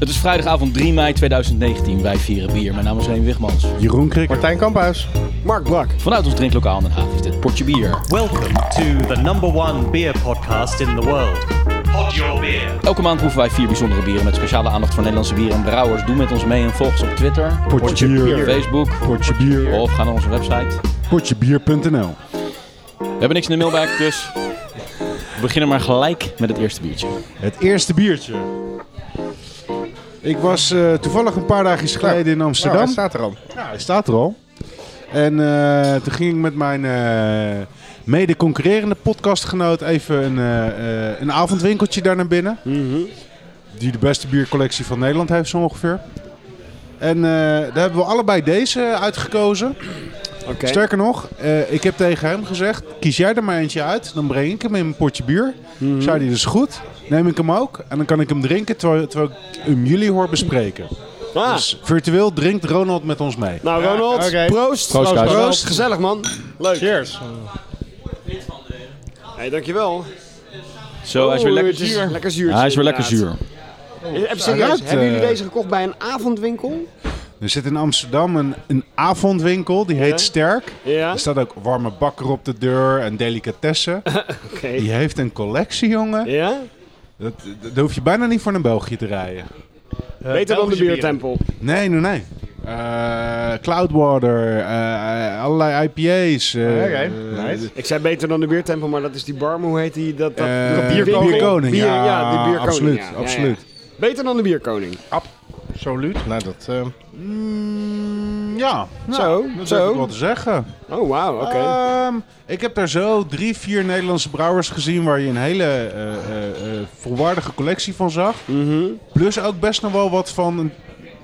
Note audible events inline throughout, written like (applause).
Het is vrijdagavond 3 mei 2019. Wij vieren bier. Mijn naam is Leen Wigmans. Jeroen Krik. Martijn Kamphuis. Mark Brak. Vanuit ons drinklokaal in Den Haag is dit Potje Bier. Welcome to the number one beer podcast in the world. Pod your beer. Elke maand proeven wij vier bijzondere bieren met speciale aandacht voor Nederlandse bieren en brouwers. Doe met ons mee en volg ons op Twitter, Potje bier. Facebook Potje bier. of ga naar onze website. Potjebier.nl. We hebben niks in de mailbag, dus we beginnen maar gelijk met het eerste biertje. Het eerste biertje. Ik was eh, toevallig een paar dagen geleden in Nou, Amsterdam. hij staat er al. Ja, hij staat er al. En eh, toen ging ik met mijn eh, mede-concurrerende podcastgenoot even een, een avondwinkeltje daar naar binnen. Die de beste biercollectie van Nederland heeft zo ongeveer. En daar hebben we allebei deze uitgekozen. Sterker nog, eh, ik heb tegen hem gezegd: kies jij er maar eentje uit, dan breng ik hem in een potje bier. Zei hij dus goed, neem ik hem ook en dan kan ik hem drinken terwijl, terwijl ik hem jullie hoor bespreken. Ah. Dus virtueel drinkt Ronald met ons mee. Nou, Ronald, proost. Proost. Proost. Gezellig, man. Leuk. Cheers. Hey, dankjewel. Zo, hij is weer lekker zuur. Lekker zuur. Ja, hij is weer lekker zuur. Serieus, ruikt, hebben jullie eh, deze gekocht bij een avondwinkel? Er zit in Amsterdam een, een avondwinkel, die heet Ja. Sterk. Ja. Er staat ook warme bakker op de deur en delicatessen. (laughs) Oké. Die heeft een collectie, jongen. Ja? Dat, dat, daar hoef je bijna niet voor naar België te rijden. Beter dan de biertempel. Nee, nee, nee. Eh, Cloudwater, eh, allerlei IPA's. eh, Oké, eh, nice. Ik zei beter dan de biertempel, maar dat is die bar, hoe heet die? Dat, dat, eh, dat bierkoning. bierkoning. Bier, ja, ja, die bierkoning. absoluut, ja, ja, ja. Beter dan de bierkoning. Absoluut. Nou, dat... eh, Mm, ja, nou, Zo, dat zo. heb ik wel te zeggen. Oh, wauw, oké. Ehm, ik heb daar zo drie, vier Nederlandse brouwers gezien waar je een hele eh, eh, eh, volwaardige collectie van zag. Mhm. Plus ook best nog wel wat van, een-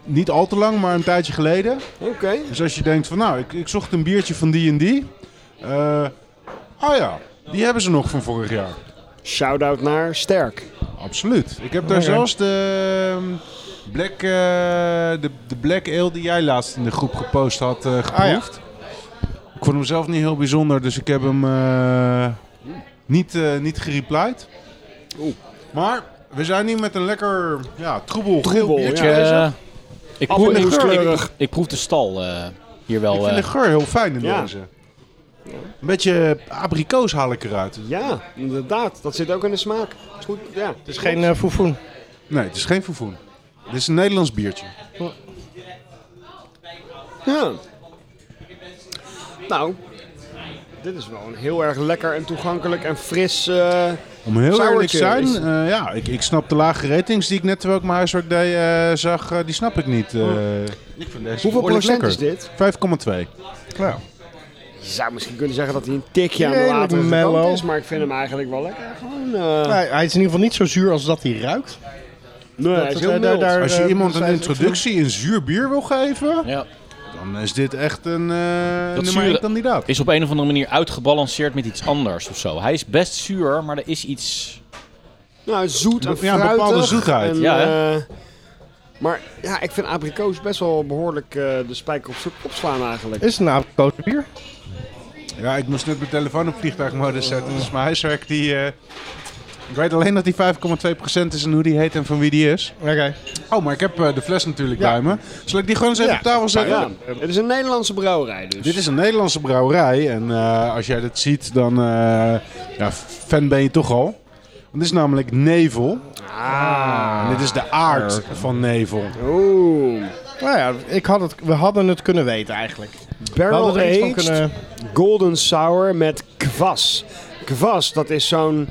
niet al te lang, maar een tijdje geleden. Oké. Dus als je denkt van nou, ik, ik zocht een biertje van die en die. Eh oh ja, die hebben ze nog van vorig jaar. Shout-out naar Sterk. Absoluut. Ik heb daar zelfs de ehm, Black, eh, de, de Black Ale die jij laatst in de groep gepost had eh, geproefd. Ik vond hem zelf niet heel bijzonder, dus ik heb hem eh, niet, eh niet gereplied. Maar we zijn hier met een lekker ja, troebel, geel Troebel, biertje. ja. bezig. Eh, ik, proef, ik, ik, ik proef de stal eh, hier Ik wel. vind eh, de geur heel fijn in Ja. deze. Een beetje abrikoos haal ik eruit. Ja, inderdaad. Dat zit ook in de smaak. Is goed, ja. het is geen foefoen. Nee, het is geen foefoen. Dit is een Nederlands biertje. Ja. Nou, dit is wel een heel erg lekker en toegankelijk en fris. eh, Om heel eerlijk te zijn, eh, ja, ik, ik snap de lage ratings die ik net terwijl ik mijn huiswerk deed eh, zag, eh, die snap ik niet. eh. ik vind deze hoeveel procent lekker. is dit? 5,2. Nou, Je zou misschien kunnen zeggen dat hij een tikje aan de latere kant mellow. is, maar ik vind hem eigenlijk wel lekker. Gewoon, eh, hij, hij is in ieder geval niet zo zuur als dat hij ruikt. nee, hij is heel daar- Als je eh, iemand een introductie in zuur bier wil geven, ja. dan is dit echt een eh nummer zure- 1 kandidaat. Is op een of andere manier uitgebalanceerd met iets anders of zo. Hij is best zuur, maar er is iets. Nou, zoet en Ja, een bepaalde zoetheid. En, Ja, hè? eh, maar ja, ik vind abrikoos best wel behoorlijk eh, de spijker op zijn kop slaan eigenlijk. Is het een abrikoos bier? Ja, ik moest net mijn telefoon op vliegtuigmodus zetten, dus mijn huiswerk die... eh, ik weet alleen dat die 5,2% is en hoe die heet en van wie die is. Oké. Oh, maar ik heb eh, de fles natuurlijk Ja. bij me. Zal ik die gewoon eens even Ja. op tafel zetten? Ja, het is een Nederlandse brouwerij dus. Dit is een Nederlandse brouwerij en eh, als jij dit ziet, dan eh, ja, fan ben je toch al. Dit is namelijk Nevel. Ah. En dit is de aard van Nevel. Oeh. Nou ja, ik had het, we hadden het kunnen weten eigenlijk. We Barrel hadden er iets van aged kunnen... golden sour met kwas. Kwas, dat is zo'n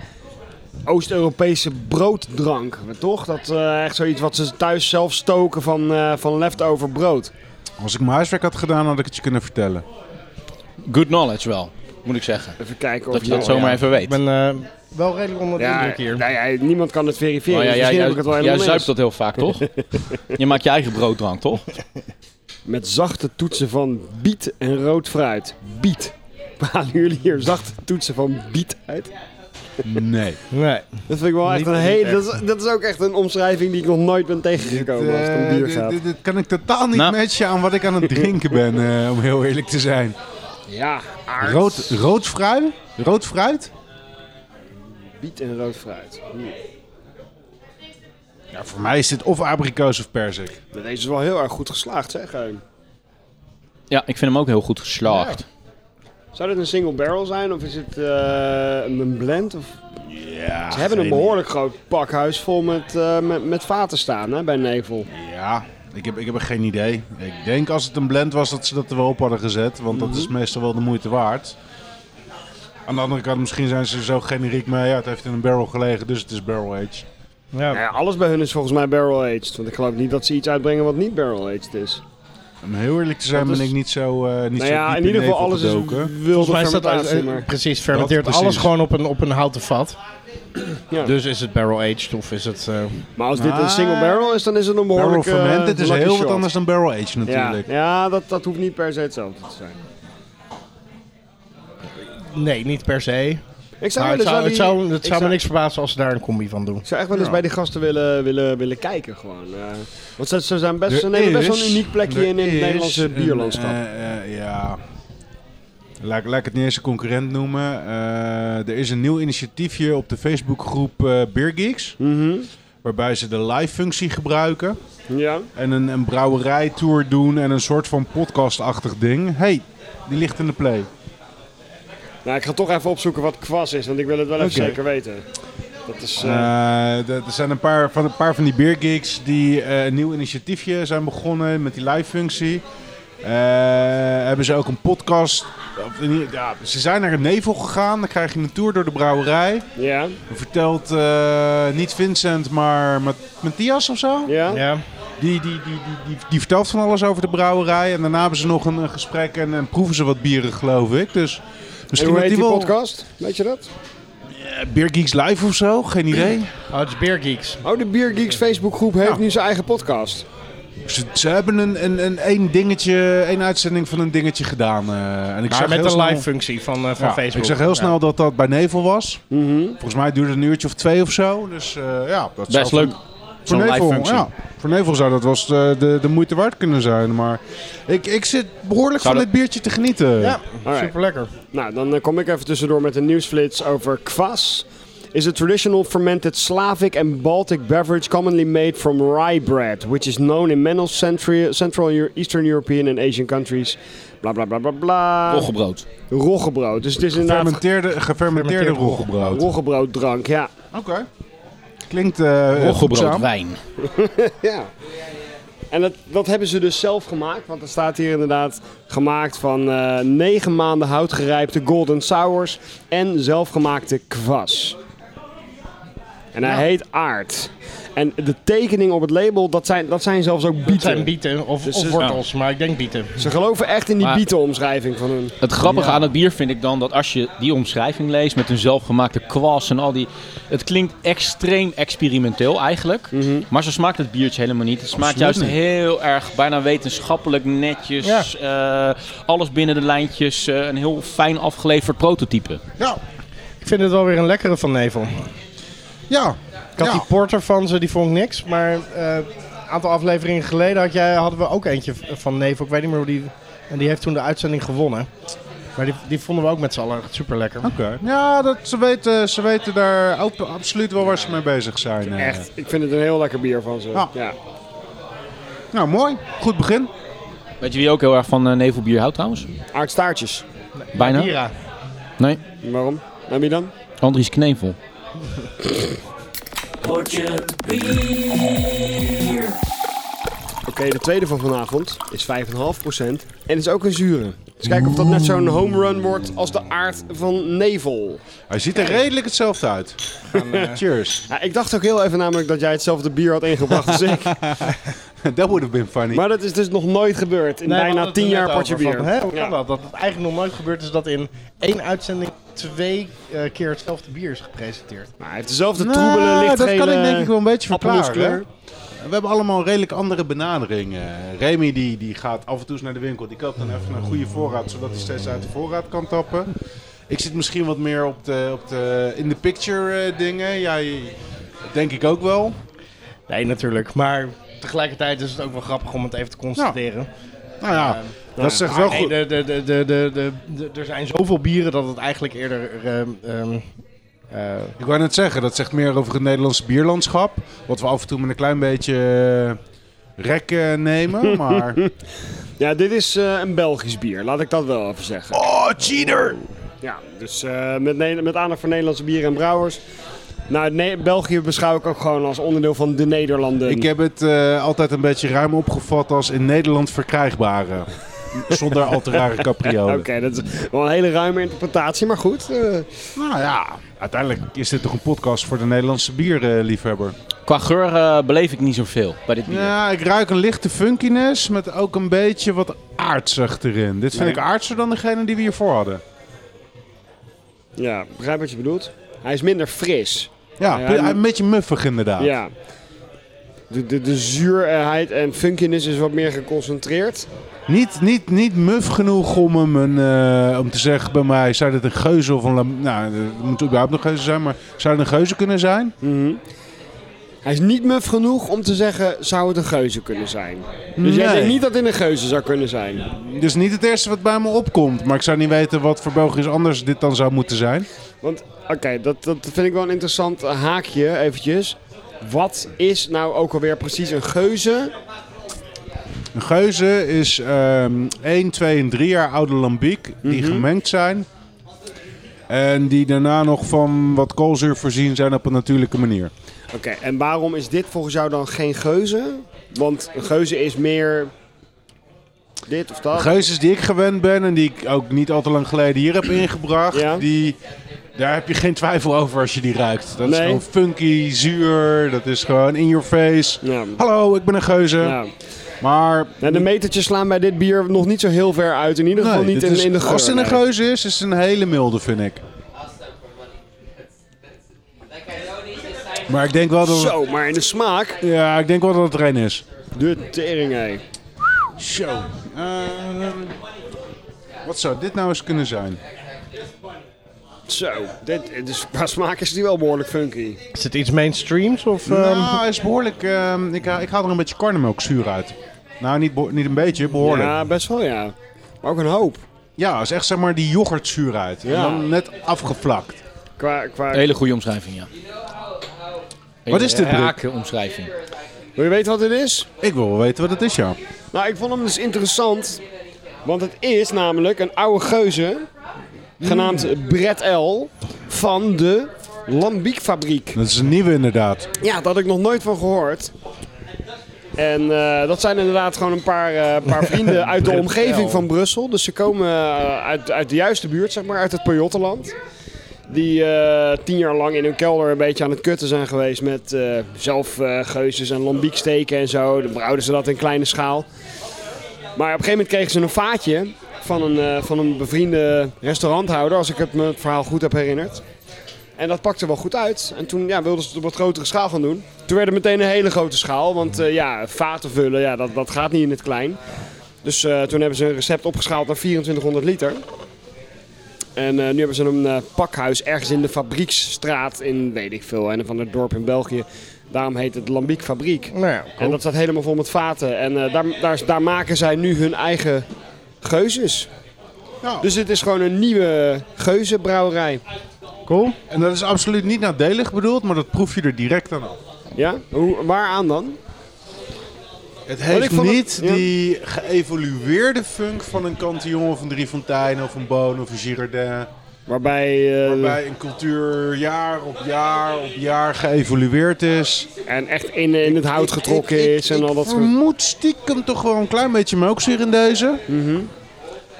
Oost-Europese brooddrank, toch? Dat eh, echt zoiets wat ze thuis zelf stoken van, eh, van leftover brood. Als ik mijn huiswerk had gedaan, had ik het je kunnen vertellen. Good knowledge wel, moet ik zeggen. Even kijken of Dat je dat zomaar ja. even Ik weet. ben eh, wel redelijk onder de Ja, indruk hier. nou ja, niemand kan het verifiëren. Ja, dus jij, ik zuipt dat heel vaak, toch? (laughs) je maakt je eigen brooddrank, toch? Met zachte toetsen van biet en rood fruit. Biet. Halen jullie hier zachte toetsen van biet uit? Nee. Nee. Dat vind ik wel echt een hele... echt. Dat is, dat is ook echt een omschrijving die ik nog nooit ben tegengekomen als het om Eh, bier dit, gaat. dit- dit kan ik totaal niet Nou. matchen aan wat ik aan het drinken ben, eh, om heel eerlijk te zijn. Ja, aard, Rood, rood fruit? Rood fruit? biet en rood fruit. Ja, voor mij is dit of abrikoos of perzik. Deze is wel heel erg goed geslaagd, zeg. Ja, ik vind hem ook heel goed geslaagd. Zou dit een single barrel zijn of is het eh, een blend? Of... Ja, Ze hebben een behoorlijk groot pakhuis vol met, eh, met, met vaten staan hè, bij Nevel. Ja, ik heb, ik heb er geen idee. Ik denk als het een blend was dat ze dat er wel op hadden gezet. Want dat is meestal wel de moeite waard. Aan de andere kant, misschien zijn ze zo generiek mee. Ja, het heeft in een barrel gelegen, dus het is barrel aged. Ja. Ja, alles bij hun is volgens mij barrel aged. Want ik geloof niet dat ze iets uitbrengen wat niet barrel aged is. Om heel eerlijk te zijn Dat ben is- ik niet zo uh, niet nou zo ja, in ieder geval alles is wilde Volgens mij maar... eh, precies, fermenteert alles gewoon op een, op een houten vat. (clears throat) Ja. Dus is het barrel aged of is het... eh, Maar als dit Ah. een single barrel is, dan is het een Barrel behoorlijk eh, fermented is heel shot. wat anders dan barrel aged natuurlijk. ja dat, dat hoeft niet per se hetzelfde te zijn. nee, niet per se. Ik zou, Maar het zou, het zou, het ik zou me niks verbazen als ze daar een combi van doen. Ik zou echt wel eens Ja. bij die gasten willen, willen, willen kijken gewoon. eh. want ze, ze, zijn best, ze nemen best wel een uniek plekje in, in het Nederlandse een, bierlandschap. eh, eh, ja. Laat, laat ik het niet eens een concurrent noemen. Eh, er is een nieuw initiatiefje op de Facebookgroep eh Beer Geeks. Mhm. Waarbij ze de live-functie gebruiken. Ja. En een, een brouwerijtour doen en een soort van podcastachtig ding. hey, die ligt in de play. Nou, ik ga toch even opzoeken wat kwas is, want ik wil het wel even zeker weten. Dat is... eh, er zijn een paar van, een paar van die beergeeks die een nieuw initiatiefje zijn begonnen met die live-functie. Eh, hebben ze ook een podcast. Ja, ze zijn naar een nevel gegaan. Dan krijg je een tour door de brouwerij. ja. Dan vertelt eh, niet Vincent, maar Mat- Matthias of zo. Ja. Ja. Die, die, die, die, die, die vertelt van alles over de brouwerij. En daarna hebben ze nog een, een gesprek en, en proeven ze wat bieren, geloof ik. Dus En misschien hoe heet die die wel... podcast? Weet je dat? Eh, Beer Geeks Live of zo? Geen idee. Oh, het is Beer Geeks. Oh, de Beer Geeks Facebookgroep heeft Ja. nu zijn eigen podcast. Ze, ze hebben een, een, een, één dingetje, één uitzending van een dingetje gedaan. eh, en ik Maar zag met snel- live functie van, eh, van Ja, Facebook. Ik zag heel Ja. snel dat dat bij Nevel was. Mhm. Volgens mij duurde het een uurtje of twee of zo. Dus eh, ja, dat Best leuk. Voor, Nevel, ja, voor Nevel zou dat wel eens de, de, de moeite waard kunnen zijn. Maar ik, ik zit behoorlijk Zou van dat- dit biertje te genieten. Ja, Alright. super lekker. Nou, dan kom ik even tussendoor met een nieuwsflits over kwas. Is a traditional fermented Slavic and Baltic beverage commonly made from rye bread, which is known in many Central, Central Eu- Eastern European and Asian countries. Bla bla bla bla bla. Roggebrood. Roggebrood. Dus het is inderdaad Gefermenteerde, gefermenteerde Gefermenteerd roggebrood. roggebrooddrank, ja. Oké. Klinkt eh Roggebrood wijn. (laughs) ja. En dat, dat hebben ze dus zelf gemaakt, want er staat hier inderdaad gemaakt van eh, negen maanden houtgerijpte golden sours en zelfgemaakte kwas. En hij heet Aard. En de tekening op het label, dat zijn, dat zijn zelfs ook bieten. zijn bieten of, Dus of wortels, maar ik denk bieten. Ze geloven echt in die Maar- bietenomschrijving van hun. Het grappige Ja. aan het bier vind ik dan dat als je die omschrijving leest met een zelfgemaakte kwas en al die... Het klinkt extreem experimenteel eigenlijk. Maar zo smaakt het biertje helemaal niet. Het smaakt Absoluut juist heel erg bijna wetenschappelijk netjes. eh, alles binnen de lijntjes. eh, een heel fijn afgeleverd prototype. Ja. Ik vind het wel weer een lekkere van Nevel. Ja. Ik had Ja. die porter van ze, die vond ik niks. Maar eh, een aantal afleveringen geleden had jij, hadden we ook eentje van Nevel. Ik weet niet meer hoe die... En die heeft toen de uitzending gewonnen. Maar die, die vonden we ook met z'n allen super lekker. Oké. Ja, dat, ze, weten, ze weten daar ook absoluut wel waar ze mee bezig zijn. eh. Echt, ik vind het een heel lekker bier van ze. Ja. Ja. Nou, mooi. Goed begin. Weet je wie ook heel erg van eh, nevelbier houdt trouwens? Aardstaartjes. Bijna? Bira. Nee, Waarom? En wie dan? Andries Knevel. Oké, de tweede van vanavond is 5,5% en is ook een zure. Dus kijken of dat net zo'n home run wordt als de aard van Nevel. Hij ziet er redelijk hetzelfde uit. Cheers. Ja, ik dacht ook heel even namelijk dat jij hetzelfde bier had ingebracht als ik. (laughs) (laughs) That would have been funny. Maar dat is dus nog nooit gebeurd in Nee, bijna hadden het 10 er jaar potje bier. van, hè, hoe Ja. kan dat? Dat het eigenlijk nog nooit gebeurd is dat in één uitzending twee eh, keer hetzelfde bier is gepresenteerd. Maar hij heeft dezelfde Nou, troebele, lichtgele... dat kan ik denk ik wel een beetje verklaren. We hebben allemaal redelijk andere benadering. eh. Remy die, die gaat af en toe eens naar de winkel. Die koopt dan even een goede voorraad, zodat hij steeds uit de voorraad kan tappen. Ik zit misschien wat meer op de, op de in the picture eh, dingen. Jij denk ik ook wel. Nee, natuurlijk. Maar tegelijkertijd is het ook wel grappig om het even te constateren. Nou ja, dat zegt wel goed. de, de, de, de, de, de, de- er zijn zoveel bieren dat het eigenlijk eerder ehm, ehm, Eh, Ik wou net zeggen, dat zegt meer over het Nederlandse bierlandschap. Wat we af en toe met een klein beetje eh, rek eh, nemen. (laughs) Maar. Ja, dit is eh, een Belgisch bier, laat ik dat wel even zeggen. Oh, cheater! Ja, dus eh, met, met aandacht voor Nederlandse bieren en brouwers. Nou, België beschouw ik ook gewoon als onderdeel van de Nederlanden. Ik heb het eh, altijd een beetje ruim opgevat als in Nederland verkrijgbare. (laughs) Zonder al te rare capriolen. Oké, dat is wel een hele ruime interpretatie, maar goed. eh, Nou ja, uiteindelijk is dit toch een podcast voor de Nederlandse bierliefhebber. Qua geur eh, beleef ik niet zoveel bij dit bier. Ja, ik ruik een lichte funkiness met ook een beetje wat aardsig erin. Dit vind Nee. ik aardser dan degene die we hiervoor hadden. ja, begrijp wat je bedoelt. Hij is minder fris. Ja, Ja, een beetje muffig inderdaad. Ja. De, de, de zuurheid en funkiness is wat meer geconcentreerd. Niet, niet, niet muf genoeg om, hem een, eh, om te zeggen bij mij, zou dit een geuze of een... Nou, het moet überhaupt een geuze zijn, maar zou het een geuze kunnen zijn? Mhm. Hij is niet muf genoeg om te zeggen, zou het een geuze kunnen zijn. Dus jij denkt niet dat dit een geuze zou kunnen zijn. Dus niet het eerste wat bij me opkomt. Maar ik zou niet weten wat voor Belgisch anders dit dan zou moeten zijn. Want, oké, dat, dat vind ik wel een interessant haakje, eventjes. Wat is nou ook alweer precies een geuze? Een geuze is ehm 1, 2 en 3 jaar oude lambiek die Mhm. gemengd zijn. En die daarna nog van wat koolzuur voorzien zijn op een natuurlijke manier. Oké, en waarom is dit volgens jou dan geen geuze? Want een geuze is meer dit of dat. Geuzes die ik gewend ben en die ik ook niet al te lang geleden hier heb ingebracht, Ja. die, daar heb je geen twijfel over als je die ruikt. Dat is gewoon funky, zuur, dat is gewoon in your face. Ja. Hallo, ik ben een geuze. Ja. Maar Nou, de metertjes slaan bij dit bier nog niet zo heel ver uit. In ieder geval nee, niet in, is- in de geur. als het een geuze is, is het een hele milde, vind ik. Maar ik denk wel dat Zo, maar in de smaak. ja, ik denk wel dat het er een is. De tering, hé. Zo. Eh, wat zou dit nou eens kunnen zijn? Zo, dit, dus qua smaak is die wel behoorlijk funky. is het iets mainstreams? Of, ehm, Nou, hij is behoorlijk. ehm, ik, ha- ik haal er een beetje karnemelkzuur uit. Nou, niet, beho- niet een beetje, behoorlijk. Ja, Ja, best wel ja. Maar ook een hoop. het is echt zeg maar die yoghurtzuur uit. En Ja. dan net afgevlakt. Qua, qua... Hele goede omschrijving, ja. Wat is dit, Brik? Rake omschrijving. Wil je weten wat dit is? Ik wil wel weten wat het is, ja. Nou, ik vond hem dus interessant. Want het is namelijk een oude geuze. Genaamd Brett L. Van de Lambiekfabriek. Dat is een nieuwe inderdaad. Ja, daar had ik nog nooit van gehoord. En eh, dat zijn inderdaad gewoon een paar, eh, paar (laughs) vrienden uit de omgeving L. van Brussel. Dus ze komen eh, uit, uit de juiste buurt, zeg maar, uit het Pajottenland. Die eh, tien jaar lang in hun kelder een beetje aan het kutten zijn geweest met eh zelf eh, en lambieksteken en zo. Dan brouwden ze dat in kleine schaal. Maar op een gegeven moment kregen ze een vaatje van een, eh, van een bevriende restauranthouder, als ik het me het verhaal goed heb herinnerd. En dat pakte wel goed uit. En toen ja, wilden ze het op wat grotere schaal gaan doen. Toen werd het meteen een hele grote schaal. Want ja, vaten vullen, ja, dat, dat gaat niet in het klein. Dus toen hebben ze een recept opgeschaald naar 2400 liter. En eh, nu hebben ze een eh, pakhuis ergens in de fabrieksstraat in, weet ik veel, een van het dorp in België. Daarom heet het Lambiek Fabriek. nou ja, En dat staat helemaal vol met vaten. En eh, daar, daar, daar maken zij nu hun eigen geuzes. Ja. Dus het is gewoon een nieuwe geuzenbrouwerij. cool. En dat is absoluut niet nadelig bedoeld, maar dat proef je er direct aan af. Ja? Hoe, waaraan dan? Het heeft het- niet ja. die geëvolueerde funk van een Cantillon of een Drie Fonteinen of een Boon of een Girardin. Waarbij, eh, Waarbij een cultuur jaar op jaar op jaar geëvolueerd is. en echt in, in het hout getrokken Ik- ik- is en al dat soort... vermoed stiekem toch wel een klein beetje melkzuur in deze. Mhm.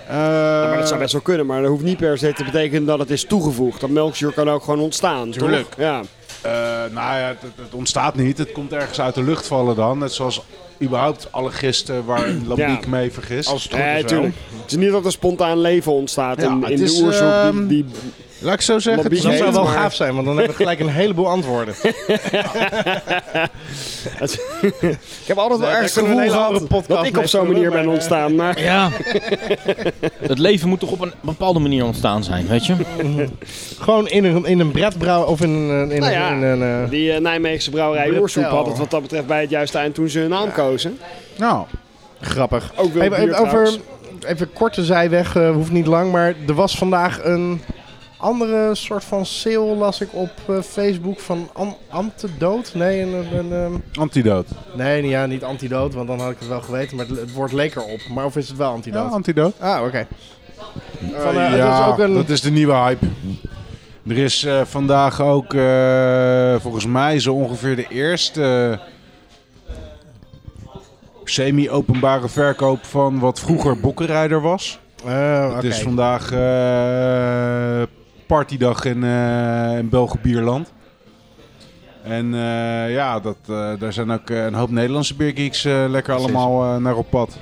Eh, Ja, maar dat zou best wel kunnen, maar dat hoeft niet per se te betekenen dat het is toegevoegd. Dat melkzuur kan ook gewoon ontstaan, Tuurlijk. toch? Ja. eh, nou ja, het, het ontstaat niet. Het komt ergens uit de lucht vallen dan. Net zoals überhaupt alle gisten waar een lambiek Ja. mee vergist. Als het goed is. Het is niet dat er spontaan leven ontstaat Ja, in, in de oerzoek. ehm, Die, die, Laat ik zo zeggen. Dat zou wel maar- gaaf zijn, want dan hebben we gelijk een heleboel antwoorden. (laughs) ik heb altijd wel ergens gevoel gehad podcast dat ik op zo'n manier ben eh, ontstaan. Maar Ja. (laughs) het leven moet toch op een bepaalde manier ontstaan zijn, weet je? (laughs) Gewoon in een, in een bretbrouw of in een... In Nou een, ja, in een eh, die eh, Nijmeegse brouwerij Brett Oersoep L. had het wat dat betreft bij het juiste eind toen ze hun naam kozen. Nou, grappig. Ook wel Even, bier even over, trouwens. even korte zijweg, eh, hoeft niet lang, maar er was vandaag een andere soort van sale las ik op eh, Facebook van an. Nee, een, een, een, Antidoot. nee ja, niet Antidote, want dan had ik het wel geweten. Maar het, het woord leek erop. Maar of is het wel Ja, Antidote? antidoot. ah, oké. Eh, eh, ja, dat is ook een... dat is de nieuwe hype. Er is vandaag ook volgens mij zo ongeveer de eerste semi-openbare verkoop van wat vroeger Bokkenrijder was. Eh, Het is vandaag partydag in, eh in België Bierland. En eh, ja, dat, eh, daar zijn ook een hoop Nederlandse biergeeks lekker allemaal naar op pad.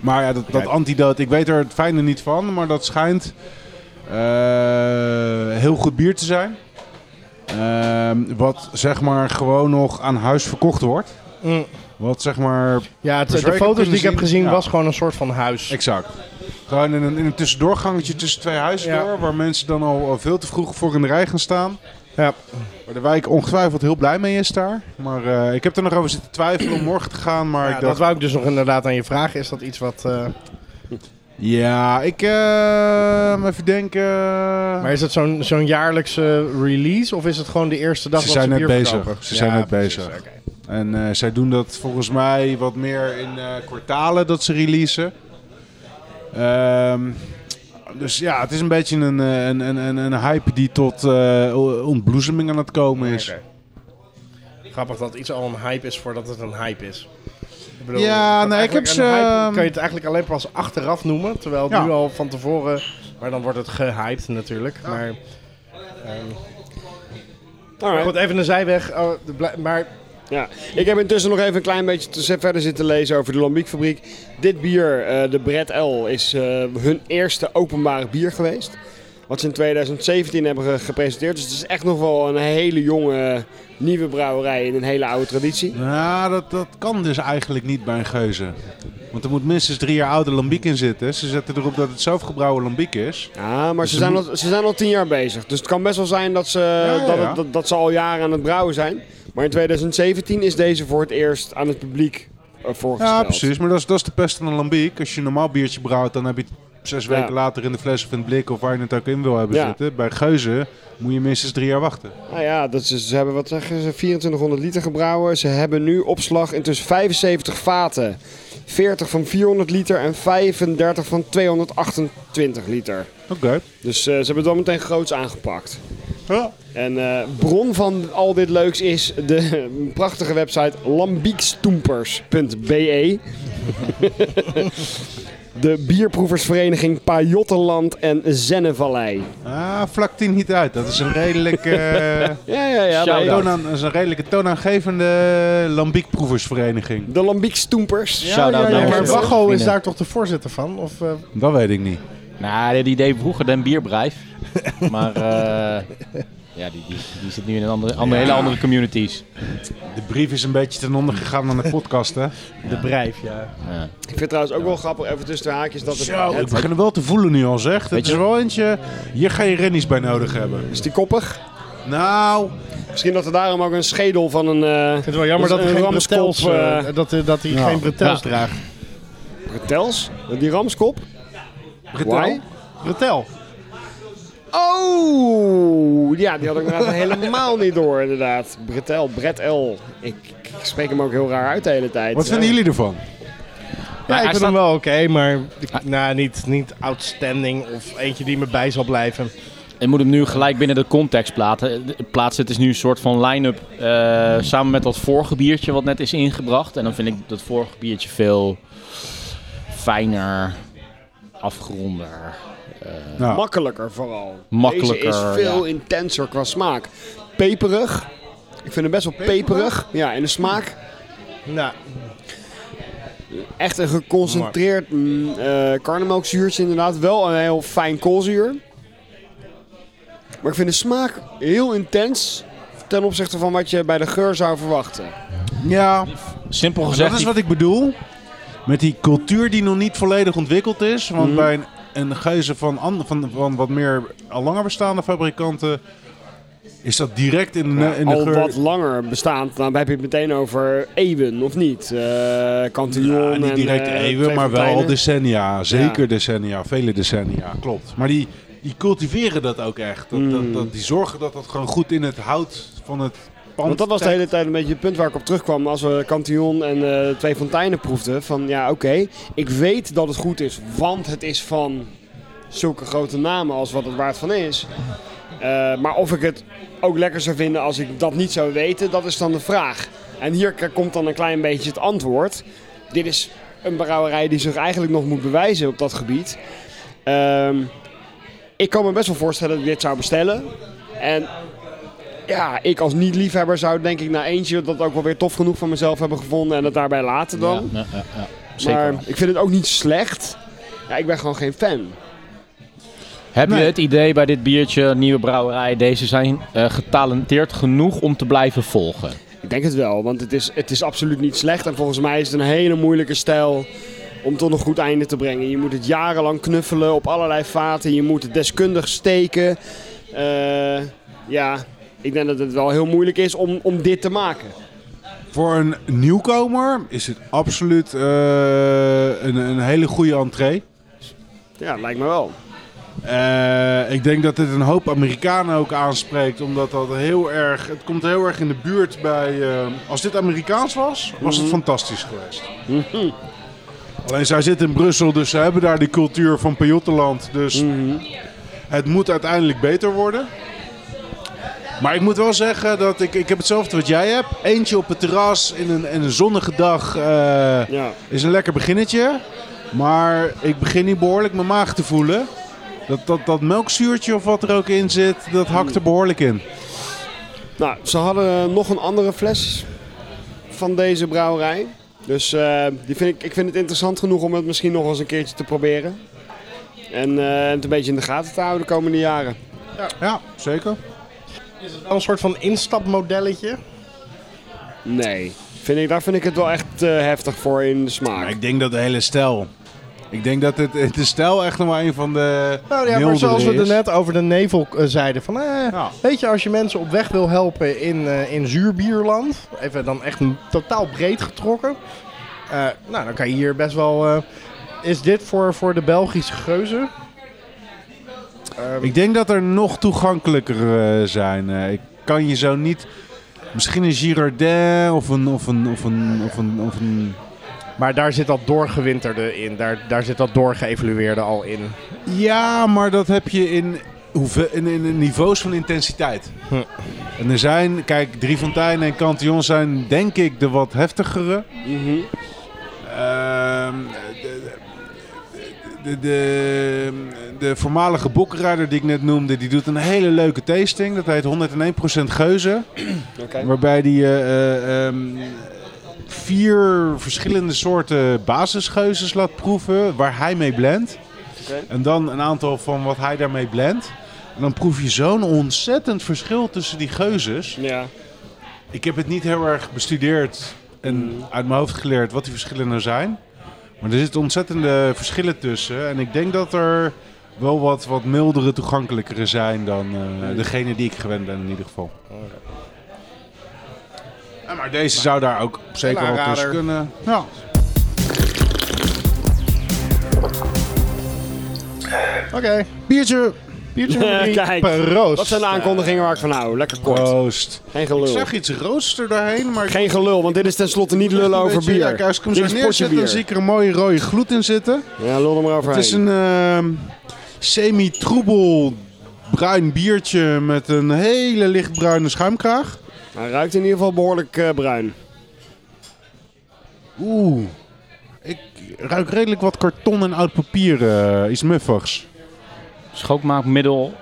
Maar ja, dat, dat antidoot, ik weet er het fijne niet van, maar dat schijnt heel goed bier te zijn. Ehm, wat zeg maar gewoon nog aan huis verkocht wordt. Mm. Wat zeg maar Ja, de foto's die ik heb gezien zien, was gewoon een soort van huis. Exact. Gewoon in een, in een tussendoorgangetje tussen twee huizen Ja. door, waar mensen dan al, al veel te vroeg voor in de rij gaan staan. Ja. Waar de wijk ongetwijfeld heel blij mee is daar. Maar eh, ik heb er nog over zitten twijfelen om morgen te gaan. Maar Ja, ik dat wou ik dus nog inderdaad aan je vragen. Is dat iets wat... eh, ja, ik eh, even denken. Maar is het zo'n zo'n jaarlijkse release of is het gewoon de eerste dag Ze dat zijn ze net bezig. verkopen? Ze zijn net precies, bezig. En zij doen dat volgens mij wat meer in eh, kwartalen dat ze releasen. Ehm, dus ja, het is een beetje een, eh, een, een, een, een hype die tot eh, ontbloezeming aan het komen is. Oké. Grappig dat iets al een hype is voordat het een hype is. Ik bedoel, Ja, nee, ik heb ze, een hype ehm, Kan je het eigenlijk alleen pas achteraf noemen, terwijl het Ja. nu al van tevoren... Maar dan wordt het gehyped natuurlijk. Maar, ehm, Alright. goed, even een zijweg. Oh, maar Ja, ik heb intussen nog even een klein beetje te verder zitten lezen over de Lambiekfabriek. Dit bier, eh, de Bret L, is eh, hun eerste openbare bier geweest. Wat ze in 2017 hebben ge- gepresenteerd. Dus het is echt nog wel een hele jonge, nieuwe brouwerij in een hele oude traditie. Nou, dat, dat kan dus eigenlijk niet bij een geuze. Want er moet minstens drie jaar oude lambiek in zitten. Ze zetten erop dat het zelfgebrouwen lambiek is. Ja, maar ze Ze zijn, moet- al, ze zijn al tien jaar bezig. Dus het kan best wel zijn dat ze, ja, dat, ja. het- dat, dat ze al jaren aan het brouwen zijn. Maar in 2017 is deze voor het eerst aan het publiek eh, voorgesteld. Ja, precies. Maar dat is, dat is de pest van een lambiek. Als je een normaal biertje brouwt, dan heb je het zes Ja. weken later in de fles of in het blik of waar je het ook in wil hebben Ja. zitten. Bij geuzen moet je minstens drie jaar wachten. Nou ja, dat is, ze hebben wat zeggen ze, 2400 liter gebrouwen. Ze hebben nu opslag intussen 75 vaten. 40 van 400 liter en 35 van 228 liter. Oké. Dus eh, ze hebben het wel meteen groots aangepakt. En eh, bron van al dit leuks is de (laughs) prachtige website lambiekstoempers.be. (laughs) de bierproeversvereniging Pajottenland en Zennevallei. Ah, vlak 10 niet uit. Dat is een redelijk, eh, (laughs) Ja, ja, ja. Shout-out. nee, toonaan, dat is een redelijke toonaangevende lambiekproeversvereniging. de Lambiekstoempers. Ja, maar Wacho is daar toch de voorzitter van? Of, eh, Dat weet ik niet. Nou, die deed vroeger den bierbrijf. maar eh, ja, die, die, die zit nu in een andere, andere, hele andere communities. De brief is een beetje ten onder gegaan aan de podcast, hè? de Brijf, ja. Ja. Ik vind het trouwens ook wel grappig, even tussen de haakjes, dat het, Zo, ik het begin hem wel te voelen nu al, zeg. Het Weet is je- wel eentje... Hier ga je rennies bij nodig hebben. is die koppig. Nou, Misschien dat er daarom ook een schedel van een eh Ik vind het wel jammer Dat dat is geen ramskop, bretels, eh, dat, dat hij Ja. geen bretels Ja. draagt. bretels. Die ramskop. Why? Bretel. Oh, ja, die had ik inderdaad (laughs) helemaal niet door, inderdaad. Bretel, Bretel. Ik, ik spreek hem ook heel raar uit de hele tijd. wat vinden Ja. jullie ervan? Ja, ik vind staat- hem wel oké, maar ik- nou, niet, niet outstanding of eentje die me bij zal blijven. Je moet hem nu gelijk binnen de context plaatsen. plaatsen. Het is nu een soort van line-up eh, samen met dat vorige biertje wat net is ingebracht. En dan vind ik dat vorige biertje veel fijner, afgeronder. Nou, Makkelijker vooral. Makkelijker, Deze is veel ja. intenser qua smaak. Peperig. Ik vind hem best wel peperig. Ja, in de smaak. Nou, Echt een geconcentreerd mm, eh karnemelkzuurtje inderdaad. Wel een heel fijn koolzuur. Maar ik vind de smaak heel intens ten opzichte van wat je bij de geur zou verwachten. ja, Simpel gezegd, dat is wat ik bedoel. Met die cultuur die nog niet volledig ontwikkeld is. Want bij een, een geuze van, an- van, van wat meer al langer bestaande fabrikanten... is dat direct in, de- in de Al geur... wat langer bestaand, dan heb je het meteen over eeuwen of niet. Eh Cantillon Ja, niet en, direct eh, eeuwen, maar wel al decennia. Zeker decennia, vele decennia, klopt. Maar die, die cultiveren dat ook echt. Dat, Mm. dat, dat, die zorgen dat dat gewoon goed in het hout van het pand Want dat was de hele tijd een beetje het punt waar ik op terugkwam als we Cantillon en eh, Twee Fonteinen proefden. Van ja, oké, ik weet dat het goed is, want het is van zulke grote namen als wat het waard van is. Eh, maar of ik het ook lekker zou vinden als ik dat niet zou weten, dat is dan de vraag. En hier komt dan een klein beetje het antwoord. Dit is een brouwerij die zich eigenlijk nog moet bewijzen op dat gebied. Ehm, ik kan me best wel voorstellen dat ik dit zou bestellen. En ja, ik als niet-liefhebber zou denk ik na eentje dat ook wel weer tof genoeg van mezelf hebben gevonden en het daarbij laten dan. Ja, ja, ja. Zeker. maar wel. ik vind het ook niet slecht. Ja, ik ben gewoon geen fan. Heb Nee. je het idee bij dit biertje, nieuwe brouwerij, deze zijn eh, getalenteerd genoeg om te blijven volgen? Ik denk het wel, want het is, het is absoluut niet slecht. En volgens mij is het een hele moeilijke stijl om tot een goed einde te brengen. Je moet het jarenlang knuffelen op allerlei vaten. Je moet het deskundig steken. Eh, ja, ik denk dat het wel heel moeilijk is om, om dit te maken. Voor een nieuwkomer is het absoluut eh, een, een hele goede entree. Ja, lijkt me wel. Eh, ik denk dat dit een hoop Amerikanen ook aanspreekt, omdat dat heel erg, het komt heel erg in de buurt bij. eh, als dit Amerikaans was, was het fantastisch geweest. Alleen zij zitten in Brussel, dus ze hebben daar die cultuur van Pajottenland. Dus het moet uiteindelijk beter worden. Maar ik moet wel zeggen dat ik, ik heb hetzelfde wat jij hebt. Eentje op het terras in een, in een zonnige dag eh, Ja. is een lekker beginnetje. Maar ik begin nu behoorlijk mijn maag te voelen. Dat, dat, dat melkzuurtje of wat er ook in zit, dat hakt er behoorlijk in. Nou, ze hadden nog een andere fles van deze brouwerij. Dus eh, die vind ik, ik vind het interessant genoeg om het misschien nog eens een keertje te proberen. En eh, het een beetje in de gaten te houden de komende jaren. Ja, zeker. Is het wel een soort van instapmodelletje? Nee, vind ik, daar vind ik het wel echt eh, heftig voor in de smaak. Maar ik denk dat de hele stijl. Ik denk dat het, de stijl echt nog wel een van de. Nou ja, maar zoals we er net over de nevel eh, zeiden. Van, eh, Ja. Weet je, als je mensen op weg wil helpen in, eh, in zuurbierland. Even dan echt totaal breed getrokken. eh, nou, dan kan je hier best wel... eh, is dit voor, voor de Belgische geuzen? Ehm, Ik denk dat er nog toegankelijker eh, zijn. Eh, ik kan je zo niet. Misschien een Girardin of een. Of een, of een, of een, of een maar daar zit dat doorgewinterde in. Daar, daar zit dat doorgeëvalueerde al in. Ja, maar dat heb je in, hoeve- in, in, niveaus van intensiteit. Hm. En er zijn, kijk, Drie Fonteinen en Cantillon zijn denk ik de wat heftigere. De, de, de, de voormalige bokkenrijder die ik net noemde, die doet een hele leuke tasting. Dat heet 101% geuzen. (clears throat) Oké. Waarbij die ehm, vier verschillende soorten basisgeuzes laat proeven waar hij mee blendt. En dan een aantal van wat hij daarmee blendt. En dan proef je zo'n ontzettend verschil tussen die geuzes. Ja. Ik heb het niet heel erg bestudeerd en uit mijn hoofd geleerd wat die verschillen nou zijn. Maar er zitten ontzettende verschillen tussen. En ik denk dat er wel wat, wat mildere, toegankelijkere zijn dan eh, degene die ik gewend ben in ieder geval. Ja, maar deze zou daar ook zeker wel tussen kunnen. Ja. Oké, Biertje. Biertje nummer drie. Kijk, Proost. Dat zijn de aankondigingen waar ik van hou. Lekker kort. Proost. Geen Ik gelul. zag iets roods er doorheen, maar ik Geen gelul, want dit is tenslotte niet lullen over beetje- bier. Ja, als ik hem Dit zo neerzet, dan zie ik er een mooie rode gloed in zitten. Ja, lul er maar overheen. Het is een ehm, semi-troebel bruin biertje met een hele lichtbruine schuimkraag. Hij ruikt in ieder geval behoorlijk eh, bruin. Oeh. Ik ruik redelijk wat karton en oud papier. eh, iets muffigs. Schoonmaakmiddel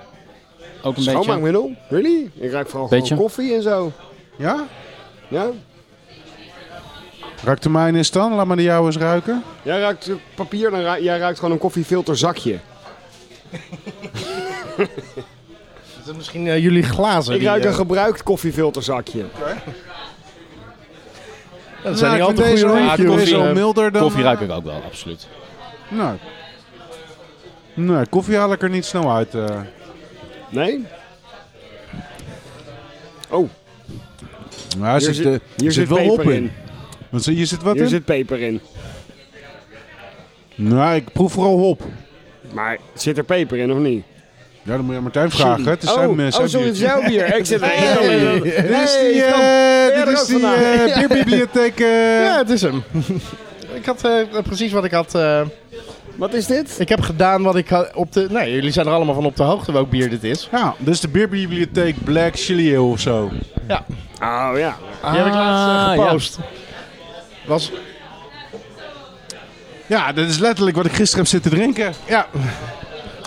ook een beetje. Schoonmaakmiddel? Really? Ik ruik vooral Beetje. gewoon koffie en zo. Ja? Ja? Ruikt de mijne eens dan? Laat maar de jouwe eens ruiken. Jij ruikt eh, papier, dan jij ruikt gewoon een koffiefilterzakje. Is het misschien eh, jullie glazen? Ik die, ruik eh, een gebruikt koffiefilterzakje. dat zijn Nou, niet ik altijd goede koffie, eh. milder dan... Koffie eh, ruik ik ook wel, absoluut. Nou. Nee, koffie haal ik er niet snel uit. eh. Nee? Oh, er hier zit, zit, hier zit zit wel op peper in. in. Want hier zit wat Hier in? zit peper in. Nou, ik proef vooral hop. Maar zit er peper in of niet? Ja, dan moet je aan Martijn vragen. Het is oh, zijn, eh, oh, zijn sorry, het is biertje. jouw bier. Ik zit er. Hey. Dit is die, eh, dit er is die eh, bierbibliotheek. Ja, het is hem. ik had precies wat ik had... Wat is dit? ik heb gedaan wat ik had op de... Nee, jullie zijn er allemaal van op de hoogte welk bier dit is. Ja, dit is de bierbibliotheek Black Chili Ale of zo. Oh ja. Die heb ik laatst eh, Ah, ja. gepost. Was... Ja, dat is letterlijk wat ik gisteren heb zitten drinken. Ja.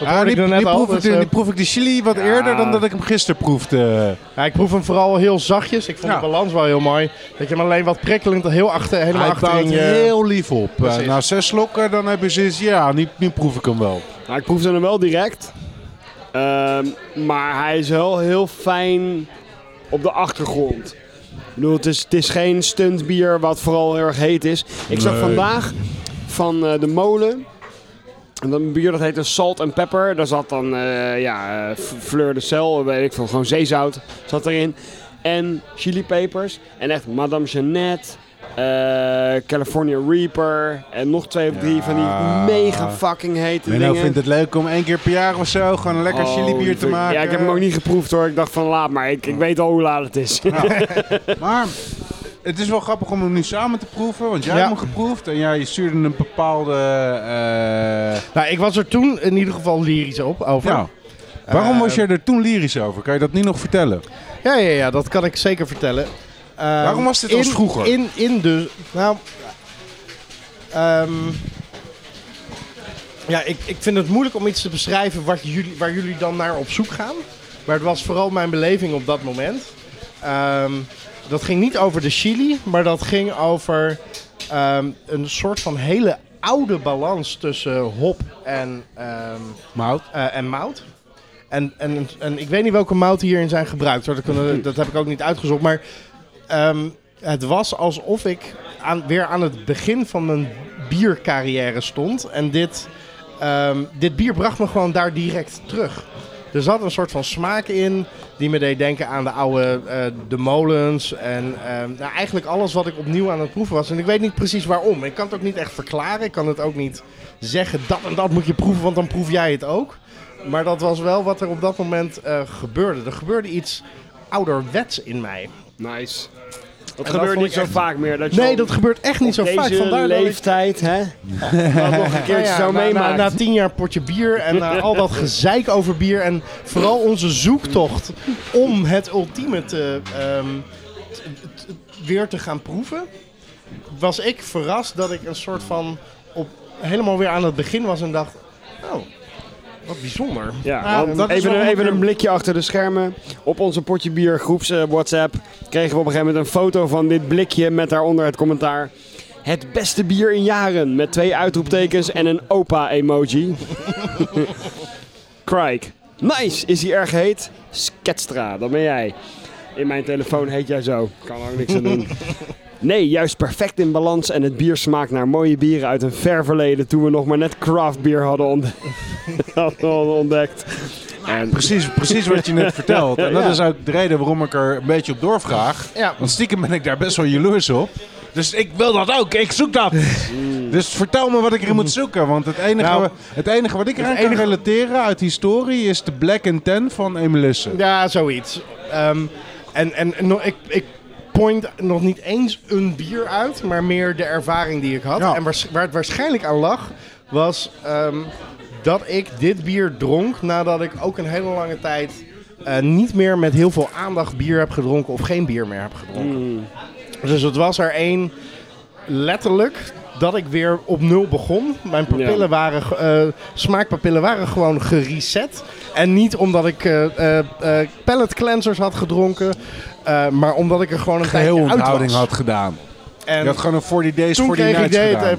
Dat Ah, hoorde ik net al. proef ik, dus, proef ik de chili wat eerder dan dat ik hem gisteren proefde. ja, ik proef hem vooral heel zachtjes. Ik vond Ja. de balans wel heel mooi. Dat je hem alleen wat prikkelend heel achter, helemaal Hij achter bouwt in je... heel lief op. Eh, Precies. na zes slokken dan heb je zoiets, ja, nu, nu proef ik hem wel. Nou, ik proefde hem wel direct. Ehm, maar hij is wel heel fijn op de achtergrond. Ik bedoel, het is, het is geen stuntbier wat vooral heel erg heet is. Ik zag Nee. vandaag van eh, de molen. En dat bier dat heette Salt and Pepper. Daar zat dan eh, ja, eh, Fleur de Sel, weet ik veel, gewoon zeezout zat erin. En chilipepers. En echt Madame Jeannette. eh, California Reaper. En nog twee of drie van die mega fucking hete Menno dingen. vindt het leuk om één keer per jaar of zo gewoon een lekker Oh, chili bier te maken. Ja, ik heb hem ook niet geproefd hoor. Ik dacht van laat maar. Ik, ik weet al hoe laat het is. (laughs) Maar het is wel grappig om hem nu samen te proeven, want jij Ja. hebt hem geproefd en ja, je stuurde een bepaalde... eh, Nou, ik was er toen in ieder geval lyrisch op over. ja. Waarom Eh, was je er toen lyrisch over? Kan je dat nu nog vertellen? Ja, ja, ja, dat kan ik zeker vertellen. Ehm, Waarom was dit als in- vroeger? In, in de... Nou... ehm, ja, ik, ik vind het moeilijk om iets te beschrijven wat jullie, waar jullie dan naar op zoek gaan. Maar het was vooral mijn beleving op dat moment. Ehm, dat ging niet over de chili, maar dat ging over ehm, een soort van hele oude balans tussen hop en, ehm, Mout? eh, en mout. En, en, en ik weet niet welke mouten hierin zijn gebruikt. Hoor. Dat, kunnen, dat heb ik ook niet uitgezocht. Maar ehm, het was alsof ik aan, weer aan het begin van mijn biercarrière stond. En dit, dit bier bracht me gewoon daar direct terug. Er zat een soort van smaak in die me deed denken aan de oude eh, de molens. En ehm, nou, eigenlijk alles wat ik opnieuw aan het proeven was. En ik weet niet precies waarom. Ik kan het ook niet echt verklaren. Ik kan het ook niet zeggen dat en dat moet je proeven, want dan proef jij het ook. Maar dat was wel wat er op dat moment eh, gebeurde. Er gebeurde iets ouderwets in mij. Nice. Dat dat gebeurt niet zo echt- vaak meer. Dat je Nee, dat gebeurt echt niet zo vaak. deze Vandaar dat ik leeftijd, hè? Dat nog een Nou keertje ja, zo na, na, na tien jaar potje bier en na al dat (laughs) gezeik over bier en vooral onze zoektocht om het ultieme te, ehm, t- t- weer te gaan proeven, was ik verrast dat ik een soort van op, helemaal weer aan het begin was en dacht, oh, wat bijzonder. Ja, want dat is even, een, even een blikje achter de schermen. Op onze potje bier groeps eh, WhatsApp kregen we op een gegeven moment een foto van dit blikje met daaronder het commentaar. Het beste bier in jaren met twee uitroeptekens en een opa emoji. (laughs) Crike. Nice, is hij erg heet? Sketstra, dat ben jij. In mijn telefoon heet jij zo. Kan er ook niks aan doen. (laughs) Nee, juist perfect in balans en het bier smaakt naar mooie bieren uit een ver verleden toen we nog maar net craft bier hadden, ont- (laughs) hadden ontdekt. En Precies, precies wat je net vertelt. En dat Ja. is ook de reden waarom ik er een beetje op doorvraag. Ja. Want stiekem ben ik daar best wel jaloers op. Dus ik wil dat ook, ik zoek dat. (laughs) Dus vertel me wat ik erin moet zoeken. Want het enige, Nou, het enige wat ik eraan kan enige- relateren uit historie is de Black and Ten van Emelisse. Ja, zoiets. Ehm, en en no- ik, ik point nog niet eens een bier uit, maar meer de ervaring die ik had. Ja. En waars- waar het waarschijnlijk aan lag, was ehm, dat ik dit bier dronk nadat ik ook een hele lange tijd eh, niet meer met heel veel aandacht bier heb gedronken of geen bier meer heb gedronken. Dus het was er één letterlijk dat ik weer op nul begon. Mijn papillen Ja. waren, eh, smaakpapillen waren gewoon gereset. En niet omdat ik eh eh eh, palate cleansers had gedronken, eh, maar omdat ik er gewoon een Geheel onthouding had gedaan. En Je had gewoon een 40 days, toen 40 kreeg ik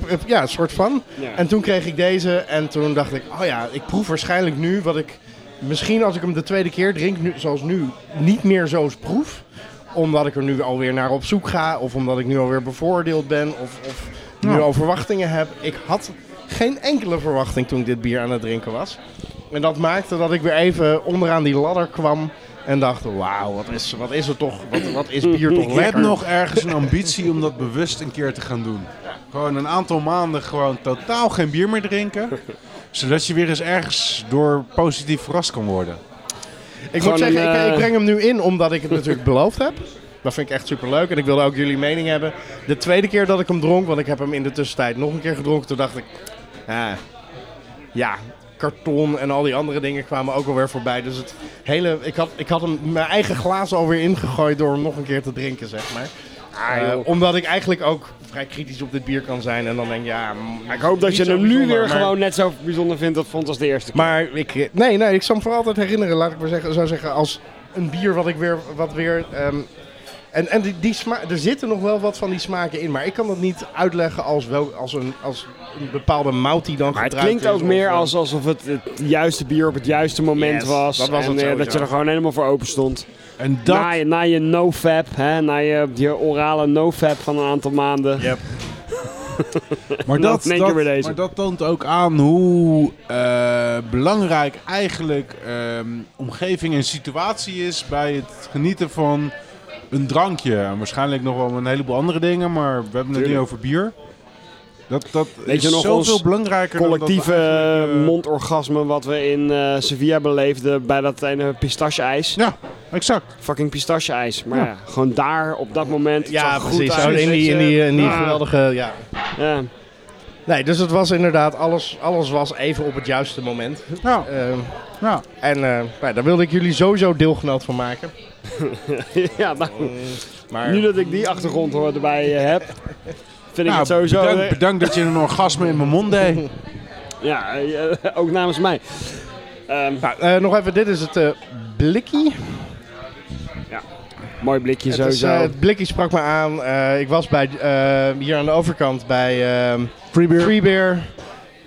nights ja, een soort van. Ja. En toen kreeg ik deze en toen dacht ik, oh ja, ik proef waarschijnlijk nu wat ik misschien als ik hem de tweede keer drink, nu, zoals nu, niet meer zo proef. Omdat ik er nu alweer naar op zoek ga of omdat ik nu alweer bevoordeeld ben of, of nu Ja. al verwachtingen heb. Ik had geen enkele verwachting toen ik dit bier aan het drinken was. En dat maakte dat ik weer even onderaan die ladder kwam en dacht, wauw, wat is, wat is er toch, wat, wat is bier toch Ik lekker. heb nog ergens een ambitie om dat bewust een keer te gaan doen. Gewoon een aantal maanden gewoon totaal geen bier meer drinken. Zodat je weer eens ergens door positief verrast kan worden. Ik Gewoon moet zeggen, een, ik, eh, ik breng hem nu in omdat ik het natuurlijk beloofd heb. Dat vind ik echt super leuk en ik wilde ook jullie mening hebben. De tweede keer dat ik hem dronk, want ik heb hem in de tussentijd nog een keer gedronken, toen dacht ik, ah, ja, karton en al die andere dingen kwamen ook alweer voorbij. Dus het hele, ik had, ik had hem mijn eigen glazen alweer ingegooid door hem nog een keer te drinken, zeg maar. Eh, omdat ik eigenlijk ook vrij kritisch op dit bier kan zijn en dan denk ja... mm, Ik hoop dat je hem nu weer maar- gewoon net zo bijzonder vindt dat vond als de eerste keer. maar ik, nee, nee, ik zal me voor altijd herinneren, laat ik maar zeggen, zou zeggen, als een bier wat ik weer, wat weer, ehm, en, en die, die sma er zitten nog wel wat van die smaken in, maar ik kan dat niet uitleggen als, wel, als, een, als een bepaalde mout die dan Maar het klinkt ook meer of, eh, als, alsof het het juiste bier op het juiste moment Yes, was. dat was en het eh, dat je er gewoon helemaal voor open stond. En dat, Na, je, na je no-fap, hè, na je, je orale no-fap van een aantal maanden. Yep. (laughs) maar, dat, dat, weer deze. maar dat toont ook aan hoe eh, belangrijk eigenlijk ehm, omgeving en situatie is bij het genieten van een drankje. En waarschijnlijk nog wel een heleboel andere dingen, maar we hebben het nu over bier. Dat, dat Weet is nog zoveel belangrijker dan dat we Collectieve eigenlijk, eh, mondorgasme wat we in eh, Sevilla beleefden bij dat ene pistache-ijs. Ja, exact. Fucking pistache-ijs. Maar Ja. ja. gewoon daar op dat moment. Ja, goed precies. in die, in die, in die geweldige, ja. Ja. Nee, dus het was inderdaad, alles, alles was even op het juiste moment. Ja, Ehm, ja. en eh, nou, daar wilde ik jullie sowieso deelgenoot van maken. (laughs) ja, nou, Maar nu dat ik die achtergrond hoor erbij eh, heb, vind ik Nou, het sowieso... bedankt, eh, bedankt dat je een orgasme in mijn mond deed. (laughs) ja, eh, ook namens mij. Ehm, Nou, nog even, dit is het eh blikkie. mooi blikje Het, is, sowieso. eh, het blikkie sprak me aan. Ik was bij, hier aan de overkant bij ehm Free.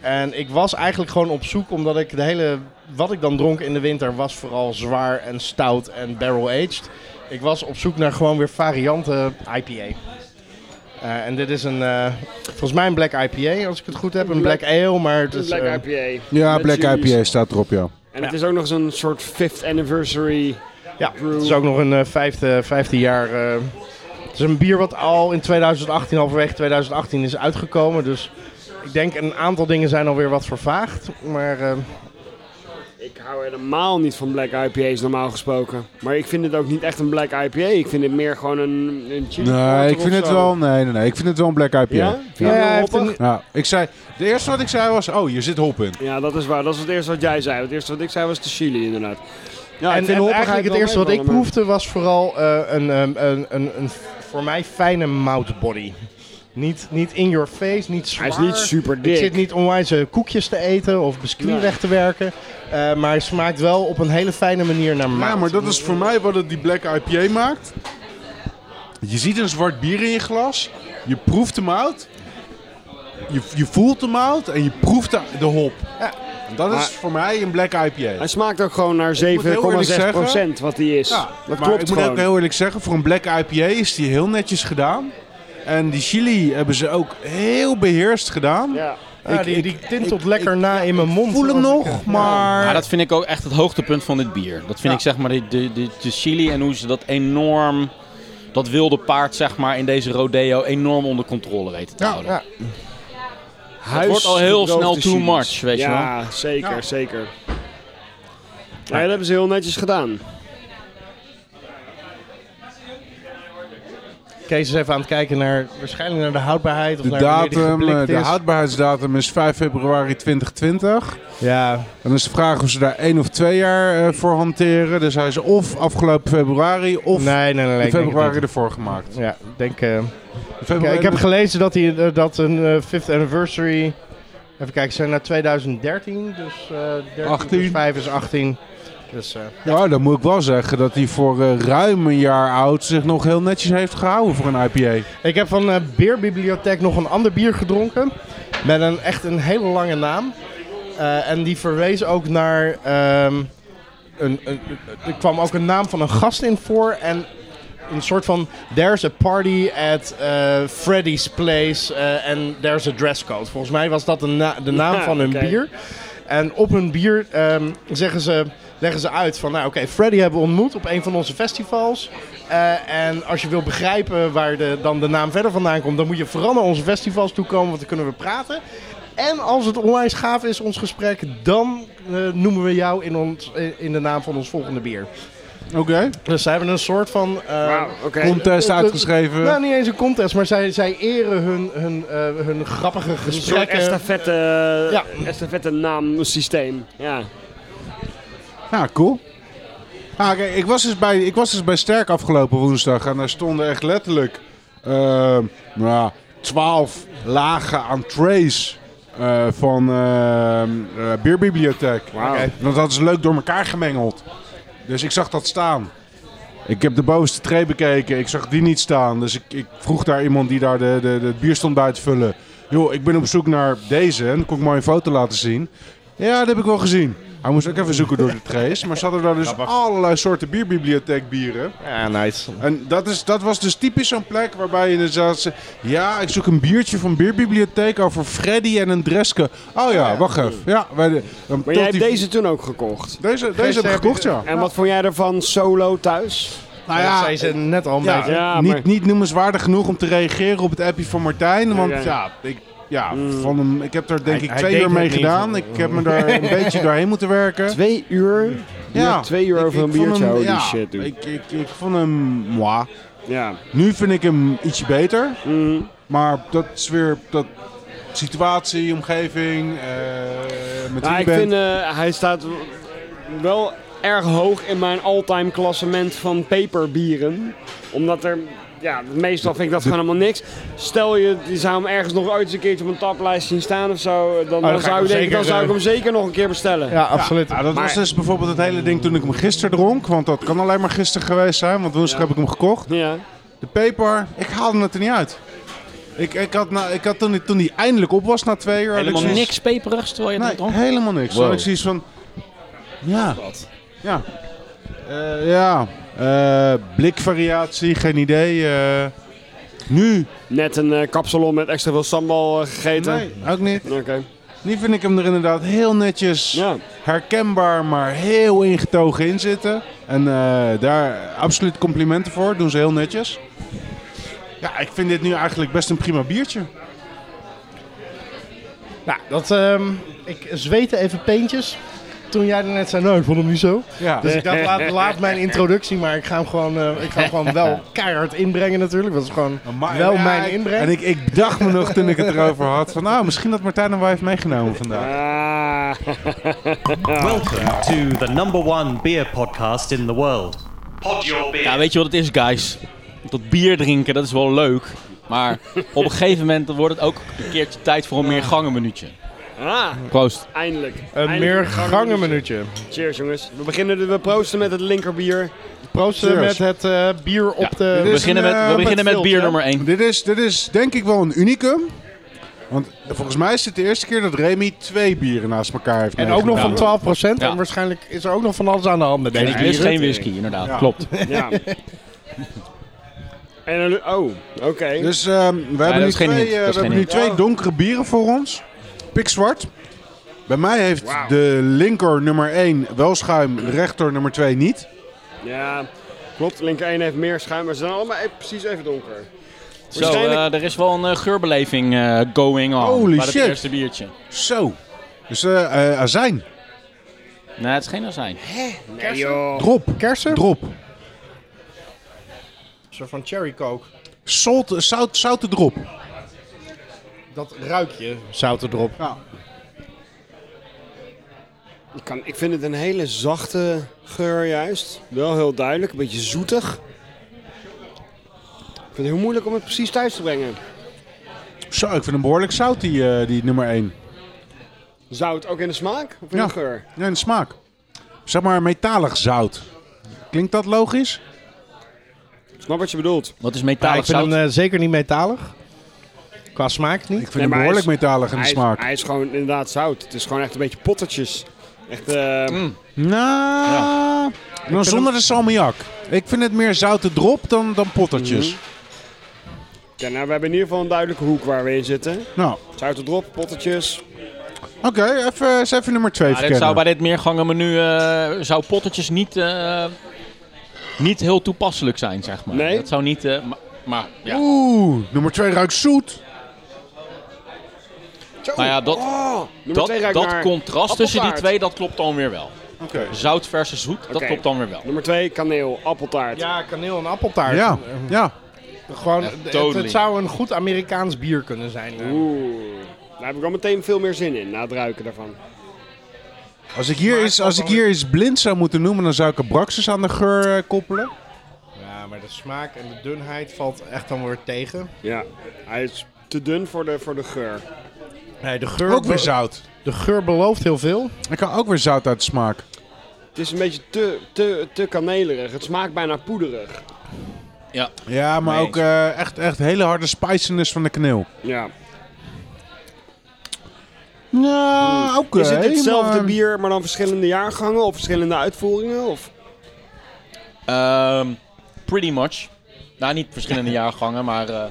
En ik was eigenlijk gewoon op zoek, omdat ik de hele... Wat ik dan dronk in de winter was vooral zwaar en stout en barrel-aged. Ik was op zoek naar gewoon weer varianten IPA. Eh, en dit is een, eh, volgens mij een Black IPA, als ik het goed heb. Een Black, Black- Ale, maar het Een is... Black eh, IPA. Ja, Met Black. IPA staat erop, ja. En het is ook nog eens een soort fifth anniversary. Ja, Brew. het is ook nog een vijfde, vijfde jaar. eh, het is een bier wat al in 2018, halverwege 2018 is uitgekomen. Dus ik denk een aantal dingen zijn alweer wat vervaagd. Maar eh, Ik hou helemaal niet van black IPA's normaal gesproken. Maar ik vind het ook niet echt een black IPA. Ik vind het meer gewoon een, een chili Nee, ik vind het zo. wel, nee, nee, nee, ik vind het wel een Black IPA. Ja? Ja. Vind je Ja, een- ik zei, de eerste wat ik zei was, oh, hier zit hop in. Ja, dat is waar. Dat is het eerste wat jij zei. Het eerste wat ik zei was de chili inderdaad. Ja, en, ik vind en eigenlijk het eerste wat ik proefde was vooral eh, een, ehm, een, een, een, voor mij fijne mouth body. Niet, niet in your face, niet zwaar. Hij is niet super Ik dik. zit niet onwijs koekjes te eten of biscuit Nee. weg te werken. Eh, maar hij smaakt wel op een hele fijne manier naar mout. Ja, maar dat is voor mij wat het die Black IPA maakt. Je ziet een zwart bier in je glas, je proeft de mout, je, je voelt de mout en je proeft de, de hop. Ja. Dat is Maar- voor mij een Black IPA. Hij smaakt ook gewoon naar moet heel eerlijk 7,6 procent wat hij is. Ja, dat maar klopt ik moet gewoon. ook heel eerlijk zeggen, voor een Black IPA is die heel netjes gedaan. En die chili hebben ze ook heel beheerst gedaan. Ja. Ja, Ik- die, die tintelt ik- lekker ik- na in mijn mond. voel hem nog, ik, maar... Ja, dat vind ik ook echt het hoogtepunt van dit bier. Dat vind Ja. ik zeg maar de, de, de, de chili en hoe ze dat enorm, dat wilde paard zeg maar in deze rodeo enorm onder controle weten te Ja, houden. ja. Het wordt al heel snel too much, weet je Ja, zeker, Ja. zeker. Ja, dat hebben ze heel netjes gedaan. Kees is even aan het kijken naar, waarschijnlijk naar de houdbaarheid. Of De, naar die datum, eh, de houdbaarheidsdatum is 5 februari 2020. Ja, Dan is de vraag of ze daar één of twee jaar eh, voor hanteren. Dus hij is of afgelopen februari of nee, nee, nee. ik februari ervoor gemaakt. Ja, ik denk... eh, Februari- ik heb gelezen dat, hij, dat een eh, fifth anniversary... Even kijken, ze zijn naar 2013. Dus eh 13 18. plus 5 is 18. Dus, eh, Ja, dan moet ik wel zeggen dat hij voor eh, ruim een jaar oud zich nog heel netjes heeft gehouden voor een IPA. ik heb van eh Beerbibliotheek nog een ander bier gedronken. Met een echt een hele lange naam. Eh, en die verwees ook naar... ehm, een, een, er kwam ook een naam van een gast in voor. En een soort van... There's a party at Freddy's place. eh, En there's a dress code. Volgens mij was dat de, na- de naam Ja, van hun bier. En op hun bier ehm, zeggen ze, leggen ze uit van... Nou oké, Freddy hebben we ontmoet op een van onze festivals. Eh, en als je wil begrijpen waar de, dan de naam verder vandaan komt... dan moet je vooral naar onze festivals toe komen, want dan kunnen we praten. En als het onwijs gaaf is, ons gesprek, dan eh, noemen we jou in, ons, eh, in de naam van ons volgende bier. Oké. Dus zij hebben een soort van... eh. Contest uitgeschreven. Nou, niet eens een contest, maar zij, zij eren hun, hun, eh, hun grappige Een soort gesprekken. estafette, Ja. estafette naamsysteem. Ja. Ja, cool. Ah, kijk, ik, was dus bij, ik was dus bij Sterk afgelopen woensdag en daar stonden echt letterlijk eh, nou, 12 lagen aan trays eh, van eh, eh, bierbibliotheek. Wauw. En dat hadden ze leuk door elkaar gemengeld. Dus ik zag dat staan. Ik heb de bovenste tray bekeken, ik zag die niet staan. Dus ik, ik vroeg daar iemand die daar de, de, de het bier stond bij te vullen. Joh, ik ben op zoek naar deze en kon ik mooi een foto laten zien. Ja, dat heb ik wel gezien. Hij moest ook even zoeken door de trays. Maar ze hadden daar dus allerlei soorten bierbibliotheek bieren. Ja, nice. En dat, is, dat was dus typisch zo'n plek waarbij je inderdaad zegt... Ja, ik zoek een biertje van bierbibliotheek over Freddy en een Dreske. Oh ja, wacht even. Ja, wij de, dan Maar tot jij hebt die- deze toen ook gekocht. Deze, deze heb ik gekocht, ja. En wat vond jij ervan solo thuis? Nou ja, dat zei ze net al een ja, beetje. Ja, niet, maar- niet noemenswaardig genoeg om te reageren op het appje van Martijn. Want Oké. ja, ik, ja van hem, ik heb er denk Hij- ik hij twee deed uur het mee niet. gedaan. Ik heb me daar een (laughs) beetje doorheen moeten werken. Twee uur? Ja. Twee uur Ik- over ik een vond biertje? hem- Holy ja, shit, dude. Ik, ik, ik vond hem moi. Ja. Nu vind ik hem ietsje beter. Mhm. Maar dat is weer dat situatie, omgeving, eh met Nou, wie ik bent. vind eh, hij staat wel erg hoog in mijn all-time klassement van peperbieren. Omdat er, ja, meestal vind ik dat gewoon helemaal niks. Stel je, die zou hem ergens nog ooit eens een keertje op een taplijst zien staan of zo. Dan, dan, ga ik zou, ik denken, dan zou ik hem zeker nog een keer bestellen. Ja, absoluut. Ja, dat was dus bijvoorbeeld het hele ding toen ik hem gisteren dronk. Want dat kan alleen maar gisteren geweest zijn, want woensdag heb ik hem gekocht. Ja. De peper, ik haalde het er niet uit. Ik, ik had, na, ik had toen, die- toen die eindelijk op was na twee uur... Helemaal zoiets- niks peperigs terwijl je Nee, dronk? helemaal niks. Wow. Toen had ik zoiets van... Ja. Ja. Eh, ja. Eh, blikvariatie, geen idee. eh. nu? Net een eh, kapsalon met extra veel sambal gegeten. Nee, ook niet. Oké. Nu vind ik hem er inderdaad heel netjes Ja. herkenbaar, maar heel ingetogen in zitten. En eh, daar absoluut complimenten voor. Doen ze heel netjes. Ja, ik vind dit nu eigenlijk best een prima biertje. Nou, dat, ehm, ik zweette even peentjes toen jij er net zei, nou, ik vond hem niet zo. Ja. Dus ik dacht, laat, laat mijn introductie, maar ik ga hem gewoon, eh, ik ga hem gewoon wel keihard inbrengen natuurlijk. Dat is gewoon Maar- wel ja, mijn inbreng. En ik, ik dacht me nog toen ik het erover had van nou, misschien dat Martijn hem wel heeft meegenomen vandaag. Ah. Welcome to the number one beer podcast in the world. Pod Your Beer. Ja, weet je wat het is, guys? Dat bier drinken, dat is wel leuk. Maar op een gegeven moment wordt het ook een keertje tijd voor een meer gangenmenuutje. Ah, Proost. eindelijk. Een Eindelijk meer. Cheers jongens. We beginnen, de- we proosten met het linkerbier. Proosten Cheers. met het eh, bier op de... Dit We is beginnen een, met, eh, we beginnen met bier nummer 1. Dit is, dit is denk ik wel een unicum. Want volgens mij is het de eerste keer dat Remy twee bieren naast elkaar heeft En ook nog van meegenomen. 12%. Ja. En waarschijnlijk is er ook nog van alles aan de hand met deze Het is bieren. geen whisky, inderdaad. Ja. Klopt. Ja. en een, oh, oké. Dus ehm, we hebben, dat nu is geen twee, hint, eh, dat is we hebben geen nu hint. twee donkere bieren voor ons. Pikzwart. Bij mij heeft de linker nummer 1 wel schuim, de rechter nummer 2 niet. Ja, klopt. Linker 1 heeft meer schuim, maar ze zijn allemaal e- precies even donker. Zo, Waarschijnlijk- eh, er is wel een eh, geurbeleving eh, going on Holy bij het shit. eerste biertje. Zo. Dus eh eh, azijn. Nee, het is geen azijn. Nee joh. Drop. Kersen? Drop. Een soort van cherry coke. Zout, zout, zoute drop. Dat ruik je, zouten erop. Ja. Ik, kan, ik vind het een hele zachte geur juist. Wel heel duidelijk, een beetje zoetig. Ik vind het heel moeilijk om het precies thuis te brengen. Zo, ik vind hem behoorlijk zout, die, eh, die nummer 1. Zout ook in de smaak of in Ja. de geur? Ja, in de smaak. Zeg maar metalig zout. Klinkt dat logisch? Ik snap wat je bedoelt. Wat is Ja, metalig ik vind zout? hem eh, zeker niet metalig. Qua smaak niet. Ik vind Nee, hem behoorlijk is- metalig in de Hij is, smaak. hij is gewoon inderdaad zout. Het is gewoon echt een beetje pottertjes. Echt, eh, Nou, nou zonder de salmiak. Ik vind het meer zoute drop dan, dan pottertjes. Mhm. ja, nou, we hebben in ieder geval een duidelijke hoek waar we in zitten. Nou, Zouten drop, pottertjes. oké, even, eens even nummer 2 Ja, dit verkennen. zou bij dit meergangenmenu eh zou pottetjes niet, eh, niet heel toepasselijk zijn, zeg maar. Nee? Dat zou niet... eh, maar, maar ja. Oeh, nummer 2 ruikt zoet. Nou ja, dat, Oh, dat, naar contrast tussen die twee, dat klopt dan weer wel. Oké. Zout versus zoet, dat klopt dan weer wel. Nummer twee, kaneel, appeltaart. Ja, kaneel en appeltaart. Ja, ja. Gewoon, Ja, het- het, totally. zou een goed Amerikaans bier kunnen zijn. eh. Oeh, daar heb ik al meteen veel meer zin in, na het ruiken daarvan. Als ik hier eens, als ik hier eens blind zou moeten noemen, dan zou ik Abraxas aan de geur eh, koppelen. Ja, maar de smaak en de dunheid valt echt dan weer tegen. Ja, hij is te dun voor de, voor de geur. Nee, de geur, Ook weer zout. de geur belooft heel veel. Ik kan ook weer zout uit de smaak. Het is een beetje te, te, te kanelerig. Het smaakt bijna poederig. Ja, Ja, maar Nee ook eh, echt, echt hele harde spiciness van de kaneel. Ja. Nou, oké. is het hetzelfde maar- bier, maar dan verschillende jaargangen of verschillende uitvoeringen? Of? Ehm, pretty much. Nou, niet verschillende (laughs) jaargangen, maar eh,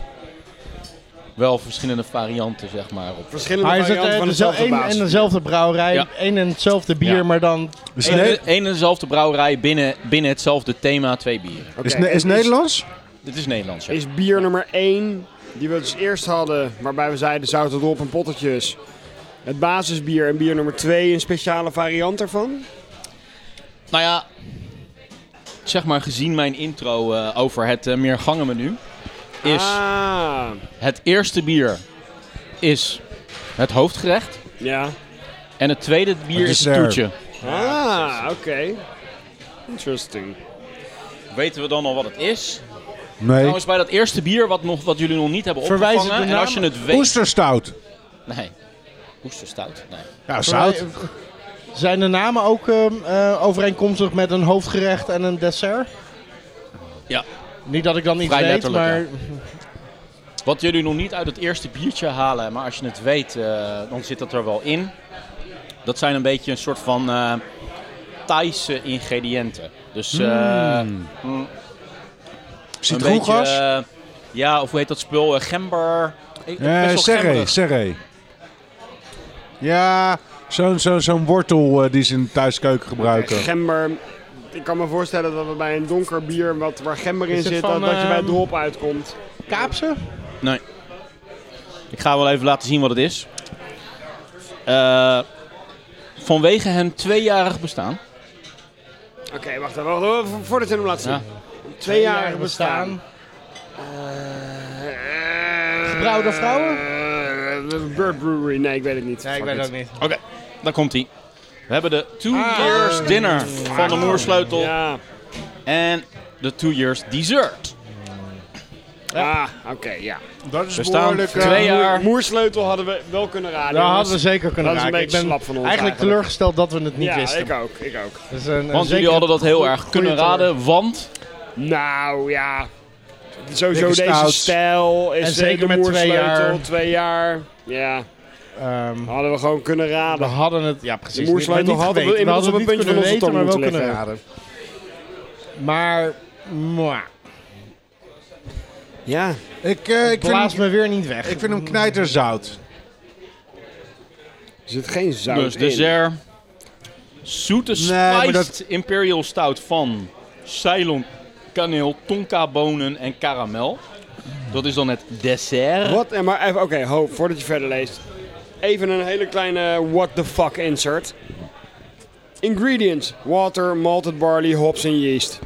wel verschillende varianten, zeg maar. Op. Verschillende Maar het varianten eh, van dezelfde dezelfde één basis. en dezelfde brouwerij, Ja. één en hetzelfde bier, Ja. maar dan... Eén één en dezelfde brouwerij binnen, binnen hetzelfde thema, twee bieren. Oké, is, Ne- is Nederlands? Dit is Nederlands, ja. Is bier nummer 1, die we dus eerst hadden, waarbij we zeiden zout erop en pottetjes. Het basisbier en bier nummer 2 een speciale variant ervan? Nou ja, zeg maar gezien mijn intro eh, over het eh, meergangenmenu, is Ah, het eerste bier is het hoofdgerecht ja. en het tweede bier is het toetje. Ah, oké. Interesting. Weten we dan al wat het is? Nee. Trouwens, bij dat eerste bier wat, nog, wat jullie nog niet hebben Verwijs opgevangen, en als je het weet... Oesterstout. Nee. Oesterstout? Nee. Ja, zout. Zijn de namen ook ehm, eh, overeenkomstig met een hoofdgerecht en een dessert? Ja. Niet dat ik dan iets Vrij weet, maar... ja. Wat jullie nog niet uit het eerste biertje halen, maar als je het weet, eh, dan zit dat er wel in. Dat zijn een beetje een soort van eh Thaise ingrediënten. Dus eh, Hmm. mm, een Citroengas? beetje, ja, of hoe heet dat spul? Gember. Ik- Eh best wel serre, serre. Ja, zo'n zo, zo'n wortel die ze in de thuiskeuken gebruiken. Gember. Ik kan me voorstellen dat we bij een donker bier wat, waar gember in het zit, van, dat, dat je bij ehm, drop uitkomt. Kaapse? Nee. Ik ga wel even laten zien wat het is. Eh, vanwege hun tweejarig bestaan. Oké, wacht even. Wacht even, voordat je hem laat zien. Ja. Tweejarig bestaan. Gebrouwen door vrouwen? Eh, Bird Brewery, nee, ik weet het niet. Nee, ik weet it. ook niet. Oké, daar komt hij. We hebben de Two Ah. Years Dinner van de Moersleutel Ja, en de Two Years Dessert. ah, oké, ja. Dat is We staan behoorlijk... eh, twee jaar. Moersleutel hadden we wel kunnen raden. Jongens. hadden we zeker kunnen Dat is een raken. beetje ik ben slap van ons eigenlijk teleurgesteld dat we het niet ja, wisten. ik ook, ik ook. Dus een, Want zeker jullie hadden dat heel erg kunnen raden, want Nou ja, sowieso deze stijl is En zeker de met twee Moersleutel, jaar. twee jaar. Ja, Ehm, hadden we gewoon kunnen we raden. hadden het, ja precies. De moersleutel niet- maar hadden we niet inmiddels op een hadden puntje het van niet onze kunnen tong weten, moeten maar wel kunnen raden. Maar, mwah, Ja, Ik, eh, ik, blaas vind, me weer niet weg. ik vind hem knijterzout. er zit geen zout dus in. dessert. Zoete maar spiced dat- Imperial Stout van Ceylon, kaneel, tonka bonen en karamel. Dat is dan het dessert. Wat? eh, Maar even, oké, ho, voordat je verder leest. Even een hele kleine what the fuck insert. Ingredients: water, malted barley, hops en yeast.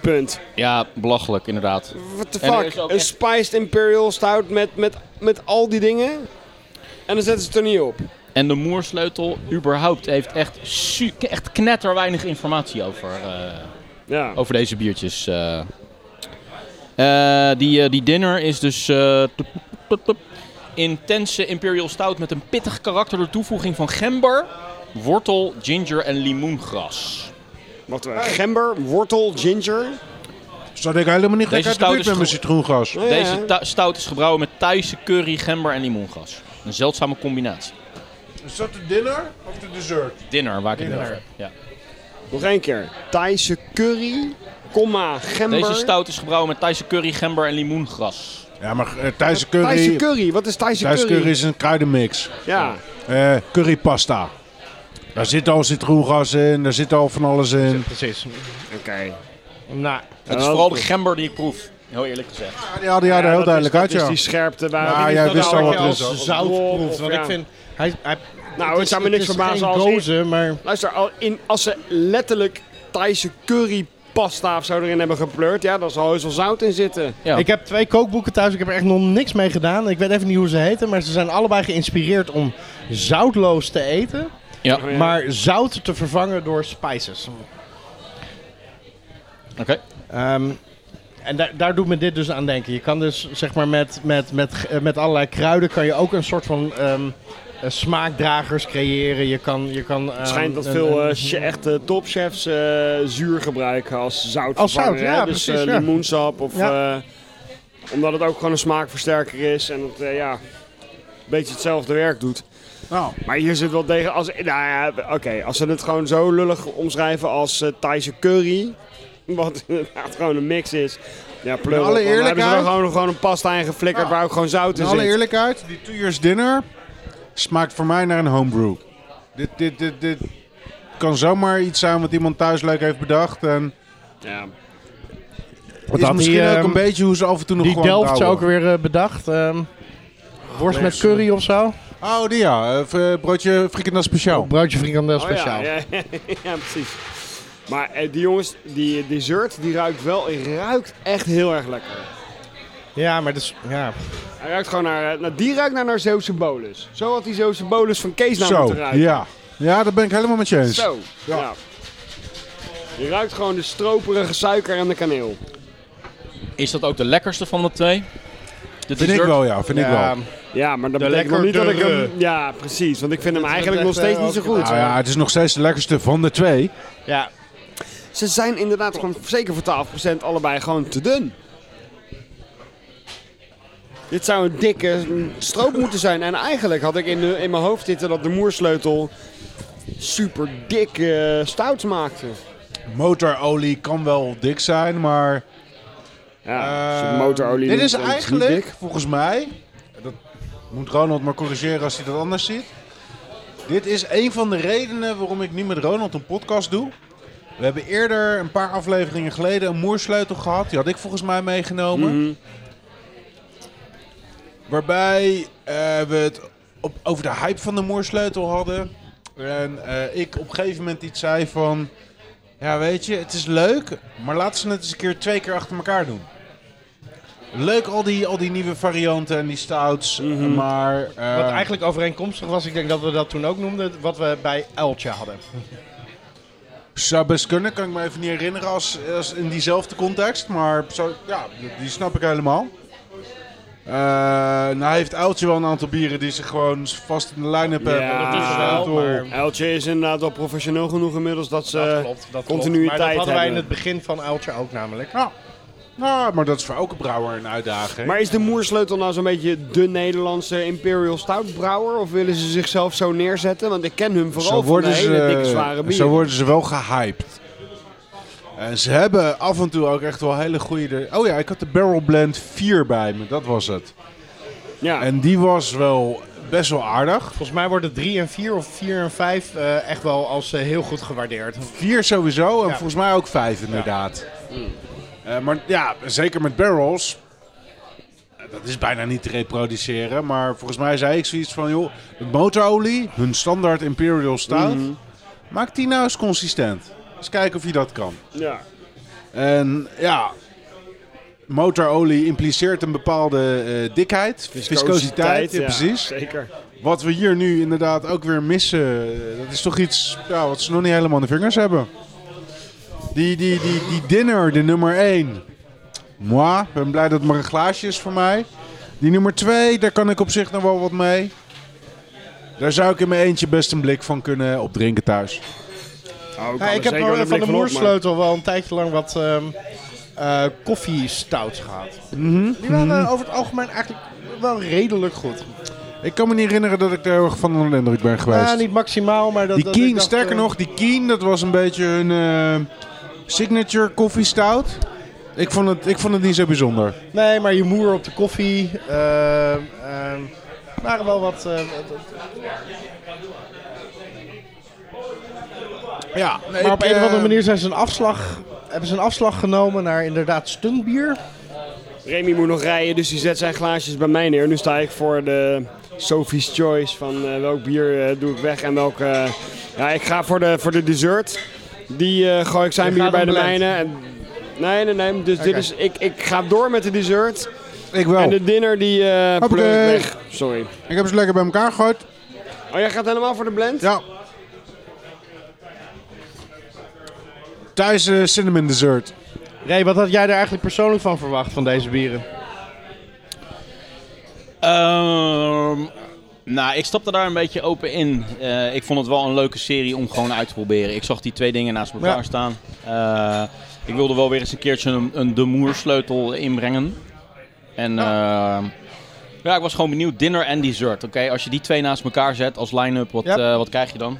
Punt. Ja, belachelijk inderdaad. What the fuck? Een echt- spiced imperial stout met, met, met al die dingen. En dan zetten ze het er niet op. En de moersleutel überhaupt heeft echt, echt knetterweinig informatie over, eh, Ja. over deze biertjes. eh. Eh, die, die dinner is dus eh, intense Imperial Stout met een pittig karakter door toevoeging van gember, wortel, ginger en limoengras. Wacht even. Gember, wortel, ginger. Zat ik helemaal niet gek Deze uit de stout buurt is met mijn ja. Deze stout is gebrouwen met Thaise curry, gember en limoengras. Een zeldzame combinatie. Is dat de dinner of de dessert? Dinner, waar ik het Dinner. over. Ja. Nog één keer. Thaise curry, komma, gember. Deze stout is gebrouwen met Thaise curry, gember en limoengras. Ja, maar uh, Thaise curry... Thaise curry, wat is Thaise Thaise curry? curry is een kruidenmix. Ja. Eh currypasta. Daar zit al citroengas in, daar zit al van alles in. Precies. Oké. Nou, Het is vooral de gember die ik proef. Heel eerlijk gezegd. Ja, die hadden jij er Ja, heel duidelijk is, uit, dat is ja. die scherpte waar Ja, jij dat wist nou al wat wat er is. is. zout Drop proeft. of Want ja. ik vind... Hij, hij, Nou, het zou me niks verbazen als... gozer, maar... Luister, al in, als ze letterlijk Thaise currypasta of zo erin hebben gepleurd, ja, dan zal heus wel zout in zitten. Ja. Ik heb twee kookboeken thuis. Ik heb er echt nog niks mee gedaan. Ik weet even niet hoe ze heten. Maar ze zijn allebei geïnspireerd om zoutloos te eten. Ja. Maar zout te vervangen door spices. oké. Ehm, en daar, daar doet me dit dus aan denken. Je kan dus zeg maar met, met, met, eh, met allerlei kruiden kan je ook een soort van ehm, eh, smaakdragers creëren. Je kan, je kan, Het ehm, schijnt dat veel eh, echte topchefs eh, zuur gebruiken als zout. Als zout, ja, Dus precies, eh, limoensap of... Eh, omdat het ook gewoon een smaakversterker is en het eh, ja, een beetje hetzelfde werk doet. Nou, Maar hier zit wel tegen. Als, nou ja, oké, als ze het gewoon zo lullig omschrijven als eh Thaise curry, (laughs) wat inderdaad gewoon een mix is. Ja, pleur. Alle dan hebben ze eerlijkheid- gewoon, gewoon een pasta in geflikkerd Ja. waar ook gewoon zout in alle zit. eerlijkheid, die two years dinner smaakt voor mij naar een homebrew. Dit, dit, dit, dit kan zomaar iets zijn wat iemand thuis leuk heeft bedacht. En Ja. Wat is misschien die, ook ehm, een beetje hoe ze af en toe nog Die gewoon Delft brouwen. ook weer eh, bedacht. ehm, worst met curry of zo. Oh, die ja. Eh, broodje frikandel speciaal. Broodje frikandel Oh, speciaal. ja, (laughs) ja, ja, precies. Maar eh, die jongens, die dessert, die ruikt wel, ruikt echt heel erg lekker. Ja, maar dus, ja. Hij ruikt gewoon naar, eh, nou, die ruikt naar naar Zeeuwse bolus. Zo had die Zeeuwse bolus van Kees nou Zo, moeten ruiken. ja. Ja, daar ben ik helemaal met je eens. Zo, ja. Je ruikt gewoon de stroperige suiker en de kaneel. Is dat ook de lekkerste van de twee? De Vind ik wel, ja. Vind ik wel. Ja, maar dat De betekent nog niet dat ik hem... Ja, precies. Want ik vind hem is eigenlijk nog steeds eh, niet zo ook- goed. Nou ja, het is nog steeds de lekkerste van de twee. ja. Ze zijn inderdaad gewoon zeker voor 12% allebei gewoon te dun. Dit zou een dikke stroop moeten zijn. En eigenlijk had ik in, de, in mijn hoofd zitten dat de moersleutel super dik stout maakte. Motorolie kan wel dik zijn, maar... Ja, eh, motorolie Dit is eigenlijk, dik. volgens mij... Dat moet Ronald maar corrigeren als hij dat anders ziet. Dit is een van de redenen waarom ik nu met Ronald een podcast doe. We hebben eerder, een paar afleveringen geleden, een moersleutel gehad. Die had ik volgens mij meegenomen. Mhm. Waarbij eh, we het op, over de hype van de moersleutel hadden. En eh, ik op een gegeven moment iets zei van... Ja, weet je, het is leuk, maar laten ze het eens een keer twee keer achter elkaar doen. Leuk al die, al die nieuwe varianten en die stouts, maar... eh, Wat eigenlijk overeenkomstig was, ik denk dat we dat toen ook noemden, wat we bij Eltje hadden. Zou best kunnen, kan ik me even niet herinneren als, als in diezelfde context. Maar zo, ja, die snap ik helemaal. Eh nou heeft Uiltje wel een aantal bieren die ze gewoon vast in de line-up Ja, hebben. dat is wel, maar- Eltje is inderdaad wel professioneel genoeg inmiddels dat ze... dat klopt, dat continuïteit klopt. Maar dat hadden wij in hebben. het begin van Eltje ook namelijk. Ja. Nou, maar dat is voor elke brouwer een uitdaging. Maar is de Moersleutel nou zo'n beetje de Nederlandse Imperial Stout brouwer? Of willen ze zichzelf zo neerzetten? Want ik ken hem vooral zo van de worden, hele ze, dikke zware bieren. zo worden ze wel gehyped. En ze hebben af en toe ook echt wel hele goede... Oh ja, ik had de Barrel Blend 4 bij me, dat was het. Ja. En die was wel best wel aardig. Volgens mij worden 3 en 4 of 4 en 5 eh, echt wel als eh, heel goed gewaardeerd. Vier sowieso en Ja. volgens mij ook vijf inderdaad. Eh, maar ja, zeker met barrels. Dat is bijna niet te reproduceren. Maar volgens mij zei ik zoiets van... joh, de motorolie, hun standaard Imperial Stout... maak die nou eens consistent. Eens kijken of je dat kan. ja. En ja... Motorolie impliceert een bepaalde eh, dikheid, viscositeit, ja, ja, precies. Zeker. Wat we hier nu inderdaad ook weer missen, eh, dat is toch iets ja, wat ze nog niet helemaal in de vingers hebben. Die, die, die, die dinner, de nummer 1. Moi, ik ben blij dat het maar een glaasje is voor mij. Die nummer 2, daar kan ik op zich nog wel wat mee. Daar zou ik in mijn eentje best een blik van kunnen opdrinken thuis. Oh, Ja, ik heb zeker wel een van de moersleutel wel een tijdje lang wat ehm eh koffiestouts gehad. Mhm, Die waren over het algemeen eigenlijk wel redelijk goed. Ik kan me niet herinneren dat ik er heel erg van onder de indruk ben geweest. Ja, niet maximaal, maar dat... die dat ik Keen, dacht, sterker eh, nog, die Keen, dat was een beetje hun eh, signature koffie stout. Ik vond, het, ik vond het niet zo bijzonder. Nee, maar je moer op de koffie. ehm, waren wel wat... eh, wat- Ja, nee, maar op ik, een of andere eh, manier zijn ze een afslag, hebben ze een afslag genomen naar inderdaad stuntbier. Remy moet nog rijden, dus die zet zijn glaasjes bij mij neer. Nu sta ik voor de Sophie's Choice van eh, welk bier eh, doe ik weg en welke... eh, ja, ik ga voor de, voor de dessert. Die eh, gooi ik zijn Je bier bij de blend. mijne. En, nee, nee, nee. Dus dit is, ik, ik ga door met de dessert. Ik wel. En de dinner die eh Hoppakee. ik weg. Sorry. Ik heb ze lekker bij elkaar gegooid. Oh, jij gaat helemaal voor de blend? Ja. Thuis eh, cinnamon dessert. Ray, wat had jij er eigenlijk persoonlijk van verwacht van deze bieren? Ehm, nou, ik stapte daar een beetje open in. Eh, ik vond het wel een leuke serie om gewoon uit te proberen. Ik zag die twee dingen naast elkaar Ja. staan. Eh, ik wilde wel weer eens een keertje een, een De Moer sleutel inbrengen. En ja. ja, ik was gewoon benieuwd. Dinner en dessert. Oké, als je die twee naast elkaar zet als line-up, wat, Ja. eh, wat krijg je dan?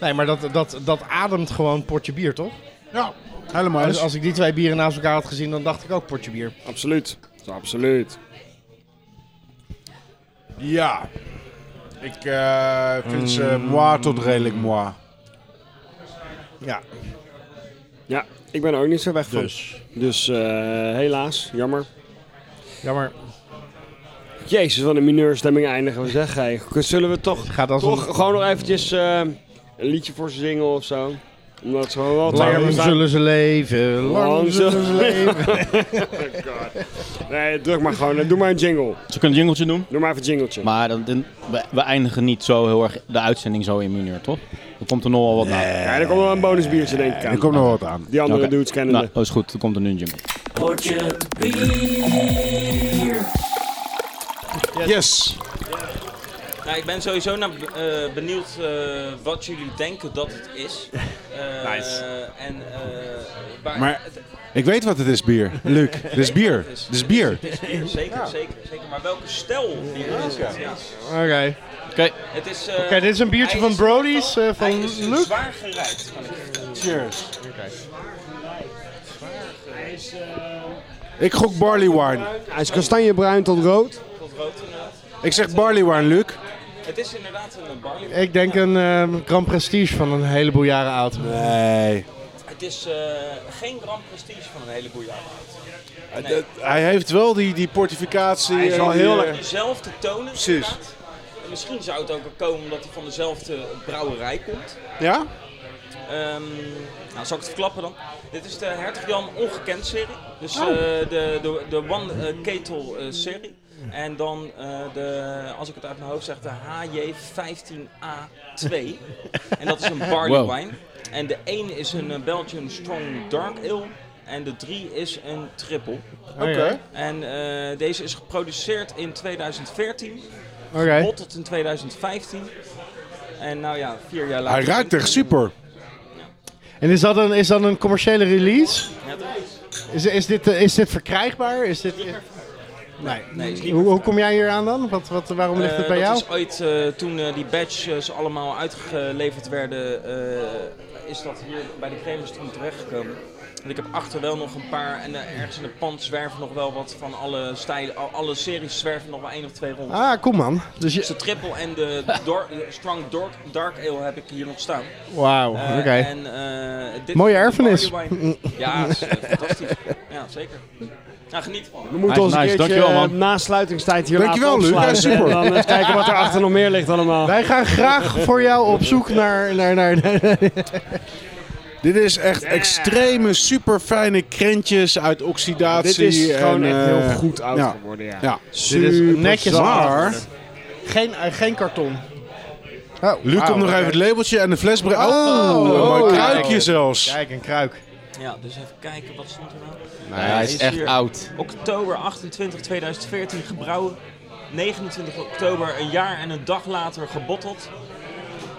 Nee, maar dat, dat, dat ademt gewoon potje bier, toch? Ja, helemaal Als, eens. als ik die twee bieren naast elkaar had gezien, dan dacht ik ook potje bier. Absoluut. Absoluut. Ja. Ik eh, vind ze moi tot redelijk moi. Ja, Ja, ik ben er ook niet zo weg van. dus. Dus eh, helaas, jammer. Jammer. Jezus, wat een mineurstemming eindigen we zeg. Hey. Zullen we toch, Gaat als toch een... gewoon nog eventjes eh, een liedje voor ze zingen of zo? Omdat ze wel Lang zullen ze leven, lang zullen ze leven. (laughs) Nee, druk maar gewoon. Doe maar een jingle. Zal ik een jingletje doen? Doe maar even een jingletje. Maar dan, dan- we, we eindigen niet zo heel erg de uitzending zo in mineur, toch? Er komt er nog wel wat na. Ja, er komt wel een bonusbiertje denk ik aan. Er komt nog wat aan. Die andere Oké. dudes kennen Nou, dat is goed. Dan komt er nu een jingle. Yes. Nou, ik ben sowieso naar, eh, benieuwd eh, wat jullie denken dat het is. (laughs) Eh, Nice. En, eh, waar- Maar- het- Ik weet wat het is, bier. (laughs) Luc, dit is bier. Dit is bier. het is bier, zeker, zeker, zeker. Maar welke stijl bier is het? Ja. Oké. Oké, Het is, eh, Oké, dit is een biertje van Brody's, eh, van hij is Luc. zwaar gerijpt, kan ik je vertellen. Cheers. Ik gok barley wine. Hij is kastanjebruin tot rood. Tot rood inderdaad. Ik zeg barley wine, Luc. Het is inderdaad een barley wine. Ik denk een eh, Grand Prestige van een heleboel jaren oud. Nee. Het is eh, geen Grand Prestige van een heleboel jaren oud. Nee. Dat- Hij heeft wel die, die portificatie. Hij is en die, heel eh, lekker. Dezelfde tonen Precies. inderdaad. Misschien zou het ook komen omdat hij van dezelfde brouwerij komt. Ja? Ehm, nou, zal ik het verklappen dan? Dit is de Hertog Jan Ongekend serie. Dus Oh. eh, de, de, de One eh, Ketel eh, serie. En dan eh, de, als ik het uit mijn hoofd zeg, de HJ15A2. (laughs) en dat is een barley Wow. wine. En de 1 is een eh, Belgian Strong Dark Ale. En de 3 is een triple. Oké. En eh, deze is geproduceerd in 2014. Oké. Botteld in 2015. En nou ja, vier jaar later. Hij ruikt echt super. En is dat een, is dat een commerciële release? Ja, dat is- Is, is, dit, is dit verkrijgbaar? Is dit, nee. Nee, is niet Hoe, hoe kom jij hier aan dan? Wat, wat, waarom ligt het Eh, bij jou? Dat is ooit eh, toen eh, die badges allemaal uitgeleverd werden, eh, is dat hier bij de Kremers toen terechtgekomen. En ik heb achter wel nog een paar, en eh, ergens in het pand zwerven nog wel wat van alle stijlen, al- alle series zwerven nog wel één of twee rond. Ah, kom man. Dus Dus je... de triple en de Dor- de Strong Dark, dark Ale heb ik hier nog staan. Wauw, Eh, oké. en, eh, dit Mooie is de erfenis. Ja, is, eh, fantastisch. (laughs) Ja, zeker. Nou, geniet ervan. We moeten Nice, ons een nice. keertje Dankjewel, man. eh, na sluitingstijd hier Dankjewel, laten Luc. Ja, super. En dan eens kijken wat er achter nog meer ligt allemaal. Wij gaan graag voor jou op zoek naar... naar, naar, Dit is echt extreme, super fijne krentjes uit oxidatie. Dit is gewoon echt eh, heel goed oud ja. geworden, ja. Ja. Dit is netjes zwaar. oud. geen, eh, geen karton. Oh, Luc komt nog even het labeltje en de fles brengen. Oh, Oh, een mooi oh, kruikje kijk. zelfs. Kijk, een kruik. Ja, dus even kijken, wat stond er nou? Nee, hij is is echt oud. Oktober 28 2014 gebrouwen. 29 oktober, een jaar en een dag later gebotteld.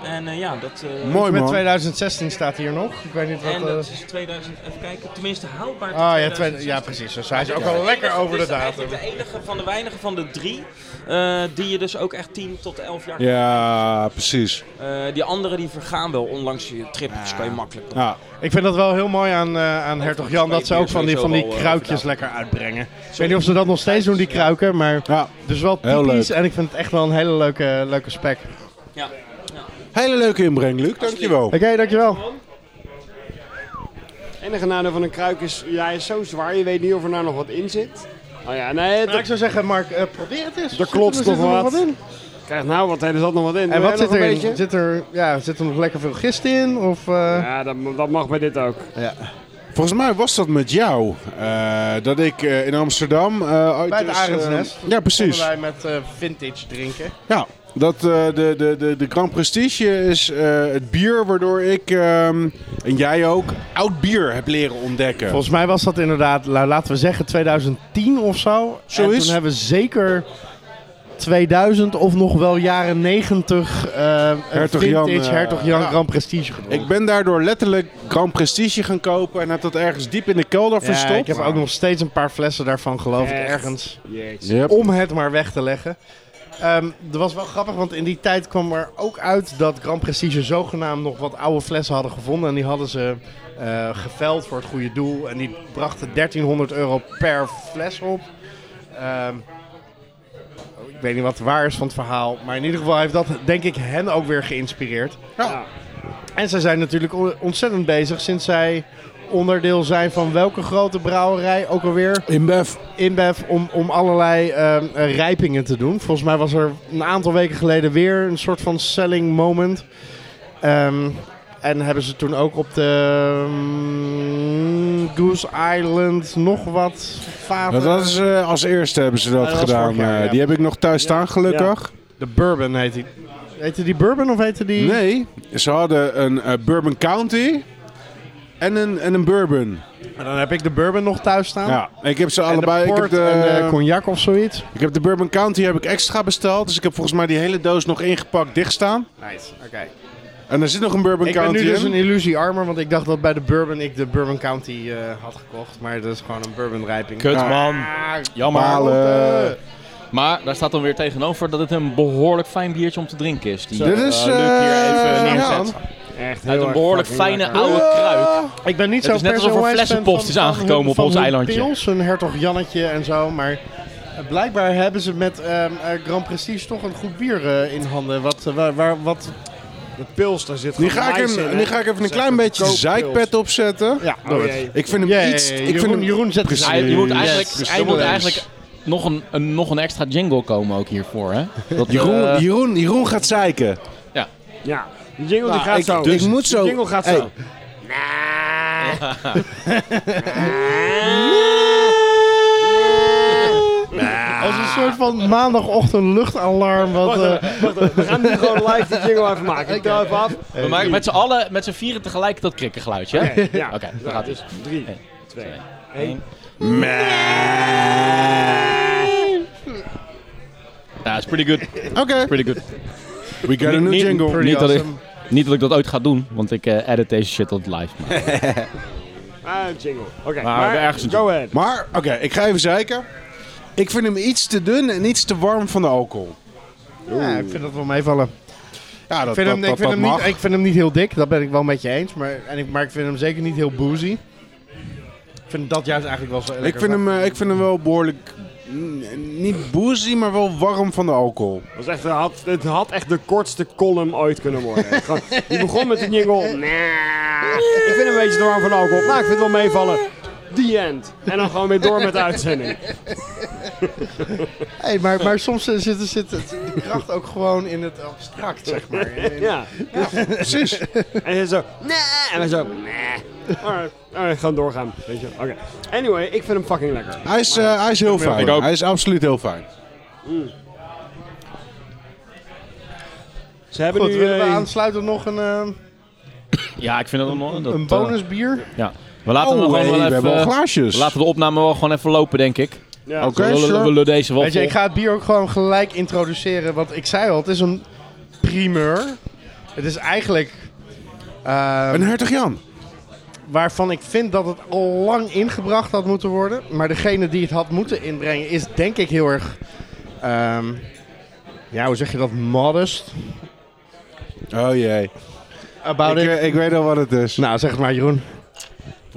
En eh, ja, dat... eh, Mooi Met man. 2016 staat hier nog. Ik weet niet wat... En eh, dat is 2000, even kijken, tenminste houdbaar tot Ah ja, 2016. twee, ja, precies. Dus hij is ook Ja. wel lekker Het over de is datum. de enige van de weinige van de drie eh, die je dus ook echt 10 tot 11 jaar Ja, precies. Eh, die andere die vergaan wel onlangs je trippeltjes, kan je makkelijk. Ja. Ik vind dat wel heel mooi aan, eh, aan Hertog Jan, dat ze ook van die, van die eh, kruikjes lekker uitbrengen. Ik weet niet of ze dat nog steeds doen, die kruiken, maar ja. dus wel Heel typisch. leuk. En ik vind het echt wel een hele leuke, leuke spec. Ja. Hele leuke inbreng, Luc. Dankjewel. Oké, dankjewel. Het enige nadeel van een kruik is, ja, hij is zo zwaar, je weet niet of er nou nog wat in zit. Oh ja, nee, Nou, dat ik zou zeggen, Mark, eh, probeer het eens. Er Zit klotst nog er wat. in? krijgt nou wat, er zat nog wat in. En Doe wat zit beetje? Zit er, ja, zit er nog lekker veel gist in? Of, eh, Ja, dat, dat mag bij dit ook. Volgens mij was dat met jou. eh, dat ik eh, in Amsterdam... eh, ooit bij het Arendsnest. ja, precies. wij met eh, vintage drinken. Ja, dat, eh, de, de, de, de Grand Prestige is eh, het bier waardoor ik, ehm, en jij ook, oud bier heb leren ontdekken. Volgens mij was dat inderdaad, la- laten we zeggen 2010 of zo. Zo en is. toen hebben we zeker 2000 of nog wel jaren 90 eh Hertog vintage Jan, Hertog Jan ja. Grand Prestige gedronken. Ik ben daardoor letterlijk Grand Prestige gaan kopen en heb dat ergens diep in de kelder ja, verstopt. ik heb ook nog steeds een paar flessen daarvan, geloof ik, ergens. Yep. Om het maar weg te leggen. Ehm dat was wel grappig, want in die tijd kwam er ook uit dat Grand Prestige zogenaamd nog wat oude flessen hadden gevonden. En die hadden ze eh, geveld voor het goede doel. En die brachten 1300 euro per fles op. Ehm, ik weet niet wat waar is van het verhaal. Maar in ieder geval heeft dat, denk ik, hen ook weer geïnspireerd. Ja. En zij zijn natuurlijk on- ontzettend bezig sinds zij onderdeel zijn van welke grote brouwerij ook alweer. InBev. InBev om, om allerlei ehm, eh, rijpingen te doen. Volgens mij was er een aantal weken geleden weer een soort van selling moment. Ehm, en hebben ze toen ook op de mm, Goose Island nog wat vaten. Dat is, eh, als eerste hebben ze dat, gedaan. jaar, eh, ja. Die heb ik nog thuis staan, gelukkig. De Bourbon heet die. Heette die Bourbon of heette die? Nee, ze hadden een Bourbon County en een, en een Bourbon. En dan heb ik de Bourbon nog thuis staan. Ja, ik heb ze En allebei. de ik, heb port de, en de cognac of zoiets. ik heb de Bourbon County heb ik extra besteld. Dus ik heb volgens mij die hele doos nog ingepakt dicht staan. Nice, oké. En er zit nog een Bourbon Ik ben County nu dus in. een illusie armer, want ik dacht dat bij de Bourbon ik de Bourbon County eh, had gekocht. Maar dat is gewoon een Bourbon rijping. Kut Ja. man. Jammer. Balen. Maar daar staat dan weer tegenover dat het een behoorlijk fijn biertje om te drinken is. Die Dit is, eh, hier eh, even ja. Echt heel Uit een behoorlijk fijne lekker. oude kruik. Ik ben niet Het zo is net alsof er flessenpost van- is van aangekomen op ons eilandje. Pils, een hertog Jannetje en zo, maar eh, blijkbaar hebben ze met ehm, eh, Grand Prestige toch een goed bier eh, in handen. Wat, eh, waar, waar, wat... De pils, daar zit Nu gewoon ga, ik in, nu ga ik even een klein beetje zeikpet opzetten. Ja, Oh, het. Ik vind hem Ja, ja, iets... ja, Ik vind Jeroen, hem, Jeroen zet Precies. Hij- je moet eigenlijk, er moet eigenlijk nog een, een, nog een extra jingle komen ook hiervoor. Hè? (laughs) Dat, Jeroen, Jeroen, Jeroen gaat zeiken. Ja, die jingle die Nou, gaat ik- zo. dus- ik moet Die zo- jingle gaat Hey. zo. (laughs) Als een soort van maandagochtend luchtalarm. Wat, Wacht eh, even, wacht even. We gaan nu (laughs) gewoon live die jingle even maken. Ik tel even af. we maken met z'n allen, met z'n vieren tegelijk dat krikkengeluidje. Oké, ja. Oké, daar gaat dus. Drie, Eén, twee, één. It's pretty good. Oké, Pretty good. we got a new jingle. pretty awesome. Niet dat ik dat ooit ga doen, want ik eh, edit deze shit tot live. Maar. (laughs) Ah, jingle. Oké, Maar ergens een go ahead. Maar, oké, ik ga even zeiken. Ik vind hem iets te dun en iets te warm van de alcohol. Ja, ik vind dat wel meevallen. Ja, dat, Ik vind, dat, hem, dat, ik, vind dat hem mag. niet, ik vind hem niet heel dik, dat ben ik wel met je eens. Maar, en ik, maar ik vind hem zeker niet heel boozy. Ik vind dat juist eigenlijk wel zo ik, vind hem, eh, ik vind hem wel behoorlijk... Niet boozy, maar wel warm van de alcohol. Het, was echt, het, had, het had echt de kortste column ooit kunnen worden. (laughs) Gewoon, die begon met de jingle. Nee. Ik vind hem een beetje te warm van de alcohol. Nou, ik vind het wel meevallen. The end. En dan gewoon weer door met de uitzending. Hey, maar, maar soms zit, zit het, de kracht ook gewoon in het abstract, zeg maar. (laughs) In- in- Ja, precies. En je zo, nee. En wij zo, nee. Alright, alright, gewoon doorgaan. Weet je. Oké. Anyway, ik vind hem fucking lekker. Hij is, eh, hij is heel Ik fijn. ook. Hij is absoluut heel fijn. Ze hebben Goed, nu... willen we eh, aansluiten nog een, eh, Ja, ik vind dat. Dat, een eh, bonusbier? ja. We laten Oh, hem hey, gewoon we wel hebben al even... glaasjes. we laten de opname wel gewoon even lopen, denk ik. ja, Oké. we, sure. we lullen deze wel Weet je, ik ga het bier ook gewoon gelijk introduceren. Want ik zei al, het is een primeur. Het is eigenlijk... eh, Een hertog Jan. waarvan ik vind dat het al lang ingebracht had moeten worden. Maar degene die het had moeten inbrengen is denk ik heel erg... ehm, ja, hoe zeg je dat? Modest. Oh jee. About Ik, it. eh, ik weet al wat het is. Nou, zeg het maar Jeroen.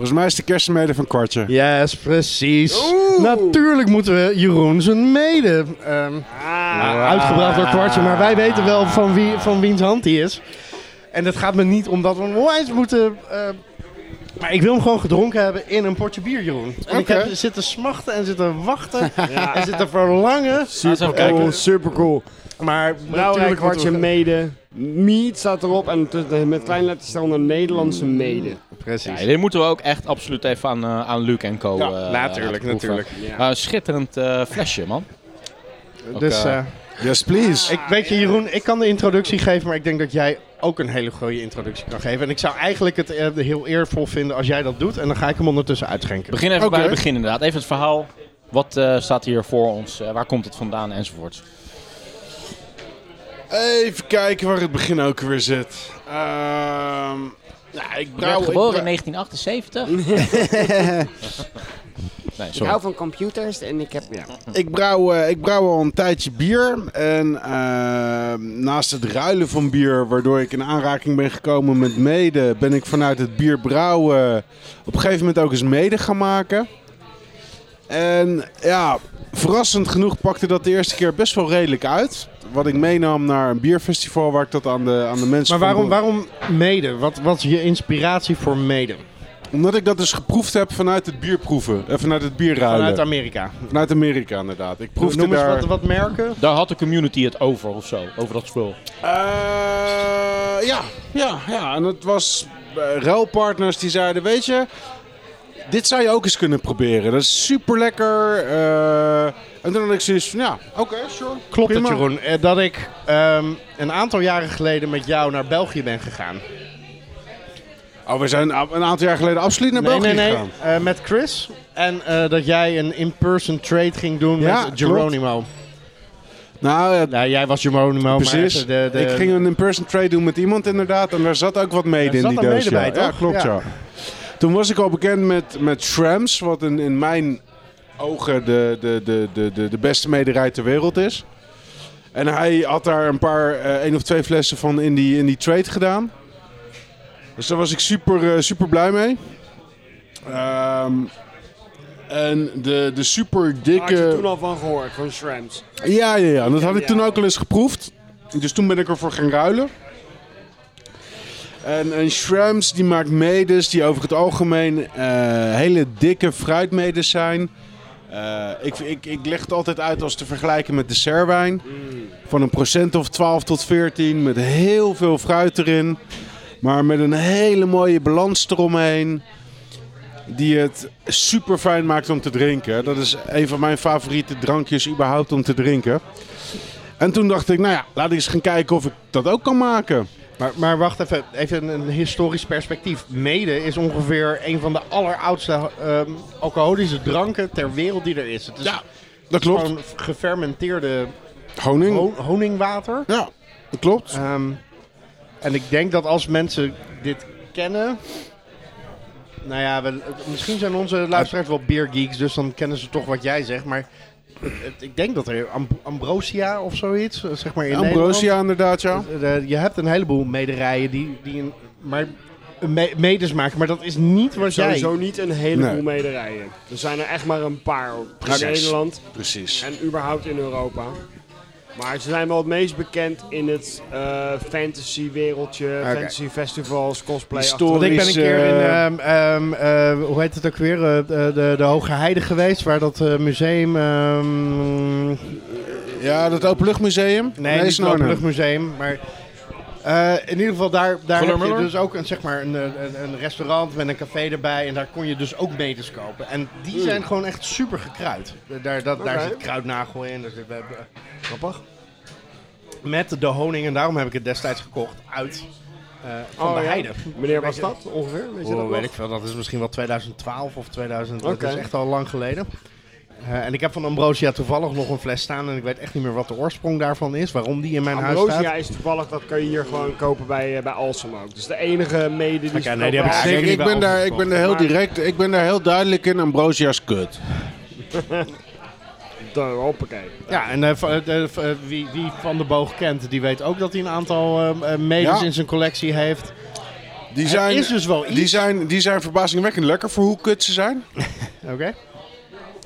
Volgens mij is de kerstmede van Kwartje. Yes, precies. Natuurlijk moeten we Jeroen zijn mede ehm, nou, uitgebracht door Kwartje. Maar wij weten wel van, wie, van wiens hand die is. En dat gaat me niet omdat we hem onwijs moeten eh, Maar ik wil hem gewoon gedronken hebben in een potje bier, Jeroen. En ik heb zitten smachten en zitten wachten (laughs) en zitten verlangen. Super cool, super cool. Maar natuurlijk Kwartje Mede. Meat staat erop en met kleine letters staan onder Nederlandse Mede. Precies. Ja, dit moeten we ook echt absoluut even aan, eh, aan Luc en Co. Ja, eh, natuurlijk, natuurlijk. Ja. Schitterend eh, flesje, man. Dus Ook, Yes, please. ik weet je, Jeroen, ik kan de introductie geven, maar ik denk dat jij ook een hele goede introductie kan geven. En ik zou eigenlijk het heel eervol vinden als jij dat doet. En dan ga ik hem ondertussen uitschenken. Begin even bij het begin inderdaad. Even het verhaal. Wat eh, staat hier voor ons? Eh, waar komt het vandaan? Enzovoorts. Even kijken waar het begin ook weer zit. Ehm ja, ik Je brouw... werd ik geboren in brouw- (laughs) 1978? nee, Ik hou van computers en ik heb... Ja. Ik brouw, eh, ik brouw al een tijdje bier. En eh, naast het ruilen van bier, waardoor ik in aanraking ben gekomen met mede, ben ik vanuit het bier brouwen op een gegeven moment ook eens mede gaan maken. En ja, verrassend genoeg pakte dat de eerste keer best wel redelijk uit. Wat ik meenam naar een bierfestival waar ik dat aan de, aan de mensen Maar waarom, waarom mede? Wat, wat is je inspiratie voor mede? Omdat ik dat dus geproefd heb vanuit het bierproeven. En vanuit het bierruilen. Vanuit Vanuit, Amerika. Amerika inderdaad. Ik proefde Noem eens daar... wat, wat merken. Daar had de community het over of zo. Over dat spul. Eh, ja, ja, ja. En het was eh, ruilpartners die zeiden, weet je, dit zou je ook eens kunnen proberen. Dat is super lekker. en toen had ik zoiets van, ja, oké, sure. Klopt het, prima. Jeroen? eh, Dat ik ehm, een aantal jaren geleden met jou naar België ben gegaan. Oh, we zijn een aantal jaar geleden absoluut naar nee, België nee, nee. gegaan. eh, met Chris. En eh, dat jij een in-person trade ging doen Ja, met Geronimo. Nou, ja, Nou, jij was Geronimo, precies. maar de, de, ik ging een in-person trade doen met iemand inderdaad. En daar zat ook wat mede in die doos. ja. klopt, Ja. ja. Toen was ik al bekend met, met Shrams, wat in, in mijn ogen de, de, de, de, de, de beste mederij ter wereld is. En hij had daar een paar, eh één of twee flessen van in die, in die trade gedaan. Dus daar was ik super, eh, super blij mee. Ehm, en de, de super Daar had je dikke... toen al van gehoord, van Shrams. Ja, ja, ja. Dat had ik toen ook al eens geproefd. Dus toen ben ik ervoor gaan ruilen. En, en Shrams die maakt medes die over het algemeen eh, hele dikke fruitmedes zijn. Eh, ik, ik, ik leg het altijd uit als te vergelijken met dessertwijn. Van een procent of 12 tot 14 met heel veel fruit erin. Maar met een hele mooie balans eromheen. Die het super fijn maakt om te drinken. Dat is een van mijn favoriete drankjes überhaupt om te drinken. En toen dacht ik, nou ja, laat ik eens gaan kijken of ik dat ook kan maken. Maar, maar wacht even, even een historisch perspectief. Mede is ongeveer een van de alleroudste ehm, alcoholische dranken ter wereld die er is. Het is Ja, dat klopt. gewoon gefermenteerde Honing. ho- honingwater. Ja, dat klopt. Ehm, en ik denk dat als mensen dit kennen. Nou ja, we, misschien zijn onze luisteraars wel beergeeks, dus dan kennen ze toch wat jij zegt. Maar ik denk dat er Am- Ambrosia of zoiets, eh, zeg maar in Ambrosia inderdaad, ja. Nederland. Eh, je hebt een heleboel mederijen die, die een, maar me- medes maken, maar dat is niet wat jij... Sowieso niet een heleboel Nee. mederijen. Er zijn er echt maar een paar in. Nederland Precies. en überhaupt in Europa. Maar ze zijn wel het meest bekend in het eh, fantasy wereldje, fantasy festivals, cosplay. Historisch. Want ik ben een keer in, eh, ehm, ehm, eh, hoe heet het ook weer, Eh, de, de, Hoge Heide geweest, waar dat eh, museum... ehm, Ja, dat Openluchtmuseum. nee, niet het. Openluchtmuseum, maar... eh, in ieder geval, daar, daar heb je dus ook een, zeg maar, een, een, een restaurant met een café erbij. En daar kon je dus ook medes kopen. En die zijn gewoon echt super gekruid. Daar, dat, daar zit kruidnagel in. Daar zit, we hebben- grappig. Met de honing. En daarom heb ik het destijds gekocht uit eh, van Oh, de ja. heide. Wanneer was dat ongeveer? Weet je Oh, dat weet nog? ik veel. Dat is misschien wel 2012 of 2000. Oké. Dat is echt al lang geleden. Eh, en ik heb van Ambrosia toevallig nog een fles staan. En ik weet echt niet meer wat de oorsprong daarvan is. Waarom die in mijn huis Ambrosia staat. is toevallig, dat kan je hier gewoon kopen bij, eh, bij Alsem ook. Dus de enige mede die nee, die heb ik zeker ik bij ben, daar, ik ben daar heel direct, ik ben daar heel duidelijk in. Ambrosia's kut. (laughs) Hoppakee. Ja, en eh, de- wie, wie Van de Boog kent, die weet ook dat hij een aantal medes Ja. in zijn collectie heeft. Die Er zijn, is dus wel iets. die zijn, die zijn verbazingwekkend lekker voor hoe kut ze zijn. (laughs) Oké.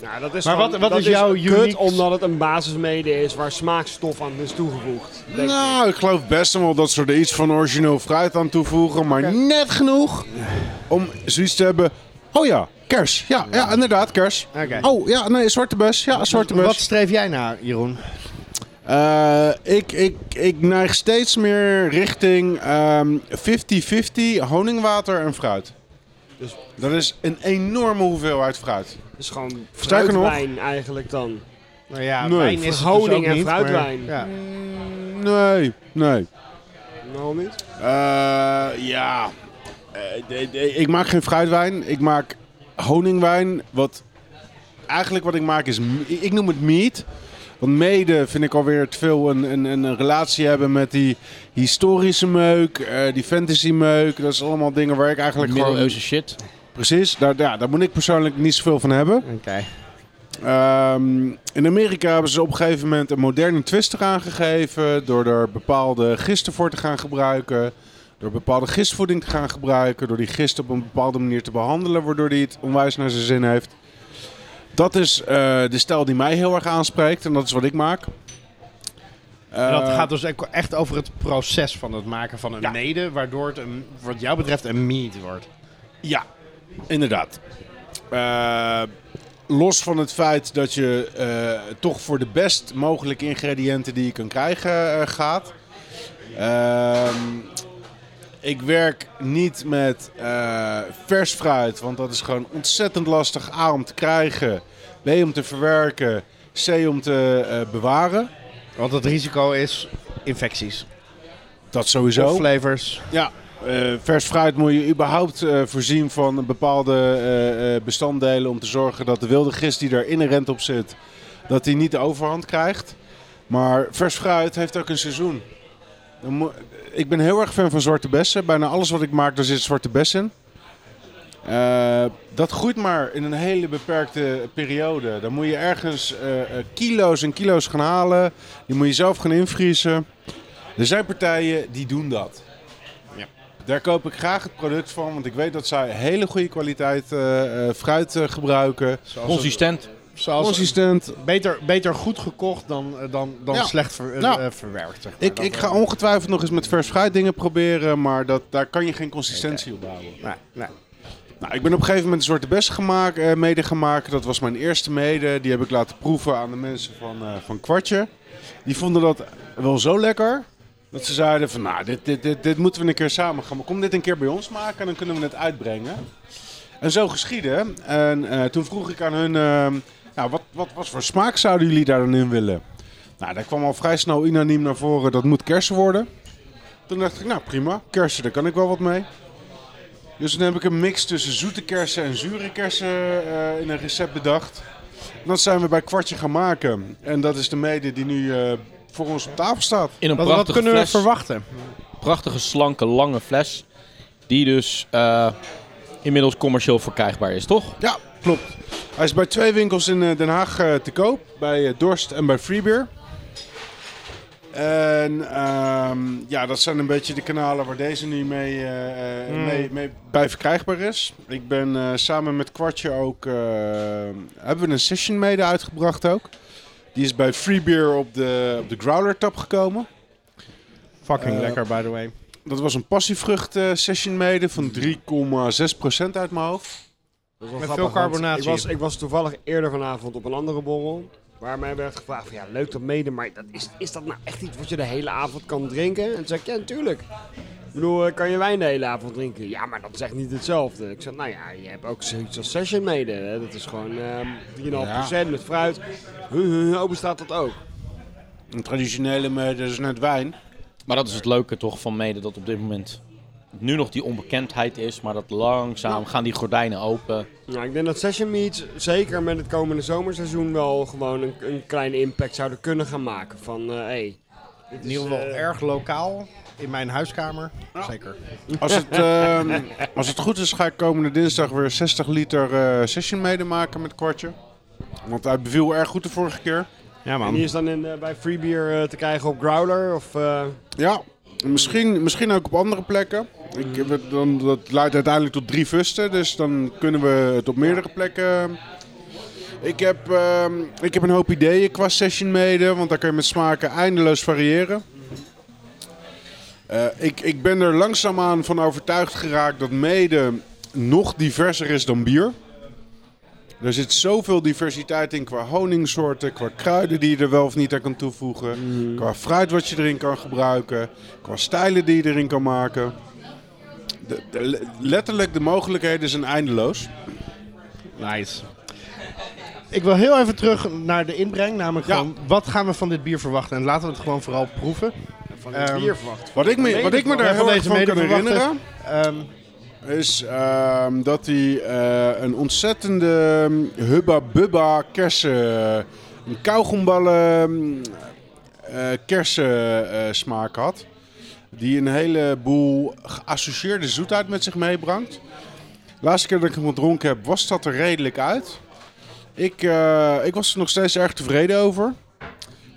Nou, dat is Maar gewoon- wat- wat dat is jouw kut uniek- omdat het een basismede is waar smaakstof aan is toegevoegd. Nou, ik geloof best wel dat ze er iets van origineel fruit aan toevoegen, maar net genoeg om zoiets te hebben. Oh ja, kers. Ja, ja inderdaad, kers. Oké. Oh ja, nee, zwarte bus. Ja, zwarte bus. Wat streef jij naar, Jeroen? Eh, ik, ik, ik neig steeds meer richting ehm, 50-50 honingwater en fruit. Dus- dat is een enorme hoeveelheid fruit. Dus gewoon fruitwijn eigenlijk dan. Nou ja, Nee, wijn is dus ook en niet, maar- fruitwijn. Ja. Nee, nee. Nou niet? Eh, ja. Eh, ik maak geen fruitwijn. Ik maak honingwijn. Wat eigenlijk wat ik maak is. Ik noem het meat. Want mede vind ik alweer te veel een, een, een relatie hebben met die historische meuk, eh, die fantasy meuk. Dat is allemaal dingen waar ik eigenlijk gewoon... Middeleeuwse shit. Precies, daar, ja, daar moet ik persoonlijk niet zoveel van hebben. Oké. Ehm, in Amerika hebben ze op een gegeven moment een moderne twist eraan gegeven. Door er bepaalde gisten voor te gaan gebruiken. Door bepaalde gistvoeding te gaan gebruiken. Door die gist op een bepaalde manier te behandelen. Waardoor die het onwijs naar zijn zin heeft. Dat is eh, de stijl die mij heel erg aanspreekt. En dat is wat ik maak. En dat Eh, gaat dus echt over het proces van het maken van een Ja. mede, waardoor het een, wat jou betreft een meat wordt. Ja, inderdaad. Eh, los van het feit dat je eh, toch voor de best mogelijke ingrediënten die je kan krijgen eh, gaat. Ehm, ik werk niet met vers fruit, want dat is gewoon ontzettend lastig. A om te krijgen, B om te verwerken, C om te bewaren. Want het risico is infecties. Dat sowieso. Of flavors. Ja, vers fruit moet je überhaupt eh, voorzien van bepaalde eh, eh, bestanddelen om te zorgen dat de wilde gist die er inherent op zit, dat die niet de overhand krijgt. Maar vers fruit heeft ook een seizoen. Ik ben heel erg fan van zwarte bessen. Bijna alles wat ik maak, daar zit zwarte bessen in. Eh, dat groeit maar in een hele beperkte periode. Dan moet je ergens eh, eh, kilo's en kilo's gaan halen. Die moet je zelf gaan invriezen. Er zijn partijen die doen dat. Daar koop ik graag het product van, want ik weet dat zij hele goede kwaliteit eh, eh, fruit eh, gebruiken. Consistent. Zoals Consistent. beter, beter goed gekocht dan, dan, dan Ja. slecht ver- Ja. verwerkt. Zeg maar. Ik, Dat, ik ga ongetwijfeld nog eens met vers fruit dingen proberen, maar dat, daar kan je geen consistentie op houden. Nee, nee. Nou, ik ben op een gegeven moment een zwarte bes gemaakt, eh, mede gemaakt. Dat was mijn eerste mede. Die heb ik laten proeven aan de mensen van, eh, van Kwartje. Die vonden dat wel zo lekker. Dat ze zeiden van, nou, dit, dit, dit, dit moeten we een keer samen gaan. Kom dit een keer bij ons maken en dan kunnen we het uitbrengen. En zo geschiedde. En eh, toen vroeg ik aan hun, eh, nou, wat, wat, wat voor smaak zouden jullie daar dan in willen? Nou, daar kwam al vrij snel unaniem naar voren, dat moet kersen worden. Toen dacht ik, nou prima, kersen, daar kan ik wel wat mee. Dus toen heb ik een mix tussen zoete kersen en zure kersen eh, in een recept bedacht. En dat zijn we bij Kwartje gaan maken. En dat is de mede die nu eh, voor ons op tafel staat. In een Wat, wat prachtige kunnen we fles. verwachten? Prachtige, slanke, lange fles. Die dus eh, inmiddels commercieel verkrijgbaar is, toch? Ja, klopt. Hij is bij twee winkels in eh, Den Haag eh, te koop. Bij Dorst en bij Freebeer. En ehm, ja, dat zijn een beetje de kanalen waar deze nu mee, eh, eh, mee, mee bij verkrijgbaar is. Ik ben eh, samen met Kwartje ook... hebben we een session mede uitgebracht ook. Die is bij Freebeer op de, op de Growler tap gekomen. Fucking Eh, lekker, by the way. Dat was een passievrucht eh, session mede van 3,6% uit mijn hoofd. Dat is wel Met grappig, veel carbonatie. Ik was, ik was toevallig eerder vanavond op een andere borrel. Waar mij werd gevraagd van ja, leuk dat mede, maar dat is, is dat nou echt iets wat je de hele avond kan drinken? En toen zei ik, ja natuurlijk. Ik bedoel, eh, kan je wijn de hele avond drinken? Ja, maar dat is echt niet hetzelfde. Ik zei, nou ja, je hebt ook zoiets als session mede. Hè? Dat is gewoon ehm 3,5% met fruit. Huh, huh, huh, Open staat dat ook. Een traditionele mede is net wijn. Maar dat is het leuke toch van mede dat op dit moment nu nog die onbekendheid is. Maar dat langzaam gaan die gordijnen open. Nou, ik denk dat session meats zeker met het komende zomerseizoen wel gewoon een, een kleine impact zouden kunnen gaan maken. Van, hé, hey, In ieder geval eh, erg lokaal. In mijn huiskamer. Zeker. Als het, (laughs) ehm, als het goed is, ga ik komende dinsdag weer 60 liter eh, session mede maken met kwartje. Want hij beviel erg goed de vorige keer. Ja, En die is dan in, eh, bij Freebeer eh, te krijgen op Growler? Of, eh, Ja, misschien, misschien ook op andere plekken. Ik, dan, dat leidt uiteindelijk tot drie fusten, dus dan kunnen we het op meerdere plekken. Ik heb, ehm, ik heb een hoop ideeën qua session mede, want daar kan je met smaken eindeloos variëren. Eh, ik, ik ben er langzaamaan van overtuigd geraakt dat mede nog diverser is dan bier. Er zit zoveel diversiteit in qua honingsoorten, qua kruiden die je er wel of niet aan kan toevoegen, qua fruit wat je erin kan gebruiken, qua stijlen die je erin kan maken. De, de- letterlijk, de mogelijkheden zijn eindeloos. Nice. Ik wil heel even terug naar de inbreng. Namelijk Ja. gewoon, wat gaan we van dit bier verwachten? En laten we het gewoon vooral proeven. Van Ehm, het bier verwacht. Wat ik me, wat ik me daar van heel erg deze van kan mede verwachten. herinneren, Ehm, is ehm, dat hij eh, een ontzettende mm, hubba bubba kersen, een kauwgomballen eh, kersen eh, smaak had. Die een heleboel geassocieerde zoetheid met zich meebrengt. De laatste keer dat ik hem gedronken heb, was dat er redelijk uit. Ik, eh, ik was er nog steeds erg tevreden over.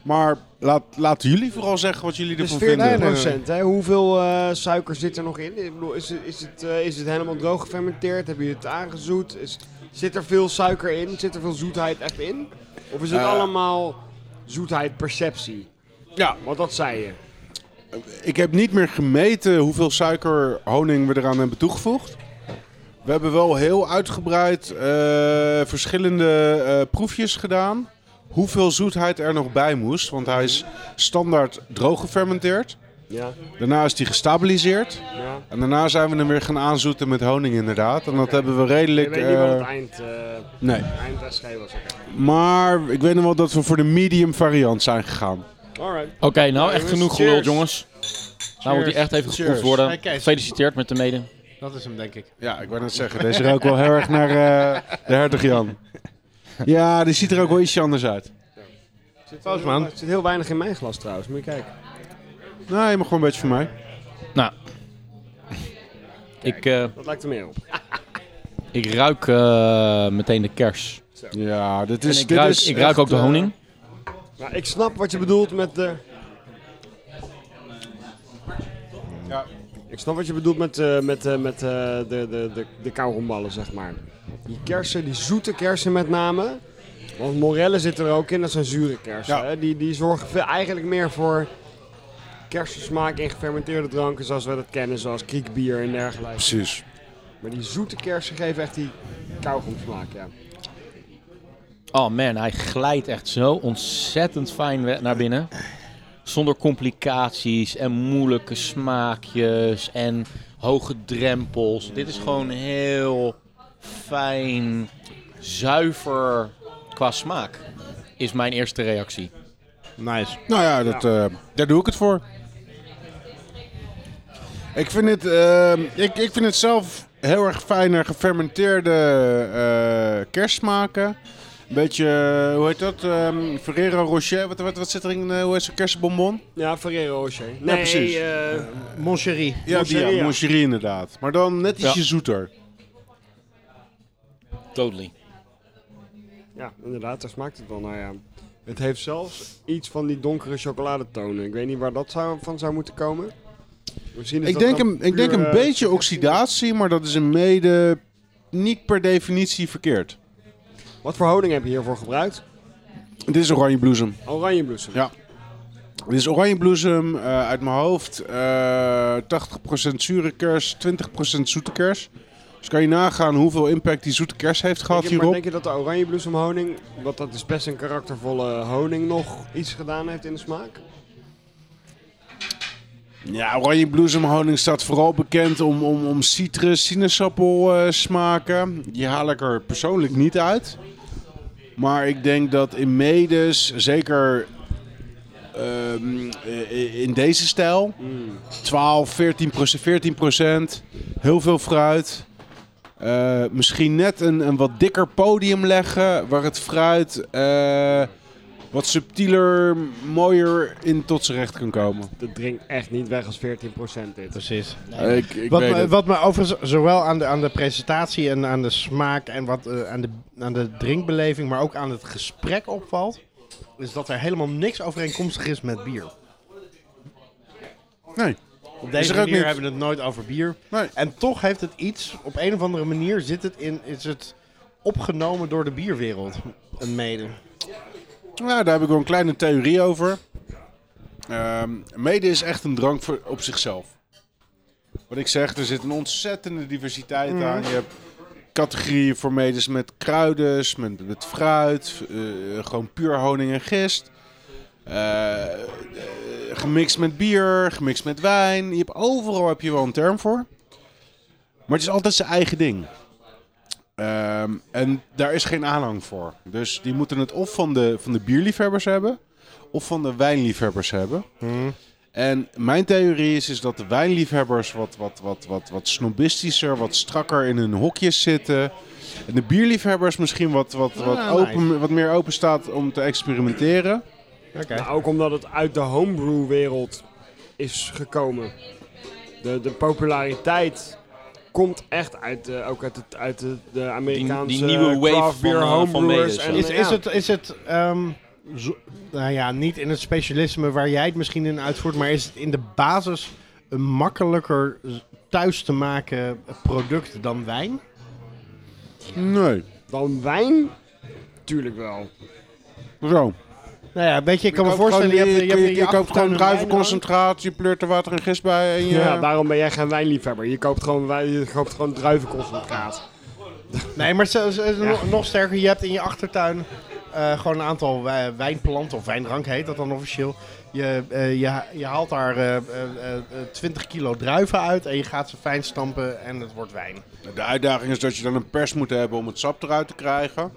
Maar laat, laten jullie vooral zeggen wat jullie ervan 40 vinden. procent, hè? Hoeveel eh, suiker zit er nog in? Ik bedoel, is, het, is, het, eh, is het helemaal droog gefermenteerd? Heb je het aangezoet? Is, zit er veel suiker in? Zit er veel zoetheid echt in? Of is het allemaal zoetheid perceptie? Ja, Want dat zei je. Ik heb niet meer gemeten hoeveel suiker honing we eraan hebben toegevoegd. We hebben wel heel uitgebreid eh, verschillende eh, proefjes gedaan. Hoeveel zoetheid er nog bij moest. Want hij is standaard droog gefermenteerd. Ja, Daarna is hij gestabiliseerd. ja. En daarna zijn we hem weer gaan aanzoeten met honing inderdaad. En dat hebben we Ik redelijk... weet niet wat het eh, eind, nee. eind was. oké. Maar ik weet nog wel dat we voor de medium variant zijn gegaan. Oké, nou Nou, echt genoeg geluld, cheers. jongens. Nou moet hij echt even geproefd worden. Hey. Gefeliciteerd met de mede. dat is hem, denk ik. Ja, ik wou net zeggen. Deze ruikt wel heel erg naar eh, de hertog Jan. Ja, die ziet er ook wel ietsje anders uit. Zit heel- man. Er zit heel weinig in mijn glas trouwens, moet je kijken. Nee, je mag gewoon een beetje van mij. Nou, ik, eh, Dat lijkt er meer op. ik ruik eh, meteen de kers. Ja, dit En is. ik dit ruik, is ik ruik echt, ook de honing. Nou, ik snap wat je bedoelt met de... Ja. Ik snap wat je bedoelt met, eh, met, eh, met eh, de, de, de, de kauwgomballen, zeg maar. Die kersen, die zoete kersen met name. Want morellen zitten er ook in, dat zijn zure kersen. Ja. Hè? Die, die zorgen veel, eigenlijk meer voor kersensmaak in gefermenteerde dranken zoals we dat kennen, zoals kriekbier en dergelijke. Precies. Maar die zoete kersen geven echt die kauwgomsmaak, ja. Oh man, hij glijdt echt zo ontzettend fijn naar binnen. Zonder complicaties en moeilijke smaakjes en hoge drempels. Dit is gewoon heel fijn, zuiver qua smaak. Is mijn eerste reactie. Nice. Nou ja, dat, eh, daar doe ik het voor. Ik vind het, eh, ik, ik vind het zelf heel erg fijne gefermenteerde eh kerstsmaken. Een beetje, eh, hoe heet dat? Ehm Ferrero Rocher. Wat, wat, wat zit er in? eh, hoe heet zo'n kersenbonbon? Ja, Ferrero Rocher. Nee, precies. eh. Ja, Moncherie, ja, ja. Moncherie inderdaad. Maar dan net ietsje zoeter. Totally. Ja, inderdaad, daar smaakt het wel naar, ja. Het heeft zelfs iets van die donkere chocoladetonen. Ik weet niet waar dat zou, van zou moeten komen. Misschien is Ik dat denk, een, ik denk een beetje oxidatie, maar dat is een mede niet per definitie verkeerd. Wat voor honing heb je hiervoor gebruikt? Dit is oranjebloesem. Oranjebloesem. Ja. Dit is oranjebloesem eh, uit mijn hoofd. eh 80% zure kers, 20% zoete kers. Dus kan je nagaan hoeveel impact die zoete kers heeft gehad Denk je, maar hierop. denk je dat de oranjebloesemhoning, wat dat is best een karaktervolle honing, nog iets gedaan heeft in de smaak? Ja, oranjebloesemhoning staat vooral bekend om, om, om citrus, sinaasappel eh, smaken. Die haal ik er persoonlijk niet uit. Maar ik denk dat in medes, zeker ehm, eh, in deze stijl, 12, 14 procent, 14 procent, heel veel fruit. Eh, misschien net een, een wat dikker podium leggen waar het fruit eh, wat subtieler, mooier in tot zijn recht kan komen. Dat drinkt echt niet weg als 14% dit. Precies. Ik, ik Wat weet me, wat me overigens zowel aan de, aan de presentatie en aan de smaak en wat, eh, aan, de, aan de drinkbeleving, maar ook aan het gesprek opvalt, is dat er helemaal niks overeenkomstig is met bier. Nee. Op deze er manier niet. hebben we het nooit over bier. Nee. En toch heeft het iets, op een of andere manier zit het in, is het opgenomen door de bierwereld. Een mede. Ja, daar heb ik wel een kleine theorie over. Ehm, mede is echt een drank voor, op zichzelf. wat ik zeg, er zit een ontzettende diversiteit aan. Je hebt categorieën voor medes met kruiders, met, met fruit, eh, gewoon puur honing en gist. Eh, eh, gemixt met bier, gemixt met wijn. Je hebt, overal heb je wel een term voor. Maar het is altijd zijn eigen ding. Ehm, en daar is geen aanhang voor. Dus die moeten het of van de, van de bierliefhebbers hebben, of van de wijnliefhebbers hebben. En mijn theorie is, is dat de wijnliefhebbers wat, wat, wat, wat, wat snobistischer, wat strakker in hun hokjes zitten. En de bierliefhebbers misschien wat, wat, wat, Ah, open, wat meer open staat om te experimenteren. Oké. Nou, ook omdat het uit de homebrew-wereld is gekomen. De, de populariteit komt echt uit, de, ook uit, het, uit de, de Amerikaanse die nieuwe wave beer van, eh, van en. Is, is het, is het ehm, zo- nou ja, niet in het specialisme waar jij het misschien in uitvoert, maar is het in de basis een makkelijker thuis te maken product dan wijn? Nee. Dan wijn? Tuurlijk wel. Zo. Nou ja, weet je, ik kan me koopt voorstellen, je, hebt, je, hebt je, in je koopt gewoon druivenconcentraat, je pleurt er water en gist bij en je... Ja, daarom ben jij geen wijnliefhebber. Je koopt gewoon, wijn, je koopt gewoon druivenconcentraat. Nee, maar zo, zo- nog, nog sterker, je hebt in je achtertuin eh, gewoon een aantal wij- wijnplanten, of wijndrank heet dat dan officieel. Je, eh, je, je haalt daar eh, eh, 20 kilo druiven uit en je gaat ze fijn stampen en het wordt wijn. De uitdaging is dat je dan een pers moet hebben om het sap eruit te krijgen.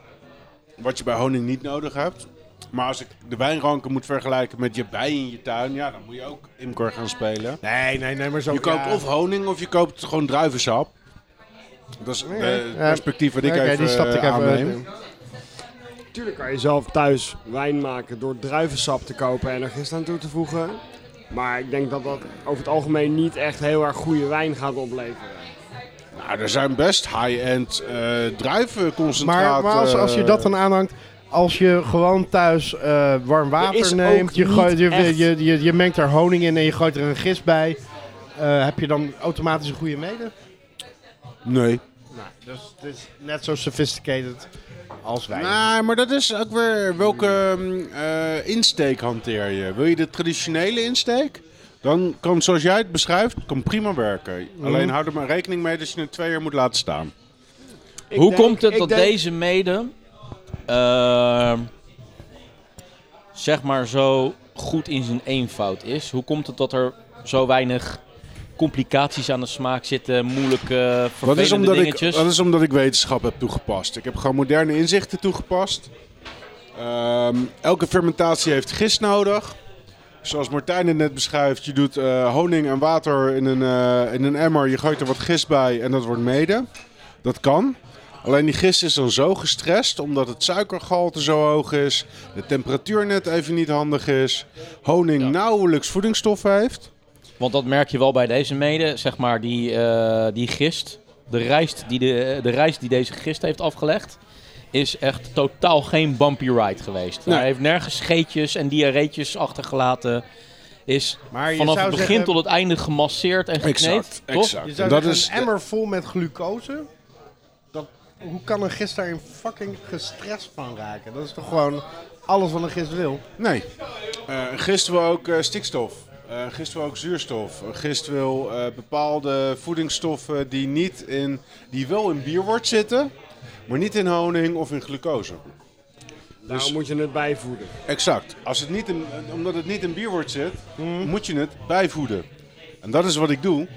Wat je bij honing niet nodig hebt. Maar als ik de wijnranken moet vergelijken met je bij in je tuin, ja, dan moet je ook imker gaan spelen. Nee, nee, nee, maar zo... Je koopt ja. of honing of je koopt gewoon druivensap. Dat is het Ja. perspectief wat ik even die ik eh, even... aanneem. Tuurlijk kan je zelf thuis wijn maken door druivensap te kopen en er gist aan toe te voegen. Maar ik denk dat dat over het algemeen niet echt heel erg goede wijn gaat opleveren. Nou, er zijn best high-end eh druivenconcentraten. Maar, maar als, als je dat dan aanhangt, als je gewoon thuis eh, warm Er water neemt, je, gooit, je, je, je, je mengt er honing in en je gooit er een gist bij, eh, heb je dan automatisch een goede mede? Nee. Nou, dus het is net zo sophisticated als wij. Nee, maar dat is ook weer welke mm, eh, insteek hanteer je. Wil je de traditionele insteek? Dan kan, zoals jij het beschrijft, kan prima werken. Alleen hou er maar rekening mee dat je het twee jaar moet laten staan. Ik Hoe denk- komt het dat denk- deze mede ehm, zeg maar zo goed in zijn eenvoud is? Hoe komt het dat er zo weinig complicaties aan de smaak zitten, moeilijke, Dat vervelende is, omdat ik, dingetjes? dat is omdat ik wetenschap heb toegepast. Ik heb gewoon moderne inzichten toegepast. Ehm, elke fermentatie heeft gist nodig. Zoals Martijn het net beschrijft, je doet eh, honing en water in een, eh, in een emmer. Je gooit er wat gist bij en dat wordt mede. Dat kan. Alleen die gist is dan zo gestrest omdat het suikergehalte zo hoog is. De temperatuur net even niet handig is. Honing nauwelijks voedingsstoffen heeft. Want dat merk je wel bij deze mede, zeg maar, die, eh, die gist. De rijst die, de, de rijst die deze gist heeft afgelegd, is echt totaal geen bumpy ride geweest. Nee. Hij heeft nergens scheetjes en diarreetjes achtergelaten. Is Maar je vanaf zou het begin zeggen- tot het einde gemasseerd en gekneed. Exact, toch? exact. je zou dat is een emmer vol met glucose, hoe kan een gist daarin fucking gestrest van raken? Dat is toch gewoon alles wat een gist wil? Nee. Eh, een gist wil ook eh, stikstof. Eh, een gist wil ook zuurstof. Een gist wil eh, bepaalde voedingsstoffen die, niet in, die wel in bierwort zitten, maar niet in honing of in glucose. Daarom Dus- moet je het bijvoeden. Exact. Als het niet in, omdat het niet in bierwort zit, moet je het bijvoeden. En dat is wat ik doe.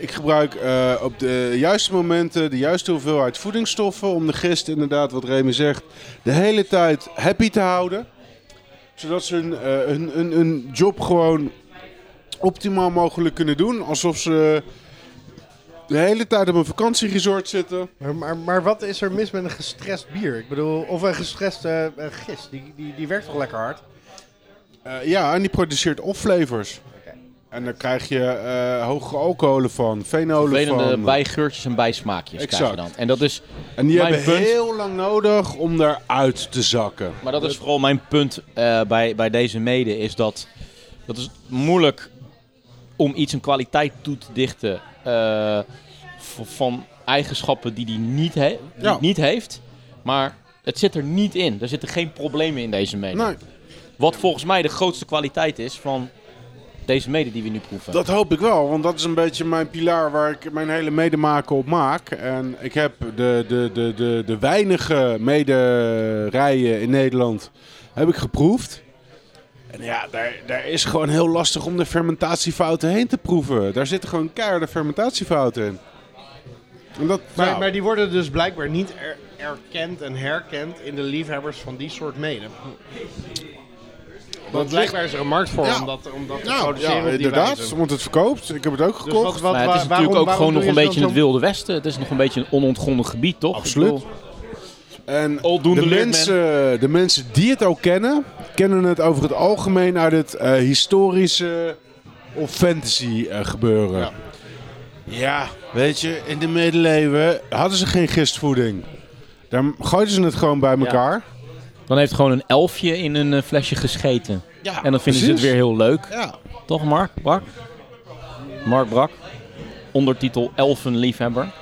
Ik gebruik eh, op de juiste momenten de juiste hoeveelheid voedingsstoffen om de gist, inderdaad, wat Remy zegt, de hele tijd happy te houden. Zodat ze hun, eh, hun, hun, hun job gewoon optimaal mogelijk kunnen doen. Alsof ze de hele tijd op een vakantieresort zitten. Maar, maar, maar wat is er mis met een gestrest bier? Ik bedoel, of een gestrest eh, gist, die, die, die werkt toch lekker hard? Ja, en die produceert off-flavors. En dan krijg je eh hogere alcoholen van, fenolen Vervelende van. bijgeurtjes en bijsmaakjes krijg Exact. je dan. En dat is, En die hebben punt- heel lang nodig om daaruit te zakken. maar dat is vooral mijn punt eh, bij, bij deze mede, is dat dat is moeilijk om iets een kwaliteit toe te dichten eh, van eigenschappen die die niet, he- die Ja. niet heeft. Maar het zit er niet in. Er zitten geen problemen in deze mede. Nee. Wat volgens mij de grootste kwaliteit is van deze mede die we nu proeven. Dat hoop ik wel, want dat is een beetje mijn pilaar waar ik mijn hele medemaken op maak. En ik heb de, de, de, de, de weinige mederijen in Nederland heb ik geproefd. En ja, daar, daar is gewoon heel lastig om de fermentatiefouten heen te proeven. Daar zitten gewoon keiharde fermentatiefouten in. En dat, Maar, die worden dus blijkbaar niet er- erkend en herkend in de liefhebbers van die soort mede. Want blijkbaar is er een markt voor Ja. om dat, om dat te produceren ja, op die inderdaad, wijze. want het verkoopt. Ik heb het ook Dus gekocht. wat, wat, Nou, het is natuurlijk ook gewoon nog een beetje in het wilde westen. Het is nog een beetje een onontgonnen gebied, toch? Absoluut. En Aldoende de mensen, de mensen die het al kennen, kennen het over het algemeen uit het eh, historische of fantasy eh, gebeuren. Ja. weet je, in de middeleeuwen hadden ze geen gistvoeding. Daar gooiden ze het gewoon bij elkaar. Dan heeft gewoon een elfje in een eh, flesje gescheten. Ja, En dan vinden ze het weer heel leuk. Ja. Toch, Mark? Brak? Mark Brak. Ondertitel Elfenliefhebber.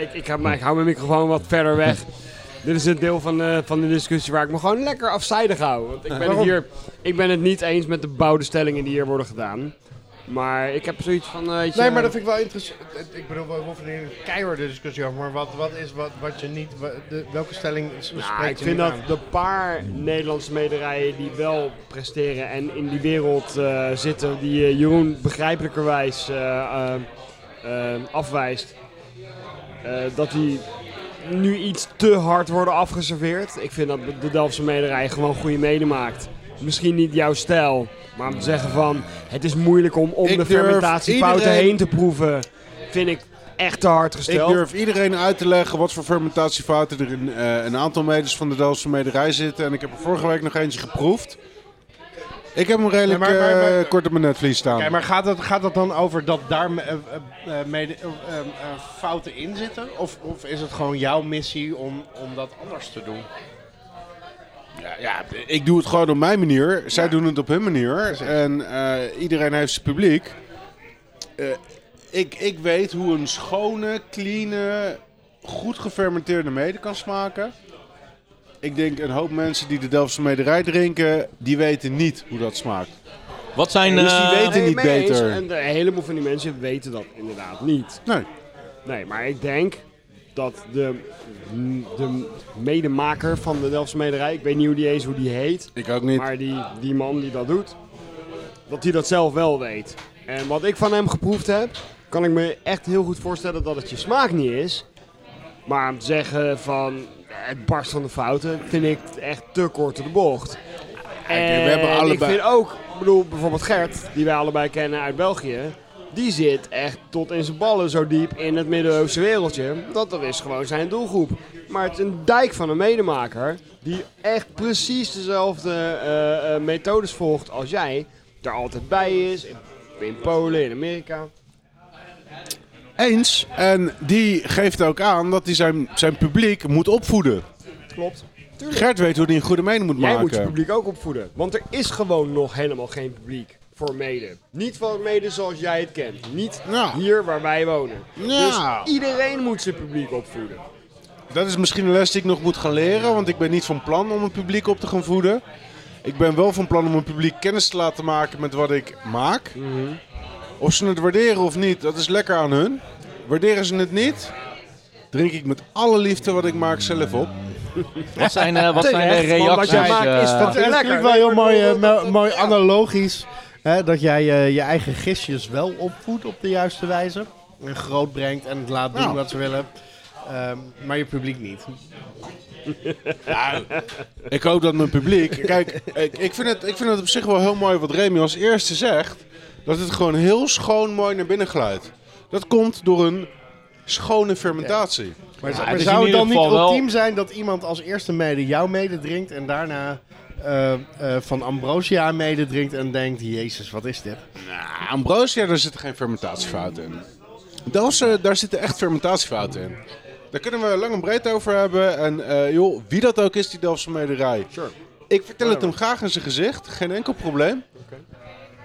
Ik, ik, heb, ik hou mijn microfoon wat verder weg. (laughs) Dit is een deel van de, van de discussie waar ik me gewoon lekker afzijdig hou. Want ik ben, het hier, ik ben het niet eens met de bouwde stellingen die hier worden gedaan. Maar ik heb zoiets van... eh, Nee, maar dat vind ik wel interessant. Ik bedoel, we hoeven er een keiharde discussie over. Maar wat, wat is wat, wat je niet... de, welke stelling Nou, spreekt ik vind dat aan? de paar Nederlandse mederijen die wel presteren en in die wereld eh, zitten, die eh, Jeroen begrijpelijkerwijs eh, afwijst, dat die nu iets te hard worden afgeserveerd. Ik vind dat de Delftse mederij gewoon goede mede maakt. Misschien niet jouw stijl, maar om te zeggen van het is moeilijk om om Ik de fermentatiefouten iedereen- heen te proeven, vind ik echt te hard Ik gesteld. durf iedereen uit te leggen wat voor fermentatiefouten er in eh, een aantal meders van de Delftse mederij zitten. En ik heb er vorige week nog eentje geproefd. Ik heb hem redelijk Ja, maar- maar- maar- eh, kort op mijn netvlies staan. Kijk, maar gaat het, gaat het dan over dat daar eh, mede, fouten in zitten? Of, of is het gewoon jouw missie om, om dat anders te doen? Ja, ja, ik doe het gewoon op mijn manier. Zij doen het op hun manier. En eh, iedereen heeft zijn publiek. Eh, ik, ik weet hoe een schone, clean, goed gefermenteerde mede kan smaken. Ik denk een hoop mensen die de Delftse mederij drinken, die weten niet hoe dat smaakt. Wat zijn... Dus die eh, weten Nee, niet eens. beter. En de een heleboel van die mensen weten dat inderdaad niet. Nee. Nee, maar ik denk dat de, de medemaker van de Delftse Mederij, ik weet niet hoe die eens hoe die heet, Ik ook niet. maar die, die man die dat doet, dat hij dat zelf wel weet. En wat ik van hem geproefd heb, kan ik me echt heel goed voorstellen dat het je smaak niet is. Maar om te zeggen van het barst van de fouten, vind ik echt te kort de bocht. En we hebben allebei- ik vind ook, ik bedoel bijvoorbeeld Gert, die wij allebei kennen uit België, die zit echt tot in zijn ballen zo diep in het Midden-Oosten wereldje. Dat dat is gewoon zijn doelgroep. Maar het is een dijk van een medemaker die echt precies dezelfde eh, eh, methodes volgt als jij. Daar altijd bij is, in, in Polen, in Amerika. Eens. En die geeft ook aan dat hij zijn, zijn publiek moet opvoeden. Klopt. Tuurlijk. Gert weet hoe hij een goede mening moet Jij maken. moet je publiek ook opvoeden. Want er is gewoon nog helemaal geen publiek voor mede. Niet voor mede zoals jij het kent. Niet Ja. hier waar wij wonen. Ja. Dus iedereen moet zijn publiek opvoeden. Dat is misschien een les die ik nog moet gaan leren, want ik ben niet van plan om een publiek op te gaan voeden. Ik ben wel van plan om een publiek kennis te laten maken met wat ik maak. Of ze het waarderen of niet, dat is lekker aan hun. Waarderen ze het niet, drink ik met alle liefde wat ik maak zelf op. Wat zijn, eh, wat zijn de want wat reacties? jij maakt is eh, van- lekker. natuurlijk wel heel mooi, eh, mo- mooi analogisch. Hè, dat jij eh, je eigen gistjes wel opvoedt op de juiste wijze. En groot brengt en het laat doen Ja. wat ze willen. Ehm, maar je publiek niet. Ik hoop dat mijn publiek... Kijk, ik, ik, vind het, ik vind het op zich wel heel mooi wat Remy als eerste zegt. Dat het gewoon heel schoon mooi naar binnen glijdt. Dat komt door een schone fermentatie. Maar, Ja, het zou het ieder dan niet wel- ultiem zijn dat iemand als eerste mede jouw mede drinkt en daarna eh, eh, van Ambrosia mede drinkt en denkt, jezus, wat is dit? Nou, Ambrosia, daar zitten geen fermentatiefouten in. Delftse, daar zitten echt fermentatiefouten in. Daar kunnen we lang en breed over hebben. En eh, joh, wie dat ook is, die Delftse mederij. Ik vertel het hem graag in zijn gezicht. Geen enkel probleem.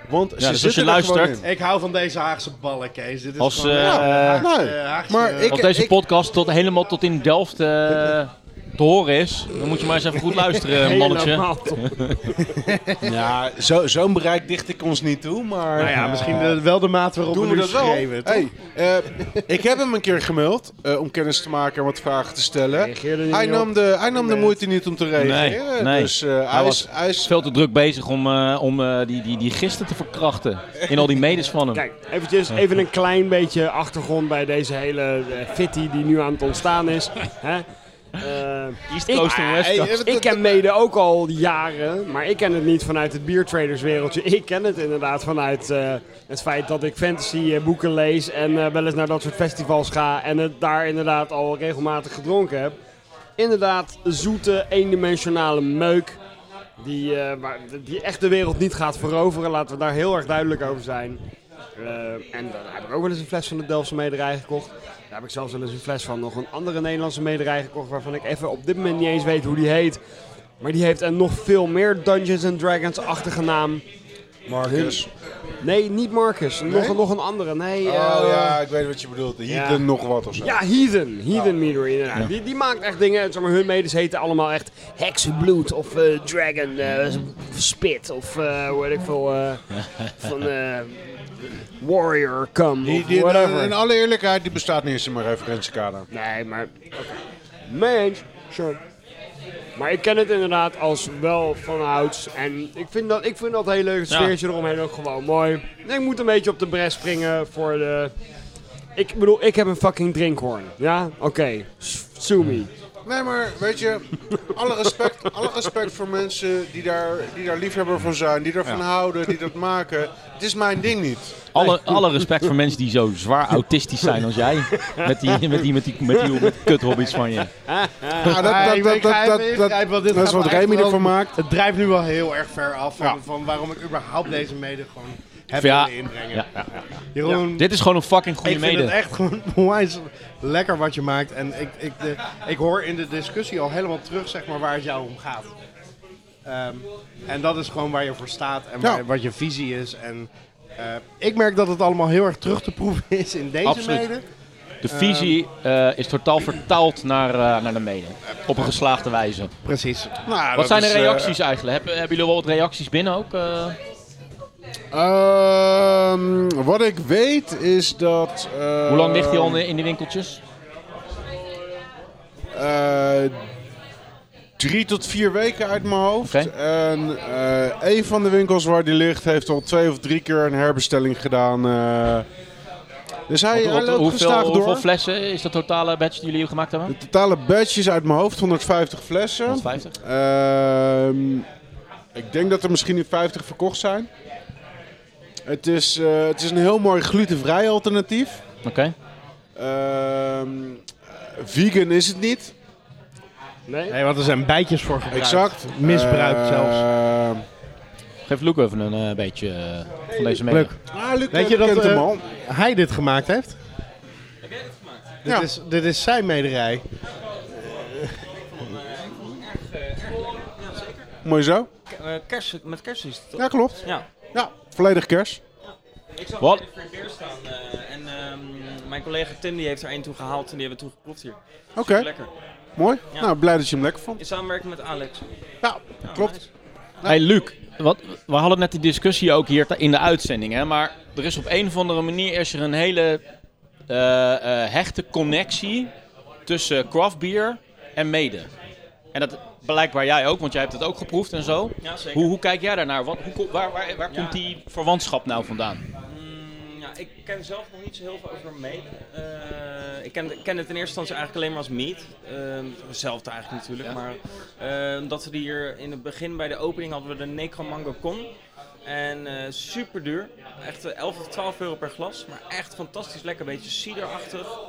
Want ze dus als je er luistert-. Ik hou van deze Haagse ballen, Kees. Dit is Als, gewoon, eh, ja, nee. Haagse- Haagse- Maar ik- Als deze podcast tot, helemaal tot in Delft eh, te horen is, dan moet je maar eens even goed luisteren, (laughs) mannetje. (laughs) Ja, zo- zo'n bereik dicht ik ons niet toe, maar... Nou ja, misschien de, wel de maat waarop Doen we we dat wel? schreven. Hey, eh, ik heb hem een keer gemaild eh, om kennis te maken en wat vragen te stellen. Hij nam, de, hij nam de moeite niet om te reageren. Nee, nee. Dus eh, hij, Hij is, was hij is... veel te druk bezig om, eh, om eh, die, die, die gisten te verkrachten. In al die medes van hem. Kijk, eventjes, even een klein beetje achtergrond bij deze hele fitty die nu aan het ontstaan is. Hè? Eh, East ik- Coast en West Coast. eh, ik ken mede ook al jaren, maar ik ken het niet vanuit het biertraderswereldje. Ik ken het inderdaad vanuit eh, het feit dat ik fantasy eh, boeken lees en eh, wel eens naar dat soort festivals ga en het daar inderdaad al regelmatig gedronken heb. Inderdaad, zoete, eendimensionale meuk die, eh, waar, die echt de wereld niet gaat veroveren. Laten we daar heel erg duidelijk over zijn. Eh, en daar heb ik ook wel eens een fles van de Delftse mederij gekocht. Daar heb ik zelfs wel eens een fles van nog een andere Nederlandse mederij gekocht. Waarvan ik even op dit moment niet eens weet hoe die heet. Maar die heeft een nog veel meer Dungeons and Dragons-achtige naam. Marcus. Nee, niet Marcus. Nog, nog een andere. Nee, Oh eh, ja, ik weet wat je bedoelt. Ja. nog wat of zo. Ja, Heathen. Heathen inderdaad. Die, die maakt echt dingen. Zeg maar, hun medes heten allemaal echt Heksenbloed of eh, Dragon eh, Spit of eh hoe weet ik veel. van eh, Warrior Come Die, of die, whatever. in alle eerlijkheid, die bestaat niet eens in mijn referentiekader. Nee, maar... Oké. Mee eens. Sure. Maar ik ken het inderdaad als wel van ouds. En ik vind dat, ik vind dat heel leuk. Het Ja. sfeertje eromheen ook gewoon mooi. En ik moet een beetje op de bres springen voor de... Ik bedoel, ik heb een fucking drinkhoorn. Ja? Oké. Sue me. Nee, maar weet je, alle respect, alle respect voor mensen die daar, die daar liefhebber van zijn, die ervan houden, die dat maken. Het is mijn ding niet. Alle, alle respect voor mensen die zo zwaar autistisch zijn als jij. Met die, met die, met die, met die, met die kuthobby's van je. Ja, dat, is wat Remy ervan maakt. Het drijft nu wel heel erg ver af van, Ja. van waarom ik überhaupt deze mede gewoon heb Ja. willen inbrengen. Ja, ja, ja. Jeroen, Dit is gewoon een fucking goede ik vind het mede. echt gewoon (laughs) onwijs lekker wat je maakt. En ik, ik, de, ik hoor in de discussie al helemaal terug zeg maar, waar het jou om gaat. Ehm, en dat is gewoon waar je voor staat en Ja. waar- wat je visie is. En eh, ik merk dat het allemaal heel erg terug te proeven is in deze Absoluut. mede. De visie eh, is totaal vertaald naar, eh, naar de mede. Op een geslaagde wijze. Precies. Nou, Wat zijn de is, reacties eigenlijk? Hebben, hebben jullie wel wat reacties binnen ook? Eh? Ehm, wat ik weet is dat. eh, Hoe lang ligt hij al in de- in de winkeltjes? eh, drie tot vier weken uit mijn hoofd. En eh, een van de winkels waar die ligt heeft al twee of drie keer een herbestelling gedaan. dus hij, Wat- hij wat- loopt hoeveel, door. hoeveel flessen is de totale batch die jullie gemaakt hebben? De totale batch is uit mijn hoofd 150 flessen. 150? Ehm, ik denk dat er misschien nu 50 verkocht zijn. Het is, eh, het is een heel mooi glutenvrij alternatief. Oké. Ehm, vegan is het niet. Nee? Nee, want er zijn bijtjes voor gebruikt. Exact. Misbruikt Eh, zelfs. Geef Luc even een eh, beetje eh, van deze. Leuk. Ah, Luc Weet je dat hem al. hij dit gemaakt heeft? Heb jij dit gemaakt? Dit, Ja. is, dit is zijn mederij. Mooi zo. Eh, kers, met kers is het toch? Ja, klopt. Ja. Ja, volledig kers. Ik zag Wat? er voor beer staan eh, en ehm, mijn collega Tim die heeft er één toe gehaald en die hebben we toen geproefd hier. Oké, Lekker. mooi. Ja. Nou, blij dat je hem lekker vond. In samenwerking met Alex. Ja, Ja, klopt. nice. Hey Luc, wat, we hadden net die discussie ook hier in de uitzending, hè, maar er is op een of andere manier is er een hele eh, eh, hechte connectie tussen craft beer en mede. En dat blijkbaar jij ook, want jij hebt het ook geproefd en zo. Ja, zeker. Hoe, hoe kijk jij daarnaar? Wat, hoe, waar waar, waar Ja. komt die verwantschap nou vandaan? Mm, ja, ik ken zelf nog niet zo heel veel over mede. Eh, ik ken, ken het in eerste instantie eigenlijk alleen maar als meat. Ehm, hetzelfde eigenlijk natuurlijk. Maar eh, dat we die hier in het begin bij de opening hadden we de Necromango Con. En eh super duur. Echt eh, 11 of 12 euro per glas. Maar echt fantastisch lekker. Beetje ciderachtig.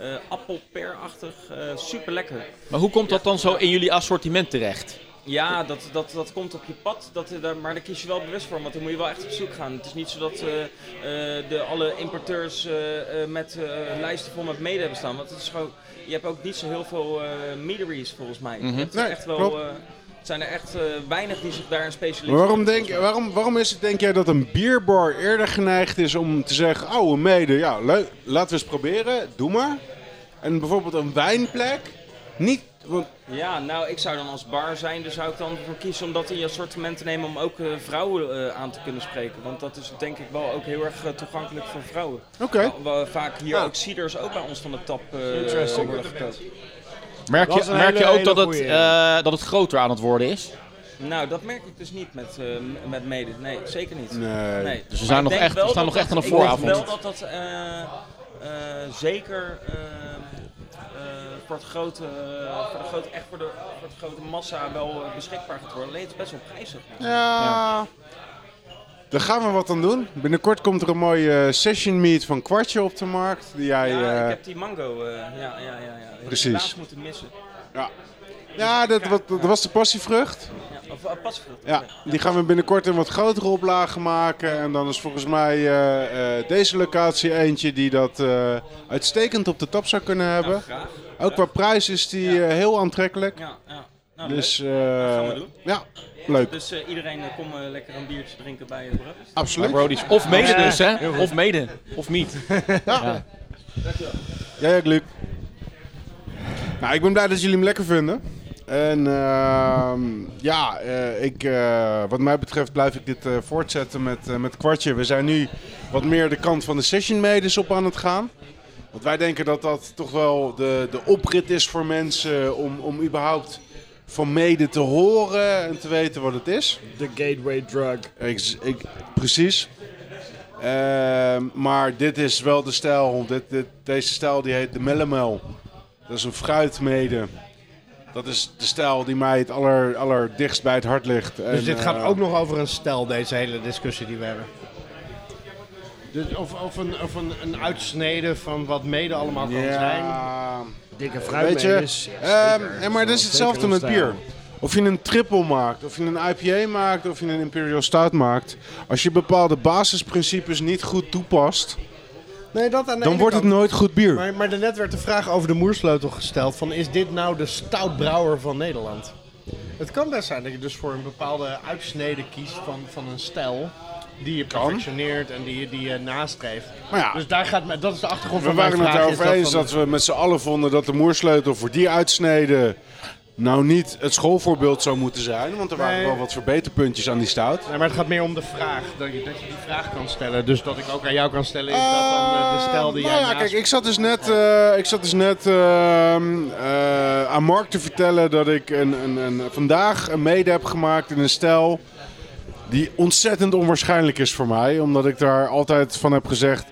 Eh appelperachtig. eh super lekker. Maar hoe komt dat dan zo in jullie assortiment terecht? Ja, dat, dat, dat komt op je pad, dat, eh, daar, maar daar kies je wel bewust voor, want dan moet je wel echt op zoek gaan. Het is niet zo dat eh, eh, de, alle importeurs eh, eh, met eh, lijsten vol met mede hebben staan, want het is gewoon, je hebt ook niet zo heel veel eh meaderies volgens mij. Je hebt Nee, echt wel, eh, het zijn er echt eh, weinig die zich daar een specialiseren. Waarom, denk, waarom, waarom is het, denk jij, dat een bierbar eerder geneigd is om te zeggen... Oh, een mede, ja, leuk, laten we eens proberen, doe maar. En bijvoorbeeld een wijnplek niet Ja, nou, ik zou dan als bar zijn, dus zou ik dan voor kiezen om dat in je assortiment te nemen om ook eh, vrouwen eh, aan te kunnen spreken. Want dat is denk ik wel ook heel erg eh, toegankelijk voor vrouwen. Oké. We vaak hier Ja. ook ciders ook bij ons van de tap eh, worden gekookt. Merk je, merk je ook dat het, eh, dat het groter aan het worden is? Nou, dat merk ik dus niet met, eh, met mede. Nee, zeker niet. Nee. Nee. Dus we Maar zijn nog echt- we staan nog echt aan de ik denk vooravond. wel dat dat zeker eh, eh, voor, het grote, voor, de grote, echt voor, de, voor de grote massa wel eh, beschikbaar gaat worden. Alleen het is best wel prijzig. Ja. Daar gaan we wat aan doen. Binnenkort komt er een mooie eh, session meat van Kwartje op de markt. Die jij, ja, eh, ik heb die mango. eh, ja, ja, ja, ja. Precies. moeten missen. ja dat, wat, dat was de passievrucht. Ja, of uh, pasvrucht. Ja, die gaan we binnenkort in wat grotere oplagen maken. En dan is volgens mij eh, eh, deze locatie eentje die dat eh, uitstekend op de tap zou kunnen hebben. Nou, graag. Ook qua prijs is die eh, heel aantrekkelijk. Ja, ja. Nou, Dus eh, gaan we doen. ja, leuk. Dus eh, iedereen eh, kom eh, lekker een biertje drinken bij het brood. Absoluut. Brodies. Of mede dus, hè? Of mede. Of niet. Ja. Ja, ja, Luc. Nou, ik ben blij dat jullie hem lekker vinden. En ehm, ja, eh, ik, eh, wat mij betreft blijf ik dit eh, voortzetten met, met kwartje. We zijn nu wat meer de kant van de session medes op aan het gaan. Want wij denken dat dat toch wel de, de oprit is voor mensen om, om überhaupt van mede te horen en te weten wat het is. De gateway drug. Ik, ik, precies. Ehm, maar dit is wel de stijl. Dit, dit, deze stijl die heet de Mellemel. Dat is een fruitmede. Dat is de stijl die mij het aller, allerdichtst bij het hart ligt. Dus En, dit gaat eh, ook nog over een stel, deze hele discussie die we hebben. Dus of of, een, of een, een uitsnede van wat mede allemaal kan zijn. Ja, Dikke weet je. fruitmedis. ehm, en maar het is hetzelfde met stijl. bier. Of je een triple maakt, of je een IPA maakt, of je een Imperial Stout maakt. Als je bepaalde basisprincipes niet goed toepast, Nee, dat aan de dan ene wordt het nooit goed bier. Maar, maar daarnet werd de vraag over de moersleutel gesteld: van is dit nou de stoutbrouwer van Nederland? Het kan best zijn dat je dus voor een bepaalde uitsnede kiest van, van een stijl die je perfectioneert en die je, die je nastreeft. Maar ja, Dus daar gaat, me- dat is de achtergrond We van mijn waren het vraag. erover eens van- dat we met z'n allen vonden dat de moersleutel voor die uitsnede nou niet het schoolvoorbeeld zou moeten zijn. Want er waren Nee. wel wat verbeterpuntjes aan die stout. Nee, maar het gaat meer om de vraag. Dat je, dat je die vraag kan stellen. Dus dat ik ook aan jou kan stellen. Is dat dan eh, de stijl die nou jij ja, naast- kijk, ik zat dus net, eh, ik zat dus net ehm, eh, aan Mark te vertellen dat ik een, een, een, vandaag een mede heb gemaakt in een stijl die ontzettend onwaarschijnlijk is voor mij. Omdat ik daar altijd van heb gezegd,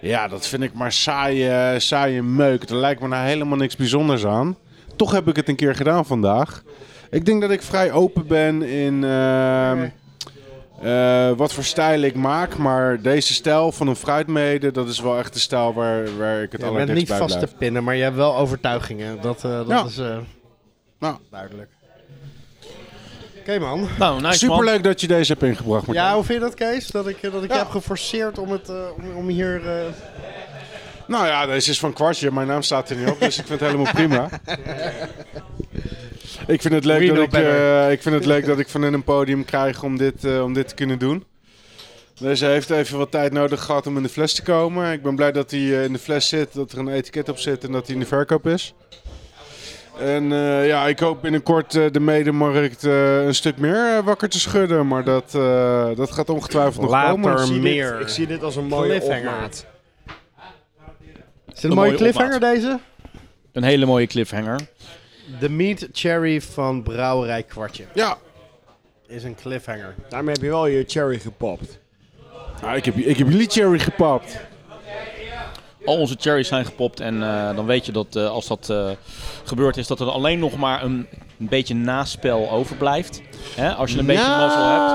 ja, dat vind ik maar saaie, saaie meuk. Er lijkt me nou helemaal niks bijzonders aan. Toch heb ik het een keer gedaan vandaag. Ik denk dat ik vrij open ben in ehm, eh, wat voor stijl ik maak. Maar deze stijl van een fruitmede, dat is wel echt de stijl waar, waar ik het Je bent niet bij vast blijf. te pinnen, maar je hebt wel overtuigingen. Dat, eh, dat Ja. is eh, Nou. duidelijk. Oké man. Nou, nice man. Superleuk dat je deze hebt ingebracht. Martijn. Ja, hoe vind je dat Kees? Dat ik, dat ik Ja. je heb geforceerd om, het, eh, om, om hier... eh, Nou ja, deze is van Kwartje. Mijn naam staat er niet op, dus ik vind het helemaal prima. Ik vind, het leuk dat ik, eh, ik vind het leuk dat ik van hen een podium krijg om dit, eh, om dit te kunnen doen. Deze heeft even wat tijd nodig gehad om in de fles te komen. Ik ben blij dat hij eh, in de fles zit, dat er een etiket op zit en dat hij in de verkoop is. En ja, ik hoop binnenkort de medemarkt een stuk meer wakker te schudden. Maar dat, dat gaat ongetwijfeld nog Later komen. Ik zie, meer. dit, ik zie dit als een mooie opmaat. Is het een mooie mooie cliffhanger deze? Een hele mooie cliffhanger. De Meat Cherry van Brouwerij Kwartje. Ja, Is een cliffhanger. Daarmee heb je wel je cherry gepopt. nou, ik, heb, ik heb jullie cherry gepapt. Al onze cherries zijn gepopt en eh, dan weet je dat eh, als dat eh, gebeurd is, dat er alleen nog maar een, een beetje naspel overblijft. Hè? Als je een beetje mazzel hebt.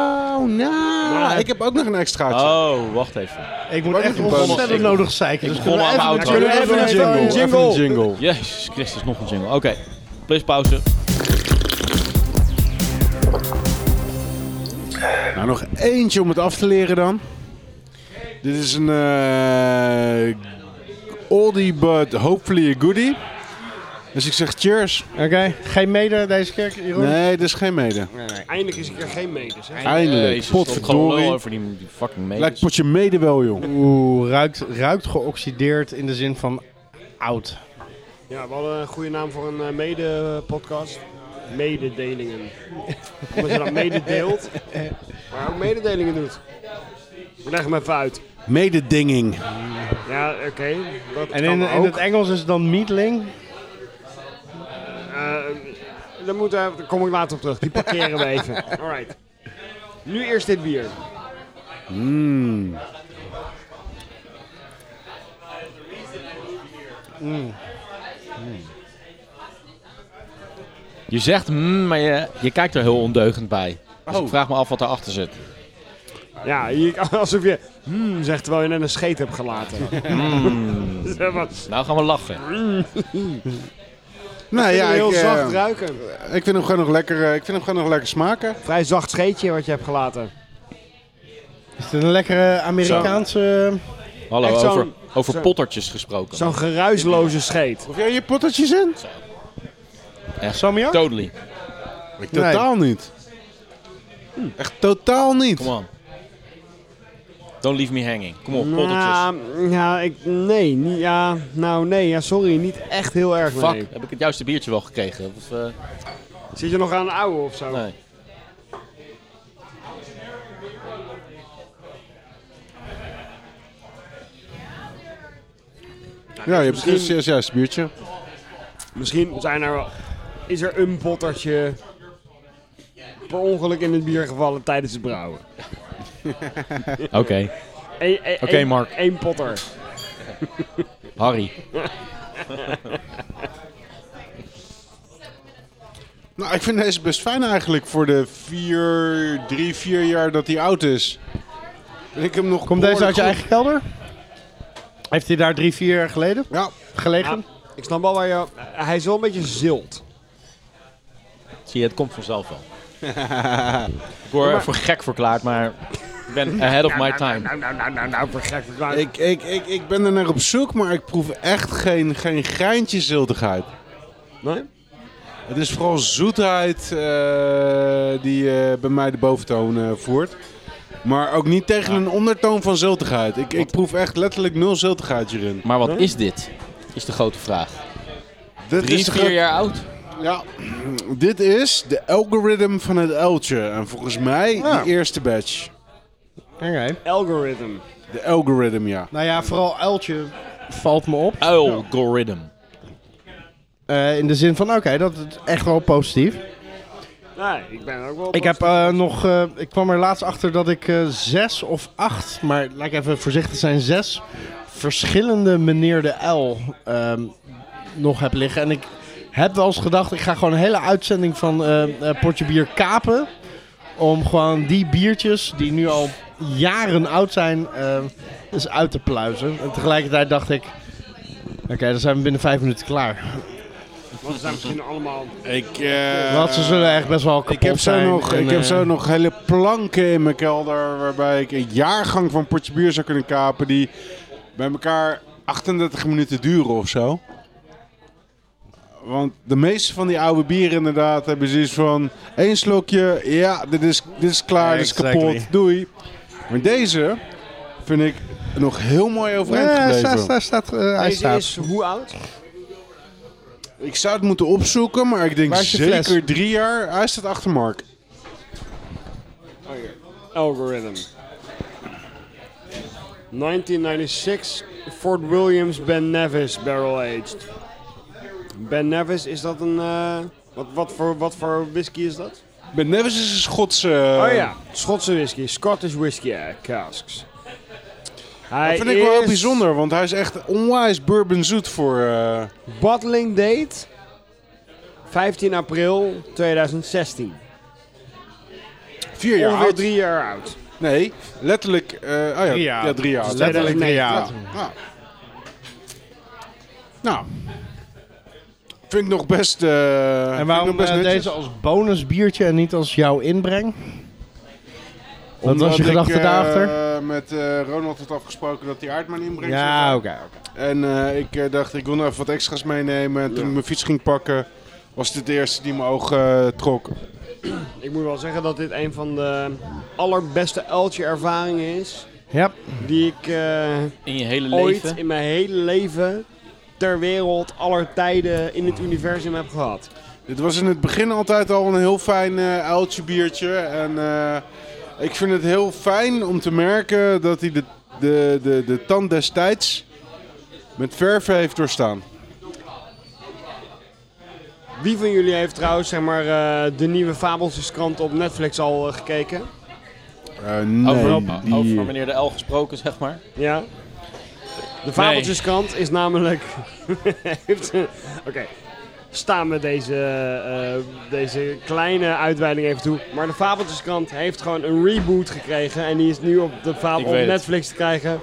Nou, nou, ik heb ook nog een extraatje. Oh, wacht even. Ik moet echt ontzettend Ik- nodig zeiken. ik Dus begon kunnen we aan even, mijn auto. even even een jingle. jingle? Even een jingle. Jezus Christus, nog een jingle. Oké, please pauze. Nou, nog eentje om het af te leren dan. Dit is een eh oldie but hopefully a goodie. Dus ik zeg cheers. Oké, geen mede deze keer, Jeroen? Nee, dit is geen mede. Eindelijk is keer geen medes. Hè? Eindelijk. Jezus, ik gewoon lul Potverdorie. over die, die fucking Lijkt medes. potje mede wel, joh. Oeh, ruikt, ruikt geoxideerd in de zin van oud. Ja, we hadden een goede naam voor een eh, mede-podcast. Mededelingen. Omdat je dan mededeelt, (laughs) maar ook mededelingen doet. Leg hem even uit. Mededinging. Ja, oké. En in, in het Engels is het dan meatling. Eh, daar, moet, daar kom ik later op terug. Die parkeren we even. (laughs) Alright. Nu eerst dit bier. Mm. Je zegt mm, maar je, je kijkt er heel ondeugend bij. Dus Oh. ik vraag me af wat erachter zit. Ja, (laughs) alsof je hmm zegt terwijl je net een scheet hebt gelaten. (laughs) Zeg maar, Nou gaan we lachen. (laughs) Nou ja, heel ik, eh, zacht ruiken. ik vind hem gewoon nog lekker, eh, ik vind hem gewoon nog lekker smaken. Vrij zacht scheetje wat je hebt gelaten. Is het een lekkere Amerikaanse... Hallo, Echt zo'n- over, over zo- pottertjes gesproken. Zo'n geruisloze scheet. Of jij je pottertjes in? Salmiak? Totally. Ik totaal niet. Echt totaal niet. Come on. Don't leave me hanging. Kom op, pottertjes. Ja, ja, ik, nee, niet, ja, nou nee, ja, sorry, niet echt heel erg. Fuck, Nee. heb ik het juiste biertje wel gekregen? Of, eh, Zit je nog aan een oude of zo? nee. Ja, je hebt Misschien- dus juist juist biertje. Misschien zijn er is er een pottertje per ongeluk in het bier gevallen tijdens het brouwen. Oké, Eén- één- Oké, Mark. één potter. Harry. Nou, ik vind deze best fijn eigenlijk voor de vier, drie, vier jaar dat hij oud is. Ik hem nog Komt deze uit je eigen kelder? Heeft hij daar drie, vier jaar geleden. Ja, gelegen? Ik snap wel waar je, hij is wel een beetje zilt. Zie je, het komt vanzelf wel. (laughs) ik word voor gek verklaard, maar ik ben ahead of my time. Nou, nou, nou, nou, nou, voor gek verklaard. ik, ik, ik, ik ben er naar op zoek, maar ik proef echt geen, geen greintje ziltigheid. Nee? Het is vooral zoetheid eh, die eh, bij mij de boventoon eh, voert. Maar ook niet tegen een ondertoon van ziltigheid. Ik, ik proef echt letterlijk nul ziltigheid hierin. Maar wat is dit? Is de grote vraag. Dit Drie, is vier jaar oud? Ja, dit is de algoritme van het uiltje. En volgens mij Ja. de eerste batch. Oké. Algorithm. De algoritme, ja. Nou ja, vooral uiltje valt me op. Algorithm. Eh, in de zin van, oké, dat is echt wel positief. Nee, ik ben ook wel... Ik heb eh, nog, eh, ik kwam er laatst achter dat ik eh, zes of acht, maar laat ik even voorzichtig zijn, zes verschillende meneer de L ehm, nog heb liggen. En ik heb wel eens gedacht, ik ga gewoon een hele uitzending van Potje Bier kapen. Om gewoon die biertjes, die nu al jaren oud zijn, eh, eens uit te pluizen. En tegelijkertijd dacht ik, oké, dan zijn we binnen vijf minuten klaar. Want ze zijn misschien allemaal... Ik, eh, Want ze zullen echt best wel kapot ik heb, zo zijn. nog, En, ik heb zo nog hele planken in mijn kelder. Waarbij ik een jaargang van potje bier zou kunnen kapen. Die bij elkaar 38 minuten duren of zo. Want de meeste van die oude bieren inderdaad hebben zoiets van... één slokje, ja, dit is, dit is klaar, dit is Exactly. kapot, doei. Maar deze vind ik nog heel mooi overeind Ja, gebleven. staat, hij staat, eh, hij Deze staat. is hoe oud? Ik zou het moeten opzoeken, maar ik denk Waar is je zeker fles? drie jaar. Hij staat achter Mark. Algorithm. 1996, Fort Williams Ben Nevis Barrel Aged. Ben Nevis, is dat een... eh, wat, wat, voor, wat voor whisky is dat? Ben Nevis is een Schotse... oh ja, Schotse whisky. Scottish whisky eh, casks. Hij Dat vind ik wel heel bijzonder, want hij is echt onwijs bourbon zoet voor... eh, Bottling date 15 april 2016. vier jaar Ongeveer oud. drie jaar oud. Nee, letterlijk... eh, oh ja, Drie jaar ja, drie jaar oud. Letterlijk drie Ja. jaar. Ja. Nou, vind ik nog best... eh, vind En waarom best eh, deze als bonusbiertje en niet als jouw inbreng? Wat was je gedachte ik, eh, daarachter? met eh, Ronald had afgesproken dat hij aardman inbrengt. Ja, oké. En eh, ik eh, dacht, ik wil nog even wat extra's meenemen. En toen ik mijn fiets ging pakken, was dit de eerste die mijn oog eh, trok. Ik moet wel zeggen dat dit een van de allerbeste uiltje ervaringen is. Ja, Die ik eh, In je hele ooit leven. in mijn hele leven ter wereld, aller tijden in het universum heb gehad. Dit was in het begin altijd al een heel fijn eh uiltje biertje. En eh, ik vind het heel fijn om te merken dat hij de, de, de, de tand destijds met verf heeft doorstaan. Wie van jullie heeft trouwens zeg maar, eh, de nieuwe Fabeltjeskrant op Netflix al gekeken? Eh, nee, over, die- over meneer de L gesproken, zeg maar. Ja. De Fabeltjeskrant is namelijk. (laughs) Oké. Staan met deze, eh, deze kleine uitweiding even toe. Maar de Fabeltjeskrant heeft gewoon een reboot gekregen. En die is nu op, de Fabel, op. Netflix te krijgen.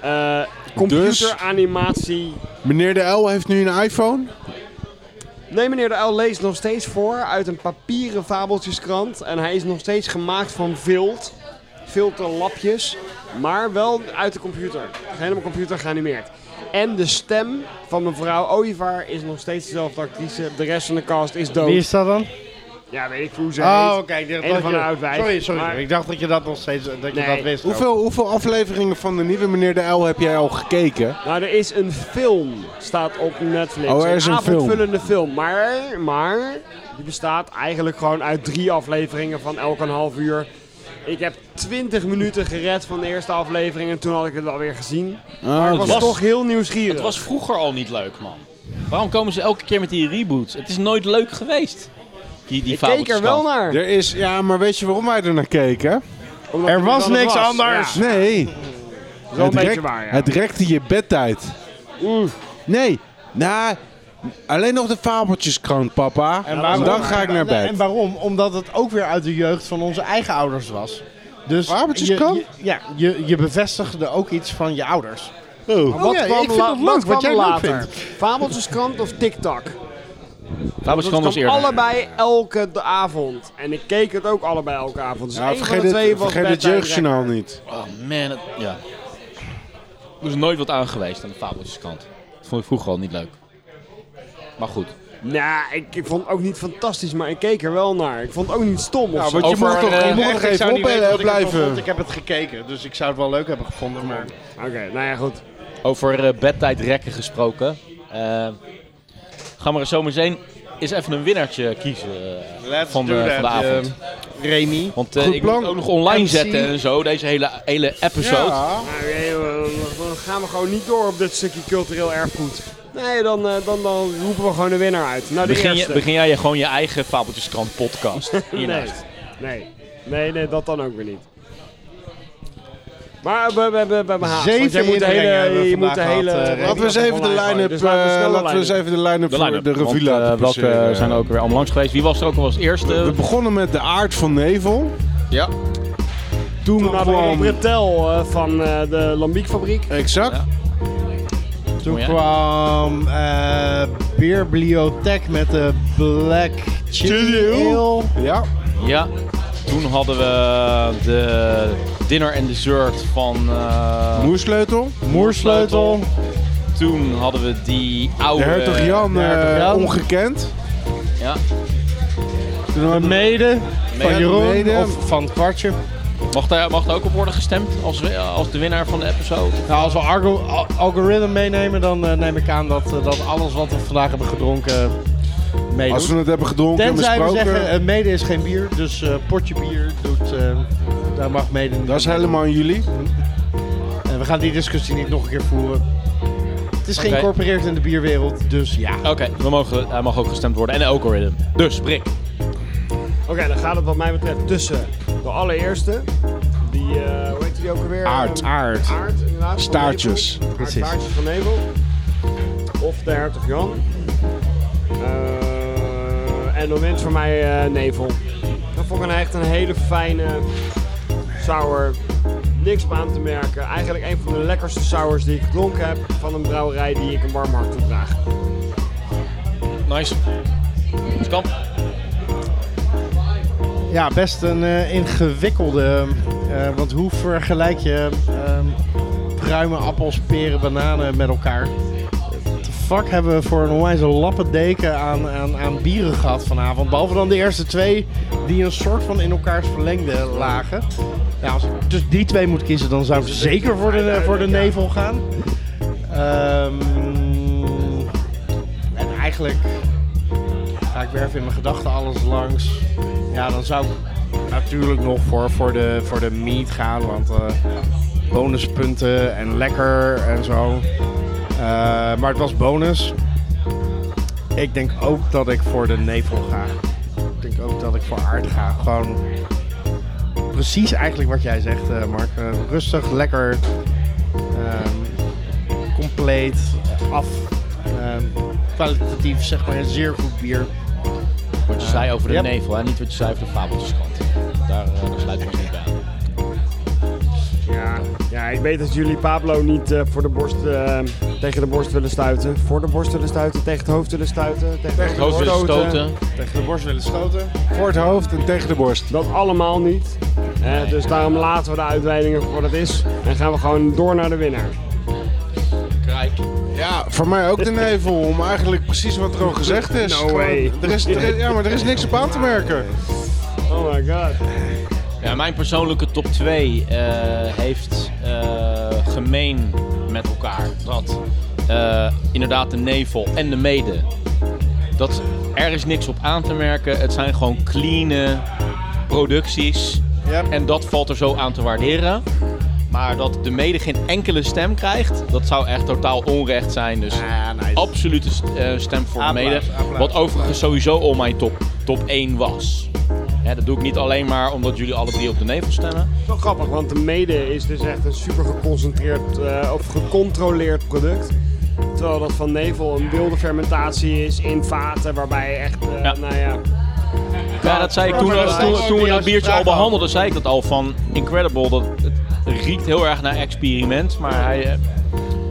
Eh computeranimatie. Meneer de L heeft nu een iPhone. Nee, meneer de Uil leest nog steeds voor uit een papieren fabeltjeskrant. En hij is nog steeds gemaakt van vilt. Filterlapjes. Maar wel uit de computer. Helemaal computer geanimeerd. En de stem van mevrouw Ooievaar is nog steeds dezelfde actrice. De rest van de cast is dood. Wie is dat dan? Ja, weet ik hoe ze Oh, heet. oké. ik dacht Een dat van je- de oud-wijf. Sorry, sorry. Maar- Ik dacht dat je dat nog steeds dat je Nee. dat wist. Hoeveel, hoeveel afleveringen van de nieuwe Meneer de L heb jij al gekeken? Nou, er is een film, staat op Netflix. Oh, er is een film. avondvullende film. Maar, maar, die bestaat eigenlijk gewoon uit drie afleveringen van elk een half uur. Ik heb 20 minuten gered van de eerste aflevering en toen had ik het alweer gezien. Maar ik was, was- toch heel nieuwsgierig. Het was vroeger al niet leuk, man. Waarom komen ze elke keer met die reboots? Het is nooit leuk geweest. Die, die ik keek er wel naar. Er is, ja, maar weet je waarom wij er naar keken? Omdat Er was niks was. anders. Ja, Nee, dat is wel een het, beetje rek- waar, ja. het rekte je bedtijd. Oeh. Nee, nou, alleen nog de fabeltjeskrant, papa. En, waarom- dan ga ik naar bed. En waarom? Omdat het ook weer uit de jeugd van onze eigen ouders was. Dus Fabeltjeskrant? je- je- Ja, je, je bevestigde ook iets van je ouders. Oh. Wat ja, kwam, ik vind het wat leuk, wat jij leuk later? vindt. Fabeltjeskrant of TikTok? Fabeltjeskrant was kwam eerder. allebei elke de avond. En ik keek het ook allebei elke avond. Dus Ja, één van vergeet de twee het, was vergeet het jeugdjournaal niet. Oh man, het, ja. Er is nooit wat aan geweest aan de Fabeltjeskant. Dat vond ik vroeger al niet leuk. Maar goed. Nou, ik, ik vond het ook niet fantastisch, maar ik keek er wel naar. Ik vond het ook niet stom of Ja, zo. want je mocht toch, eh, je Echt, nog ik even ik blijven. heb het gekeken, dus ik zou het wel leuk hebben gevonden. Maar... Oké, nou ja, goed. Over eh, bedtijdrekken gesproken. Eh gaan we er zo meteen eens even een winnaartje kiezen eh, Let's van, de, van avond. eh, Remy. Want eh, Goed ik plan. moet het ook nog online MC. zetten en zo, deze hele, hele episode. Ja. Nou, oké, dan- dan gaan we gewoon niet door op dit stukje cultureel erfgoed. Nee, dan, eh, dan, dan roepen we gewoon de winnaar uit. Nou, de Begin, je, begin jij je gewoon je eigen Fabeltjeskrant podcast (laughs) nee. hiernaast. nee, nee, nee, dat dan ook weer niet. Maar we, we, we, we hebben haast. want Zeven jij moet de hele... hebben we Je moet de hele eh, Laten we eens even de line-up Dus laten we eh, we eens even de line-up voor de revue eh, laten welke passeren. zijn er ook weer allemaal langs geweest? Wie was er ook al als eerste? We begonnen met de aard van Nevel. Ja. Toen, Toen hadden we eh, van eh, de Lambiekfabriek. Exact. Toen Mooi, kwam eh Beerbibliotheek met de Black Chili. Ja. Ja. Toen hadden we de dinner en dessert van uh, Moersleutel. Moersleutel. Toen hadden we die oude... De hertog Jan, de hertog eh, ongekend. Ja. Toen hadden we Mede van. Jeroen Mede. of van Kwartje. Mag daar, mag daar ook op worden gestemd als, we- als de winnaar van de episode? Nou, als we algo al- algoritme meenemen, dan eh, neem ik aan dat, eh, dat alles wat we vandaag hebben gedronken meedoet. Als we het hebben gedronken en Tenzij we besproken. zeggen, eh, mede is geen bier, dus eh, potje bier doet, eh, daar mag mede niet dat is helemaal aan jullie. En we gaan die discussie niet nog een keer voeren. Het is Oké. geïncorporeerd in de bierwereld, dus ja. Oké, we mogen, hij mag ook gestemd worden. En de algoritme. Dus, Brik. Oké, dan gaat het wat mij betreft tussen de allereerste. Die, eh, hoe heet die ook alweer? Aard. Aard. Aard, inderdaad. van Staartjes. Precies. Staartjes van Nevel. Of de hertog Jan. Eh, en dan wint voor mij eh, Nevel. Dat vond ik echt een hele fijne sour. Niks op aan te merken. Eigenlijk een van de lekkerste sours die ik gedronken heb van een brouwerij die ik een warm hart toedraag. Nice. Kan. Ja, best een eh, ingewikkelde. eh, want hoe vergelijk je ehm, pruimen, appels, peren, bananen met elkaar? The fuck hebben we voor een onwijze lappendeken aan, aan, aan bieren gehad vanavond? Behalve dan de eerste twee, die een soort van in elkaars verlengde lagen. Ja, als ik tussen die twee moet kiezen, dan zou ik zeker voor de, voor de nevel gaan. Ehm, eigenlijk ik even in mijn gedachten alles langs. Ja, dan zou ik natuurlijk nog voor, voor, de, voor de meat gaan, want eh, bonuspunten en lekker en zo. Eh, maar het was bonus. Ik denk ook dat ik voor de nevel ga. Ik denk ook dat ik voor aard ga. Gewoon precies eigenlijk wat jij zegt, eh, Mark. Rustig, lekker, ehm, compleet, af, ehm, kwalitatief, zeg maar, een zeer goed bier. Wat je zei over de Yep. nevel, hè? niet wat je zei over de fabeltjeskant. Daar, eh, daar sluiten we ons niet bij. aan. Ja, ja, ik weet dat jullie Pablo niet eh, voor de borst, eh, tegen de borst willen stuiten. Voor de borst willen stuiten, tegen het hoofd willen stuiten. Tegen, Het hoofd willen stoten. Tegen de borst willen stoten. Voor het hoofd en tegen de borst. Dat allemaal niet. Dus daarom laten we de uitweidingen voor wat het is. En gaan we gewoon door naar de winnaar. Kijk. Ja, voor mij ook de nevel. Om eigenlijk precies wat er al gezegd is. No way. Er is, er is- ja, maar er is niks op aan te merken. Oh my god. Ja, mijn persoonlijke top 2 heeft eh, gemeen met elkaar dat eh, inderdaad de nevel en de mede, dat er is niks op aan te merken. Het zijn gewoon clean producties Ja. en dat valt er zo aan te waarderen. Maar dat de mede geen enkele stem krijgt, dat zou echt totaal onrecht zijn. Dus Ah, nice. absolute eh, stem voor de mede. applaus. Wat overigens sowieso al mijn top, top 1 was. Dat doe ik niet alleen maar omdat jullie alle drie op de nevel stemmen. Zo grappig, want de mede is dus echt een super geconcentreerd eh, of gecontroleerd product. Terwijl dat van nevel een wilde fermentatie is in vaten waarbij je echt, eh, Ja. nou ja... Ja, dat zei ik toen, toen, toen we dat biertje al behandelden, zei ik dat al van Incredible. Dat het riekt heel erg naar experiment, maar hij eh,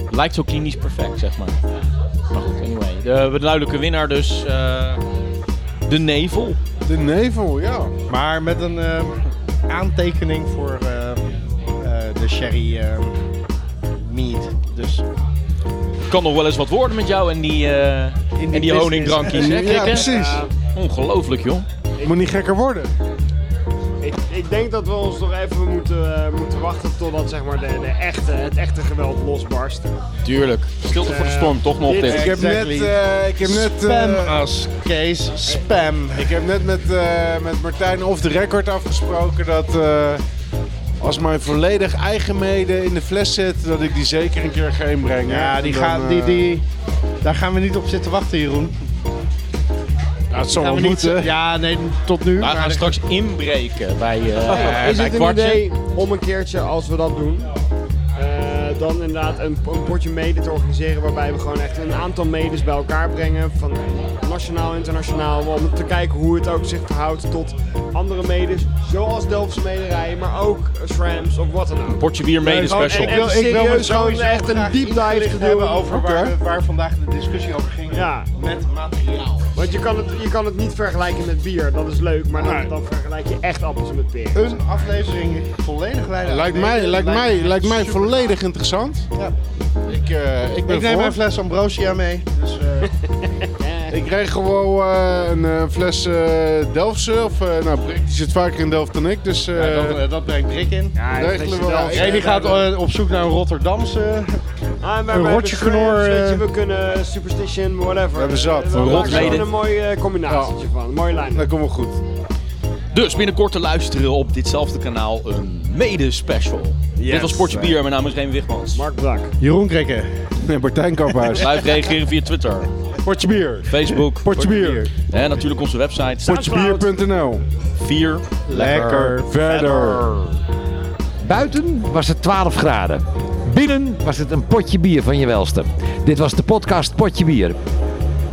lijkt zo klinisch perfect, zeg maar. Maar goed, anyway. De, de duidelijke winnaar dus, eh, de nevel. De nevel, ja. Maar met een ehm, aantekening voor ehm, eh, de sherry ehm, mead. Dus Kan nog wel eens wat worden met jou en die, eh, en die business. honingdrankjes, hè, Ja, precies. Ongelooflijk, joh. Moet niet gekker worden. Ik, ik denk dat we ons nog even moeten, eh, moeten wachten totdat zeg maar, de, de echte, het echte geweld losbarst. Tuurlijk. Stilte voor de storm, toch nog dit- dit. Ik heb Exactly. net, eh, ik heb net, spam eh, as, Kees. Spam. ik heb net met, eh, met Martijn off the record afgesproken dat eh, als mijn volledig eigen mede in de fles zit, dat ik die zeker een keer ga inbrengen. Ja, die dan, gaan, die, eh, die, daar gaan we niet op zitten wachten, Jeroen. Ja, het zal Gaan wel we niet, moeten. ja, nee, tot nu. We maar gaan de- straks inbreken bij, eh is bij het een Kwartje. idee om een keertje, als we dat doen, eh, dan inderdaad een, een potje mede te organiseren waarbij we gewoon echt een aantal medes bij elkaar brengen, van nationaal, internationaal, om te kijken hoe het ook zich verhoudt tot andere medes, zoals Delftse mederij, maar ook SRAMs of wat dan ook. Potje bier mede special. Ik wil, ik gewoon echt een deep dive ingelicht te doen. hebben over waar, we- waar vandaag de discussie over ging. Ja. Met materiaal. Want je kan, het, je kan het niet vergelijken met bier, dat is leuk, maar dan, vergelijk je echt appels met peren. Een aflevering volledig wijden. Lijkt mij, lijkt mij, lijkt mij volledig interessant. Ja. Ik, eh, ik ben Ik neem voor. mijn fles Ambrosia mee. Dus, eh, (laughs) Ik kreeg gewoon eh, een eh, fles eh Delftse. Of, eh, nou, Brik die zit vaker in Delft dan ik. Dus eh, ja, dat, dat brengt Brik in. Ja, regelen we wel. Die gaat op zoek naar een Rotterdamse. Ah, Een hebben rotje knor, weet je, we kunnen Superstition, whatever. We hebben zat. We maken er een mooi eh, combinatietje van. Mooi lijn. dat komt wel goed. Dus binnenkort te luisteren op ditzelfde kanaal een mede-special. Dit was Sportje Bier, mijn naam is Reen Wigmans. Mark Brak. Jeroen Krikke. (laughs) Nee, Martijn Kamphuis. Blijf reageren via Twitter, Potje bier. Facebook, Potje bier. en natuurlijk onze website. Potjebier.nl 4 Lekker Verder. Buiten was het 12 graden. Binnen was het een potje bier van je welste. Dit was de podcast Potje Bier.